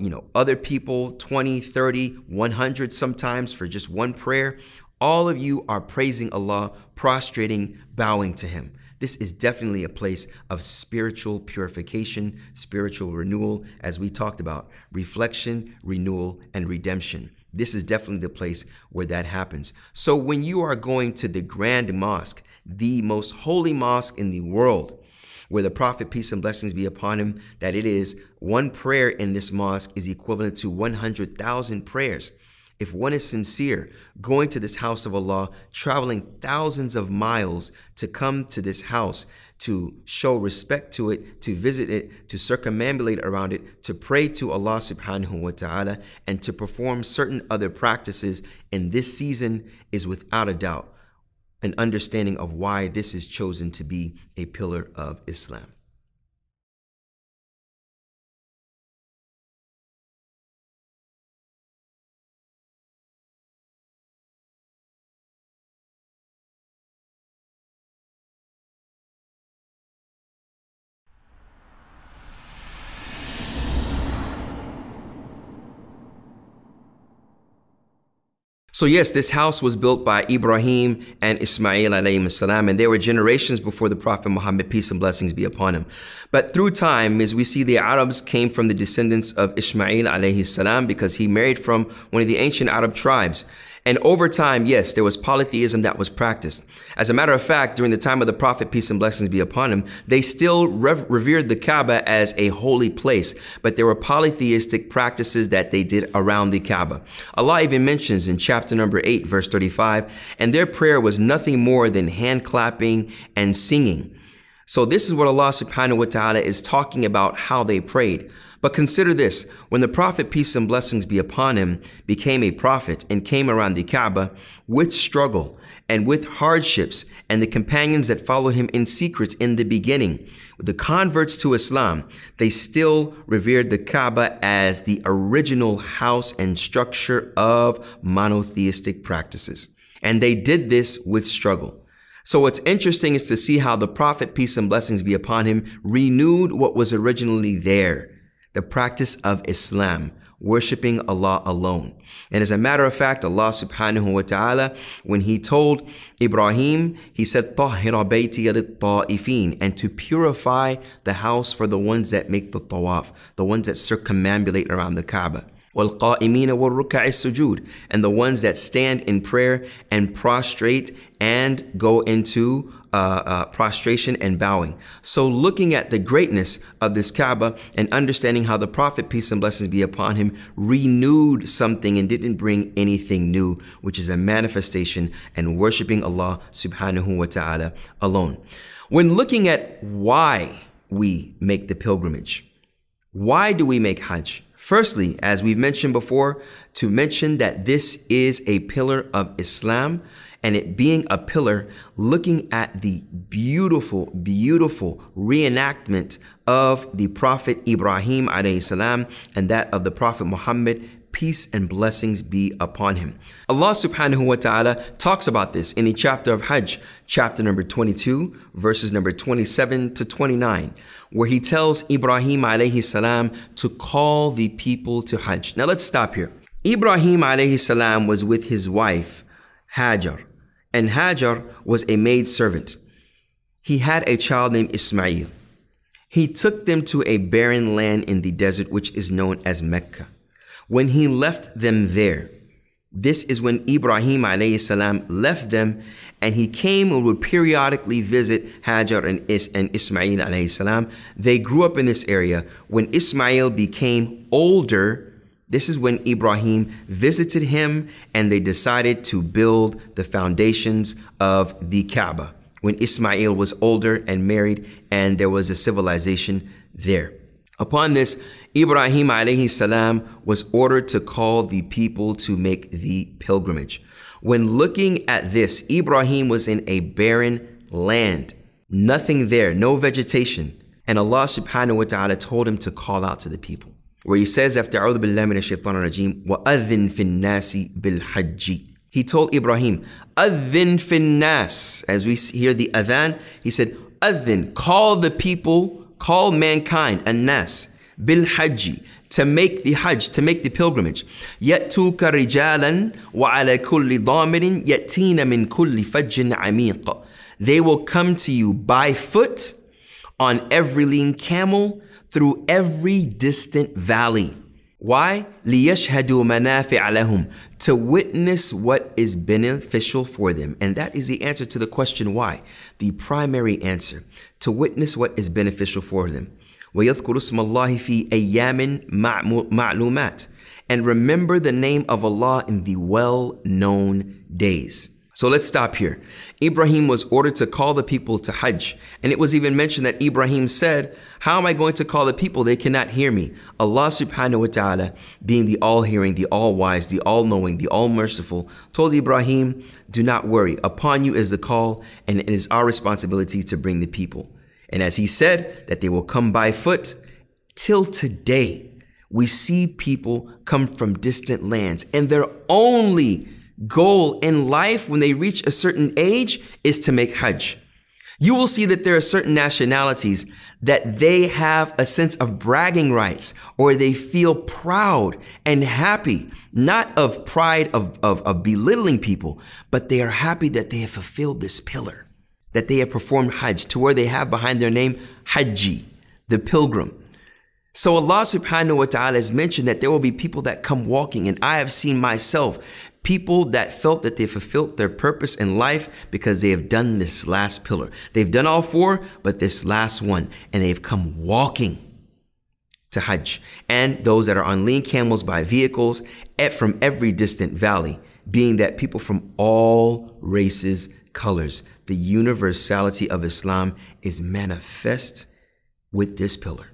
you know other people 20 30 100 sometimes for just one prayer all of you are praising Allah prostrating bowing to him this is definitely a place of spiritual purification, spiritual renewal, as we talked about reflection, renewal, and redemption. This is definitely the place where that happens. So when you are going to the Grand Mosque, the most holy mosque in the world, where the Prophet, peace and blessings be upon him, that it is one prayer in this mosque is equivalent to 100,000 prayers if one is sincere, going to this house of Allah, traveling thousands of miles to come to this house, to show respect to it, to visit it, to circumambulate around it, to pray to Allah subhanahu wa ta'ala, and to perform certain other practices in this season is without a doubt an understanding of why this is chosen to be a pillar of Islam. So yes, this house was built by Ibrahim and Ismail alayhi and they were generations before the Prophet Muhammad, peace and blessings be upon him. But through time, as we see the Arabs came from the descendants of Ismail alayhi salam because he married from one of the ancient Arab tribes. And over time, yes, there was polytheism that was practiced. As a matter of fact, during the time of the Prophet, peace and blessings be upon him, they still rev- revered the Kaaba as a holy place, but there were polytheistic practices that they did around the Kaaba. Allah even mentions in chapter number 8, verse 35, and their prayer was nothing more than hand clapping and singing. So this is what Allah subhanahu wa ta'ala is talking about how they prayed. But consider this when the Prophet, peace and blessings be upon him, became a prophet and came around the Kaaba with struggle and with hardships, and the companions that followed him in secret in the beginning, the converts to Islam, they still revered the Kaaba as the original house and structure of monotheistic practices. And they did this with struggle. So what's interesting is to see how the Prophet, peace and blessings be upon him, renewed what was originally there the practice of Islam, worshiping Allah alone. And as a matter of fact, Allah subhanahu wa ta'ala, when He told Ibrahim, He said, طَهِرَ بَيْتِيَ and to purify the house for the ones that make the tawaf, the ones that circumambulate around the Kaaba. وَالْقَائِمِينَ وَالرُّكَعِ السُّجُودِ And the ones that stand in prayer and prostrate and go into uh, uh, prostration and bowing. So, looking at the greatness of this Kaaba and understanding how the Prophet, peace and blessings be upon him, renewed something and didn't bring anything new, which is a manifestation and worshiping Allah subhanahu wa ta'ala alone. When looking at why we make the pilgrimage, why do we make Hajj? Firstly, as we've mentioned before, to mention that this is a pillar of Islam and it being a pillar, looking at the beautiful, beautiful reenactment of the Prophet Ibrahim salam and that of the Prophet Muhammad peace and blessings be upon him. Allah subhanahu wa ta'ala talks about this in the chapter of Hajj, chapter number 22, verses number 27 to 29, where he tells Ibrahim alayhi salam to call the people to Hajj. Now let's stop here. Ibrahim alayhi salam was with his wife, Hajar and Hajar was a maid servant. He had a child named Ismail. He took them to a barren land in the desert, which is known as Mecca. When he left them there, This is when Ibrahim salam left them and he came and would periodically visit Hajar and, Is- and Ismail salam. They grew up in this area. When Ismail became older, this is when Ibrahim visited him and they decided to build the foundations of the Kaaba. When Ismail was older and married, and there was a civilization there. Upon this, Ibrahim alayhi salam was ordered to call the people to make the pilgrimage. When looking at this, Ibrahim was in a barren land, nothing there, no vegetation. And Allah subhanahu wa ta'ala told him to call out to the people Where he says after أعوذ بالله من الشيطان الرجيم وأذن في الناس بالحج He told Ibrahim, أذن في الناس As we hear the adhan, he said, أذن, call the people, call mankind, الناس بالحج to make the hajj, to make the pilgrimage. يَأْتُوكَ رِجَالًا وَعَلَى كُلِّ ضَامِرٍ يَأْتِينَ مِنْ كُلِّ فَجٍّ عَمِيقٍ They will come to you by foot, on every lean camel, through every distant valley. Why? لِيَشْهَدُوا مَنَافِعَ لَهُمْ To witness what is beneficial for them. And that is the answer to the question why. The primary answer. To witness what is beneficial for them. ويذكر اسم الله في أيام معلومات and remember the name of Allah in the well-known days. So let's stop here. Ibrahim was ordered to call the people to Hajj. And it was even mentioned that Ibrahim said, How am I going to call the people? They cannot hear me. Allah subhanahu wa ta'ala, being the all hearing, the all wise, the all knowing, the all merciful, told Ibrahim, Do not worry. Upon you is the call, and it is our responsibility to bring the people. And as he said that they will come by foot, till today, we see people come from distant lands and their only goal in life when they reach a certain age is to make Hajj. You will see that there are certain nationalities that they have a sense of bragging rights or they feel proud and happy, not of pride of, of, of belittling people, but they are happy that they have fulfilled this pillar that they have performed Hajj to where they have behind their name Hajji, the pilgrim. So Allah subhanahu wa ta'ala has mentioned that there will be people that come walking, and I have seen myself people that felt that they fulfilled their purpose in life because they have done this last pillar. They've done all four, but this last one, and they've come walking to Hajj. And those that are on lean camels by vehicles at, from every distant valley, being that people from all races, colors, the universality of Islam is manifest with this pillar.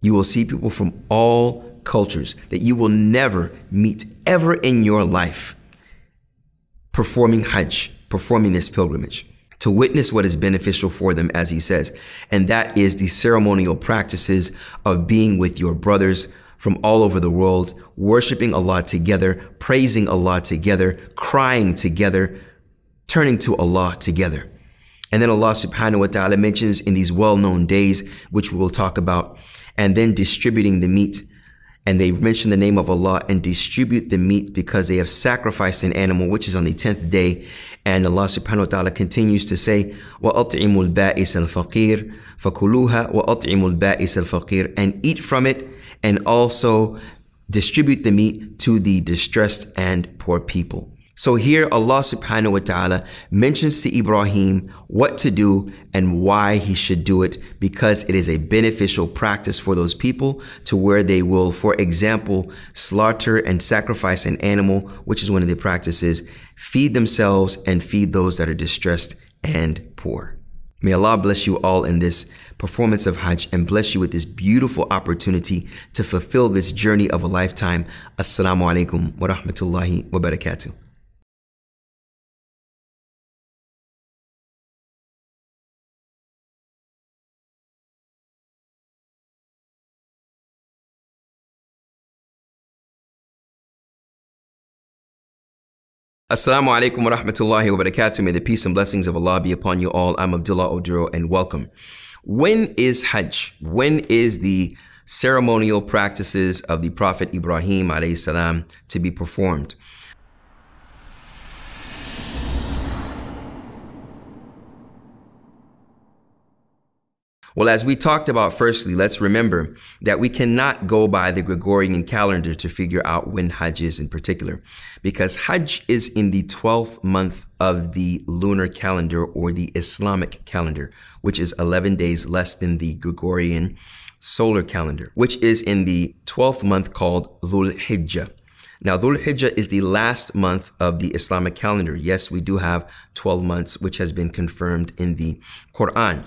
You will see people from all cultures that you will never meet ever in your life performing Hajj, performing this pilgrimage to witness what is beneficial for them, as he says. And that is the ceremonial practices of being with your brothers from all over the world, worshiping Allah together, praising Allah together, crying together, turning to Allah together. And then Allah subhanahu wa ta'ala mentions in these well-known days, which we will talk about, and then distributing the meat And they mention the name of Allah and distribute the meat because they have sacrificed an animal, which is on the 10th day. And Allah subhanahu wa ta'ala continues to say, وَأَطْعِمُوا الْبَائِسَ الْفَقِيرَ فَكُلُوهَا وَأَطْعِمُوا الْبَائِسَ الْفَقِيرَ And eat from it and also distribute the meat to the distressed and poor people. So here Allah subhanahu wa ta'ala mentions to Ibrahim what to do and why he should do it because it is a beneficial practice for those people to where they will, for example, slaughter and sacrifice an animal, which is one of the practices, feed themselves and feed those that are distressed and poor. May Allah bless you all in this performance of Hajj and bless you with this beautiful opportunity to fulfill this journey of a lifetime. Assalamu alaikum wa rahmatullahi wa barakatuh. Assalamu alaikum wa rahmatullahi wa barakatuh. May the peace and blessings of Allah be upon you all. I'm Abdullah Oduro and welcome. When is Hajj? When is the ceremonial practices of the Prophet Ibrahim salam to be performed? Well, as we talked about firstly, let's remember that we cannot go by the Gregorian calendar to figure out when Hajj is in particular, because Hajj is in the 12th month of the lunar calendar or the Islamic calendar, which is 11 days less than the Gregorian solar calendar, which is in the 12th month called Dhul Hijjah. Now, Dhul Hijjah is the last month of the Islamic calendar. Yes, we do have 12 months, which has been confirmed in the Quran.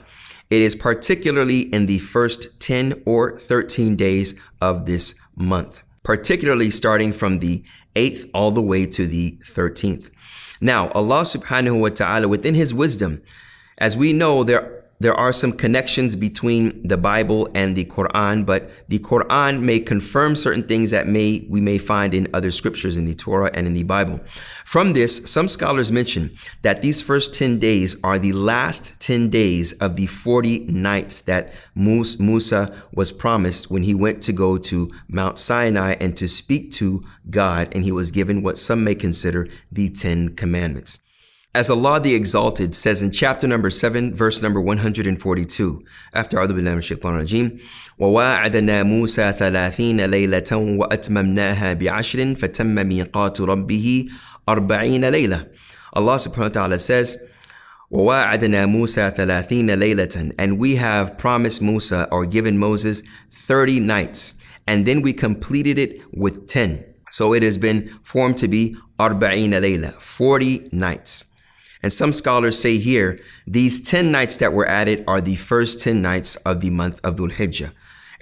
It is particularly in the first 10 or 13 days of this month, particularly starting from the 8th all the way to the 13th. Now, Allah subhanahu wa ta'ala, within His wisdom, as we know, there there are some connections between the Bible and the Quran, but the Quran may confirm certain things that may we may find in other scriptures in the Torah and in the Bible. From this, some scholars mention that these first 10 days are the last 10 days of the 40 nights that Musa was promised when he went to go to Mount Sinai and to speak to God, and he was given what some may consider the 10 commandments. As Allah the Exalted says in chapter number 7, verse number 142, after أعوذ بالله من الشيطان الرجيم وواعدنا موسى ثلاثين ليلة وأتممناها بعشر فتم ميقات ربه أربعين ليلة Allah subhanahu wa ta'ala says وواعدنا موسى ثلاثين ليلة and we have promised Musa or given Moses 30 nights and then we completed it with 10 so it has been formed to be أربعين ليلة 40 nights and some scholars say here, these 10 nights that were added are the first 10 nights of the month of Dhul Hijjah.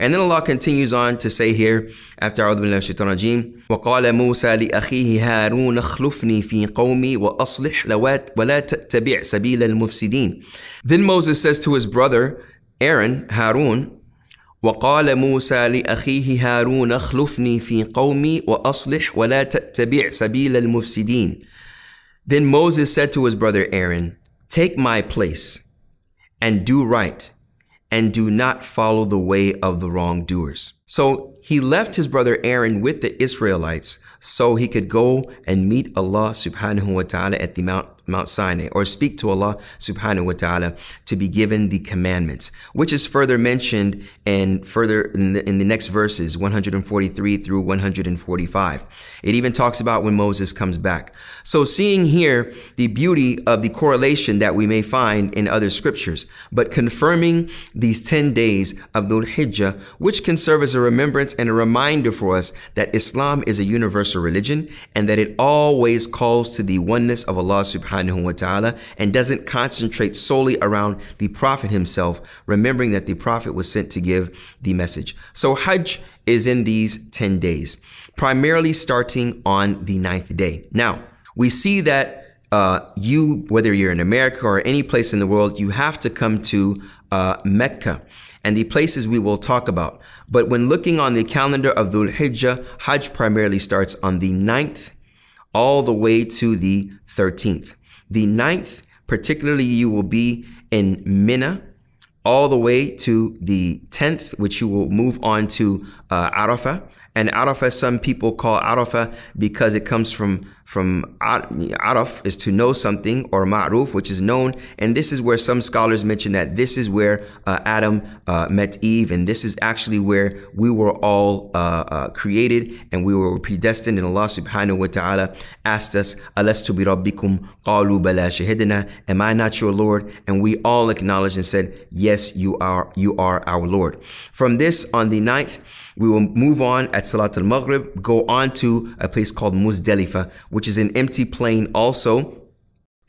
And then Allah continues on to say here, after أعوذ بالله من الشيطان الرجيم وقال موسى لأخيه هارون اخلفني في قومي وأصلح ولا تتبع سبيل المفسدين. Then Moses says to his brother Aaron, Harun, وقال موسى لأخيه هارون اخلفني في قومي وأصلح ولا تتبع سبيل المفسدين. Then Moses said to his brother Aaron, Take my place and do right, and do not follow the way of the wrongdoers. So he left his brother Aaron with the Israelites so he could go and meet Allah subhanahu wa ta'ala at the Mount Mount Sinai or speak to Allah subhanahu wa ta'ala to be given the commandments, which is further mentioned and further in the, in the next verses 143 through 145. It even talks about when Moses comes back. So seeing here the beauty of the correlation that we may find in other scriptures, but confirming these 10 days of Dhul Hijjah, which can serve as a remembrance and a reminder for us that Islam is a universal religion and that it always calls to the oneness of Allah subhanahu subhanahu wa ta'ala and doesn't concentrate solely around the Prophet himself, remembering that the Prophet was sent to give the message. So Hajj is in these 10 days, primarily starting on the ninth day. Now, we see that uh, you, whether you're in America or any place in the world, you have to come to uh, Mecca and the places we will talk about. But when looking on the calendar of Dhul Hijjah, Hajj primarily starts on the ninth all the way to the 13th. The ninth, particularly, you will be in Mina all the way to the 10th, which you will move on to uh, Arafah. And Arafah, some people call Arafah because it comes from from araf is to know something or ma'ruf, which is known. And this is where some scholars mention that this is where uh, Adam uh, met Eve, and this is actually where we were all uh, uh created and we were predestined. And Allah subhanahu wa ta'ala asked us, Alastu bi rabbikum qalu bala am I not your Lord? And we all acknowledged and said, yes, you are, you are our Lord. From this on the ninth, we will move on at Salat al-Maghrib, go on to a place called Muzdalifah, which is an empty plain also.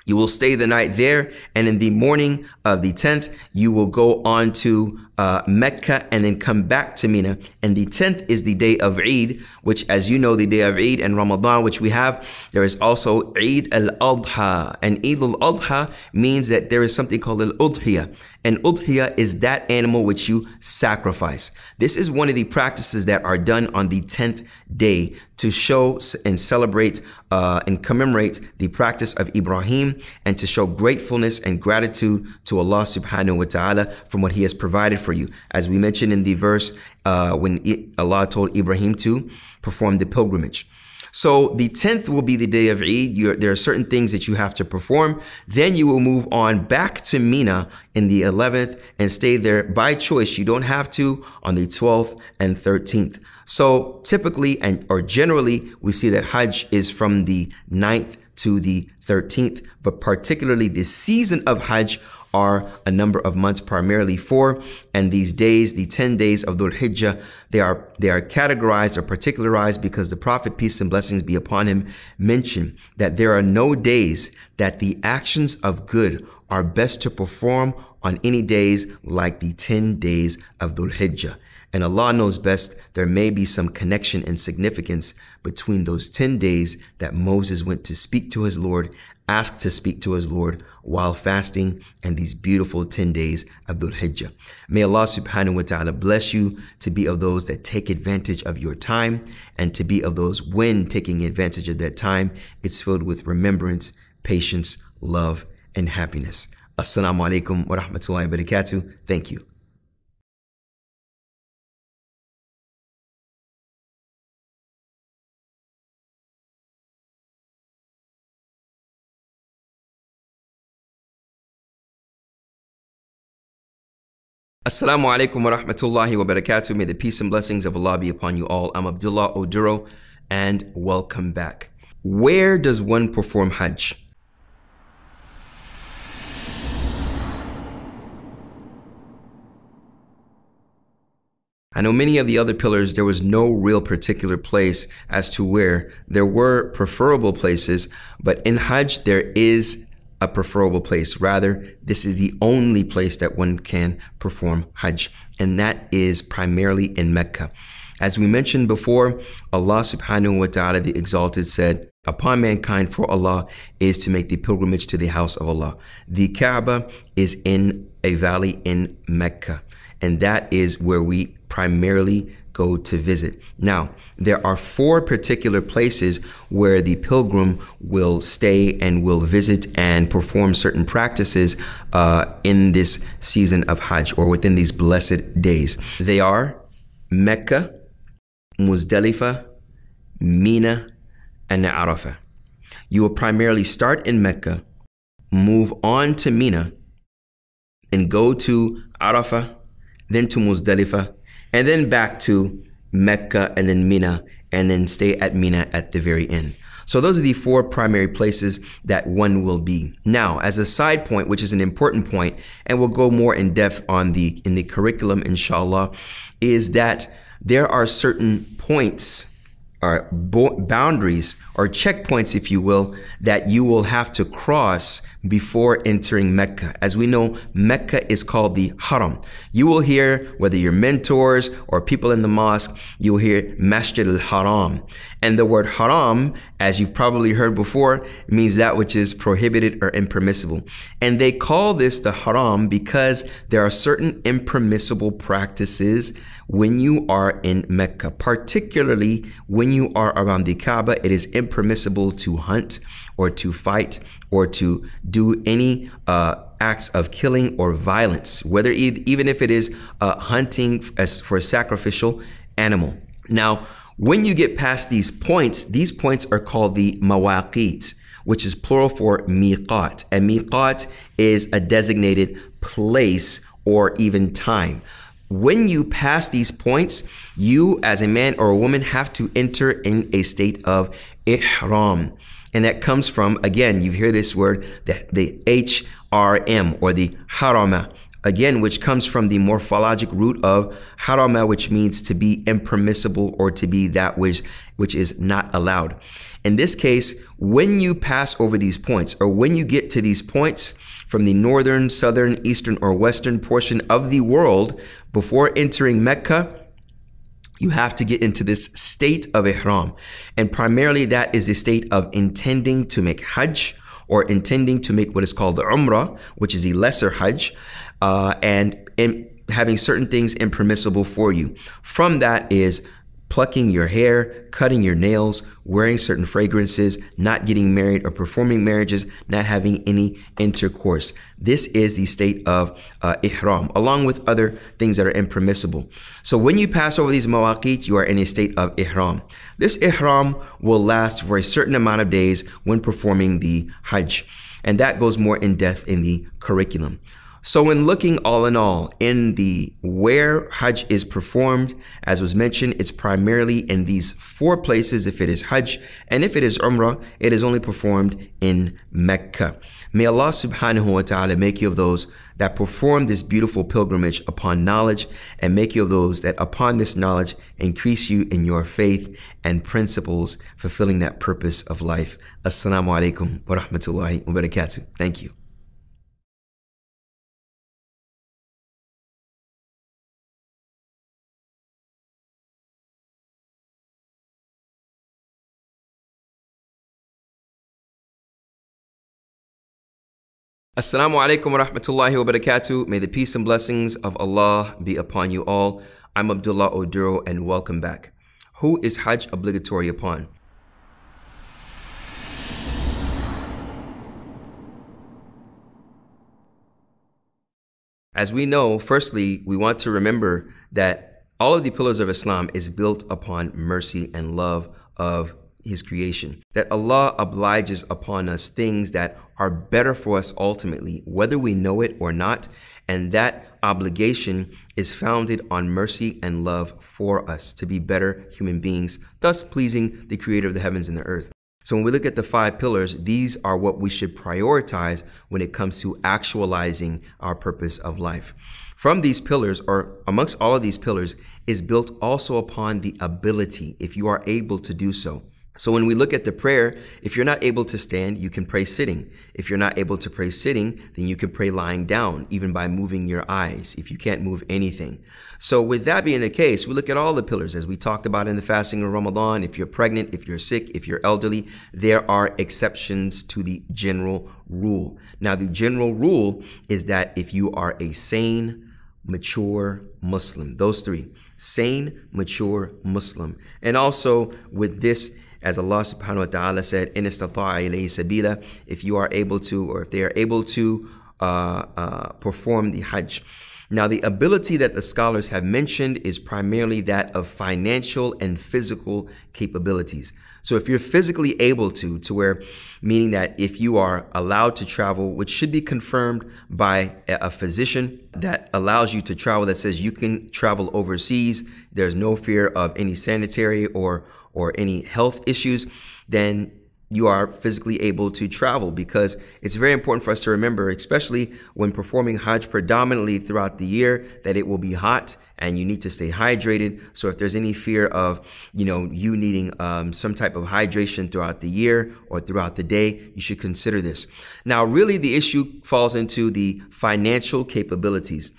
You will stay the night there, and in the morning of the 10th, you will go on to uh, Mecca and then come back to Mina. And the 10th is the day of Eid, which, as you know, the day of Eid and Ramadan, which we have, there is also Eid al-Adha. And Eid al-Adha means that there is something called al-Udhiyah. And Udhiyah is that animal which you sacrifice. This is one of the practices that are done on the 10th day to show and celebrate uh, and commemorate the practice of Ibrahim and to show gratefulness and gratitude to Allah subhanahu wa ta'ala from what he has provided for you. As we mentioned in the verse uh, when Allah told Ibrahim to perform the pilgrimage. So the 10th will be the day of Eid. You're, there are certain things that you have to perform. Then you will move on back to Mina in the 11th and stay there by choice. You don't have to on the 12th and 13th. So typically and or generally, we see that Hajj is from the 9th to the 13th, but particularly the season of Hajj are a number of months, primarily four. And these days, the 10 days of Dhul Hijjah, they are, they are categorized or particularized because the Prophet, peace and blessings be upon him, mentioned that there are no days that the actions of good are best to perform on any days like the 10 days of Dhul Hijjah. And Allah knows best, there may be some connection and significance between those 10 days that Moses went to speak to his Lord, asked to speak to his Lord while fasting, and these beautiful 10 days of Dhul Hijjah. May Allah subhanahu wa ta'ala bless you to be of those that take advantage of your time and to be of those when taking advantage of that time, it's filled with remembrance, patience, love, and happiness. Assalamu alaikum wa rahmatullahi wa barakatuh. Thank you. Assalamu alaikum wa rahmatullahi wa barakatuh. May the peace and blessings of Allah be upon you all. I'm Abdullah Oduro and welcome back. Where does one perform Hajj? I know many of the other pillars, there was no real particular place as to where. There were preferable places, but in Hajj, there is a preferable place. Rather, this is the only place that one can perform Hajj, and that is primarily in Mecca. As we mentioned before, Allah subhanahu wa ta'ala, the Exalted, said, Upon mankind for Allah is to make the pilgrimage to the house of Allah. The Kaaba is in a valley in Mecca, and that is where we primarily go to visit. Now, there are four particular places where the pilgrim will stay and will visit and perform certain practices uh, in this season of Hajj or within these blessed days. They are Mecca, Muzdalifah, Mina, and Arafah. You will primarily start in Mecca, move on to Mina, and go to Arafah, then to Muzdalifah, and then back to Mecca and then Mina, and then stay at Mina at the very end. So those are the four primary places that one will be. Now, as a side point, which is an important point, and we'll go more in depth on the in the curriculum, inshallah, is that there are certain points or boundaries or checkpoints, if you will, that you will have to cross before entering Mecca. As we know, Mecca is called the Haram. You will hear, whether you're mentors or people in the mosque, you'll hear Masjid al-Haram. And the word haram, as you've probably heard before, means that which is prohibited or impermissible. And they call this the haram because there are certain impermissible practices when you are in Mecca, particularly when you are around the Kaaba, it is impermissible to hunt or to fight or to do any uh, acts of killing or violence, whether even if it is uh, hunting as for a sacrificial animal. Now, when you get past these points, these points are called the mawaqit, which is plural for miqat. And miqat is a designated place or even time. When you pass these points, you as a man or a woman have to enter in a state of ihram. And that comes from, again, you hear this word, the, the HRM or the harama, again, which comes from the morphologic root of harama, which means to be impermissible or to be that which, which is not allowed. In this case, when you pass over these points or when you get to these points from the northern, southern, eastern, or western portion of the world before entering Mecca, you have to get into this state of ihram. And primarily that is the state of intending to make hajj or intending to make what is called umrah, which is a lesser hajj, uh, and in, having certain things impermissible for you. From that is plucking your hair, cutting your nails, wearing certain fragrances, not getting married or performing marriages, not having any intercourse. This is the state of uh, ihram, along with other things that are impermissible. So when you pass over these mawaqit, you are in a state of ihram. This ihram will last for a certain amount of days when performing the Hajj, and that goes more in depth in the curriculum. So, in looking all in all, in the where Hajj is performed, as was mentioned, it's primarily in these four places if it is Hajj, and if it is Umrah, it is only performed in Mecca. May Allah subhanahu wa ta'ala make you of those that perform this beautiful pilgrimage upon knowledge and make you of those that upon this knowledge increase you in your faith and principles, fulfilling that purpose of life. Assalamu alaikum wa rahmatullahi wa barakatuh. Thank you. Assalamu alaikum wa rahmatullahi wa barakatuh. May the peace and blessings of Allah be upon you all. I'm Abdullah Oduro and welcome back. Who is Hajj obligatory upon? As we know, firstly, we want to remember that all of the pillars of Islam is built upon mercy and love of his creation. That Allah obliges upon us things that are better for us ultimately, whether we know it or not. And that obligation is founded on mercy and love for us to be better human beings, thus pleasing the creator of the heavens and the earth. So when we look at the five pillars, these are what we should prioritize when it comes to actualizing our purpose of life. From these pillars, or amongst all of these pillars, is built also upon the ability, if you are able to do so. So when we look at the prayer, if you're not able to stand, you can pray sitting. If you're not able to pray sitting, then you can pray lying down, even by moving your eyes, if you can't move anything. So with that being the case, we look at all the pillars as we talked about in the fasting of Ramadan. If you're pregnant, if you're sick, if you're elderly, there are exceptions to the general rule. Now, the general rule is that if you are a sane, mature Muslim, those three, sane, mature Muslim. And also with this, as Allah subhanahu wa ta'ala said, in sabila, if you are able to, or if they are able to uh, uh, perform the Hajj. Now, the ability that the scholars have mentioned is primarily that of financial and physical capabilities. So, if you're physically able to, to where, meaning that if you are allowed to travel, which should be confirmed by a physician that allows you to travel, that says you can travel overseas, there's no fear of any sanitary or or any health issues, then you are physically able to travel because it's very important for us to remember, especially when performing Hajj predominantly throughout the year, that it will be hot and you need to stay hydrated. So if there's any fear of, you know, you needing um, some type of hydration throughout the year or throughout the day, you should consider this. Now, really, the issue falls into the financial capabilities.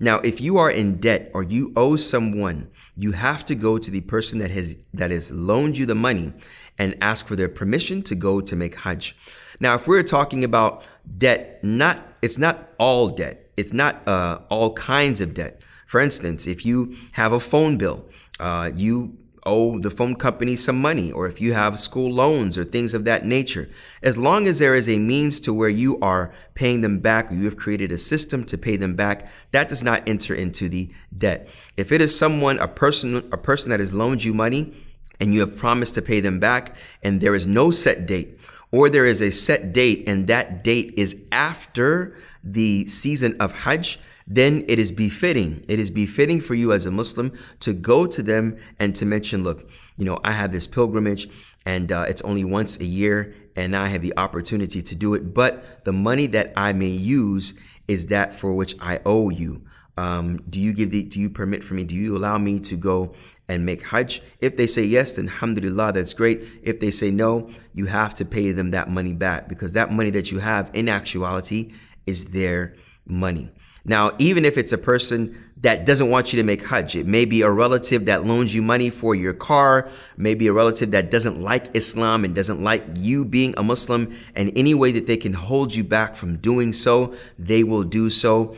Now, if you are in debt or you owe someone you have to go to the person that has that has loaned you the money and ask for their permission to go to make hajj. Now if we're talking about debt not it's not all debt. It's not uh, all kinds of debt. For instance if you have a phone bill uh, you owe the phone company some money or if you have school loans or things of that nature. As long as there is a means to where you are paying them back or you have created a system to pay them back, that does not enter into the debt. If it is someone, a person, a person that has loaned you money and you have promised to pay them back and there is no set date or there is a set date and that date is after the season of Hajj, then it is befitting. It is befitting for you as a Muslim to go to them and to mention, look, you know, I have this pilgrimage and uh, it's only once a year and I have the opportunity to do it. But the money that I may use is that for which I owe you. Um, do you give the, do you permit for me? Do you allow me to go and make Hajj? If they say yes, then alhamdulillah, that's great. If they say no, you have to pay them that money back because that money that you have in actuality is their money. Now, even if it's a person that doesn't want you to make Hajj, it may be a relative that loans you money for your car, maybe a relative that doesn't like Islam and doesn't like you being a Muslim, and any way that they can hold you back from doing so, they will do so.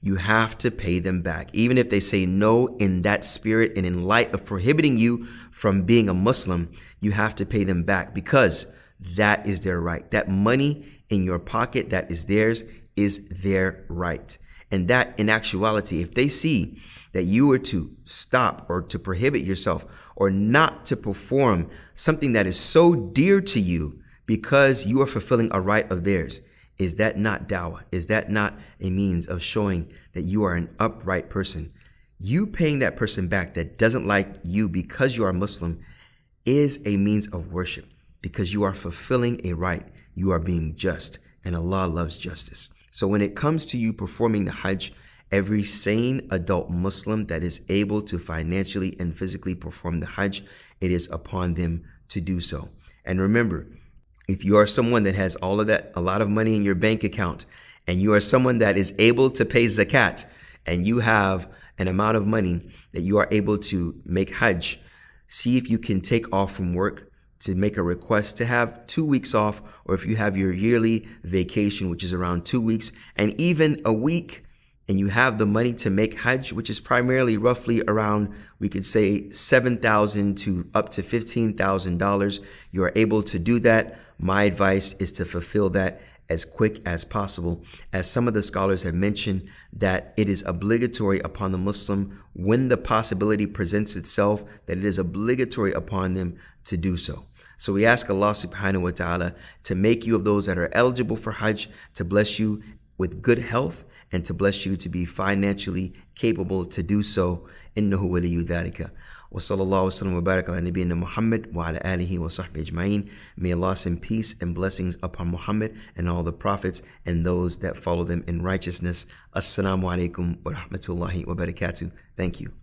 You have to pay them back. Even if they say no in that spirit and in light of prohibiting you from being a Muslim, you have to pay them back because that is their right. That money in your pocket that is theirs is their right. And that in actuality, if they see that you were to stop or to prohibit yourself or not to perform something that is so dear to you because you are fulfilling a right of theirs. Is that not dawah? Is that not a means of showing that you are an upright person? You paying that person back that doesn't like you because you are Muslim is a means of worship because you are fulfilling a right. You are being just, and Allah loves justice. So when it comes to you performing the Hajj, every sane adult Muslim that is able to financially and physically perform the Hajj, it is upon them to do so. And remember, if you are someone that has all of that, a lot of money in your bank account, and you are someone that is able to pay zakat, and you have an amount of money that you are able to make Hajj, see if you can take off from work to make a request to have two weeks off, or if you have your yearly vacation, which is around two weeks, and even a week, and you have the money to make Hajj, which is primarily roughly around, we could say, 7,000 to up to $15,000, you are able to do that. My advice is to fulfill that as quick as possible. As some of the scholars have mentioned, that it is obligatory upon the Muslim when the possibility presents itself, that it is obligatory upon them to do so. So we ask Allah subhanahu wa ta'ala to make you of those that are eligible for Hajj, to bless you with good health, and to bless you to be financially capable to do so. إنه ولي ذلك وصلى الله وسلم وبارك على نبينا محمد وعلى آله وصحبه أجمعين. May Allah send peace and blessings upon Muhammad and all the prophets and those that follow them in righteousness. Assalamu alaikum wa rahmatullahi wa barakatuh. Thank you.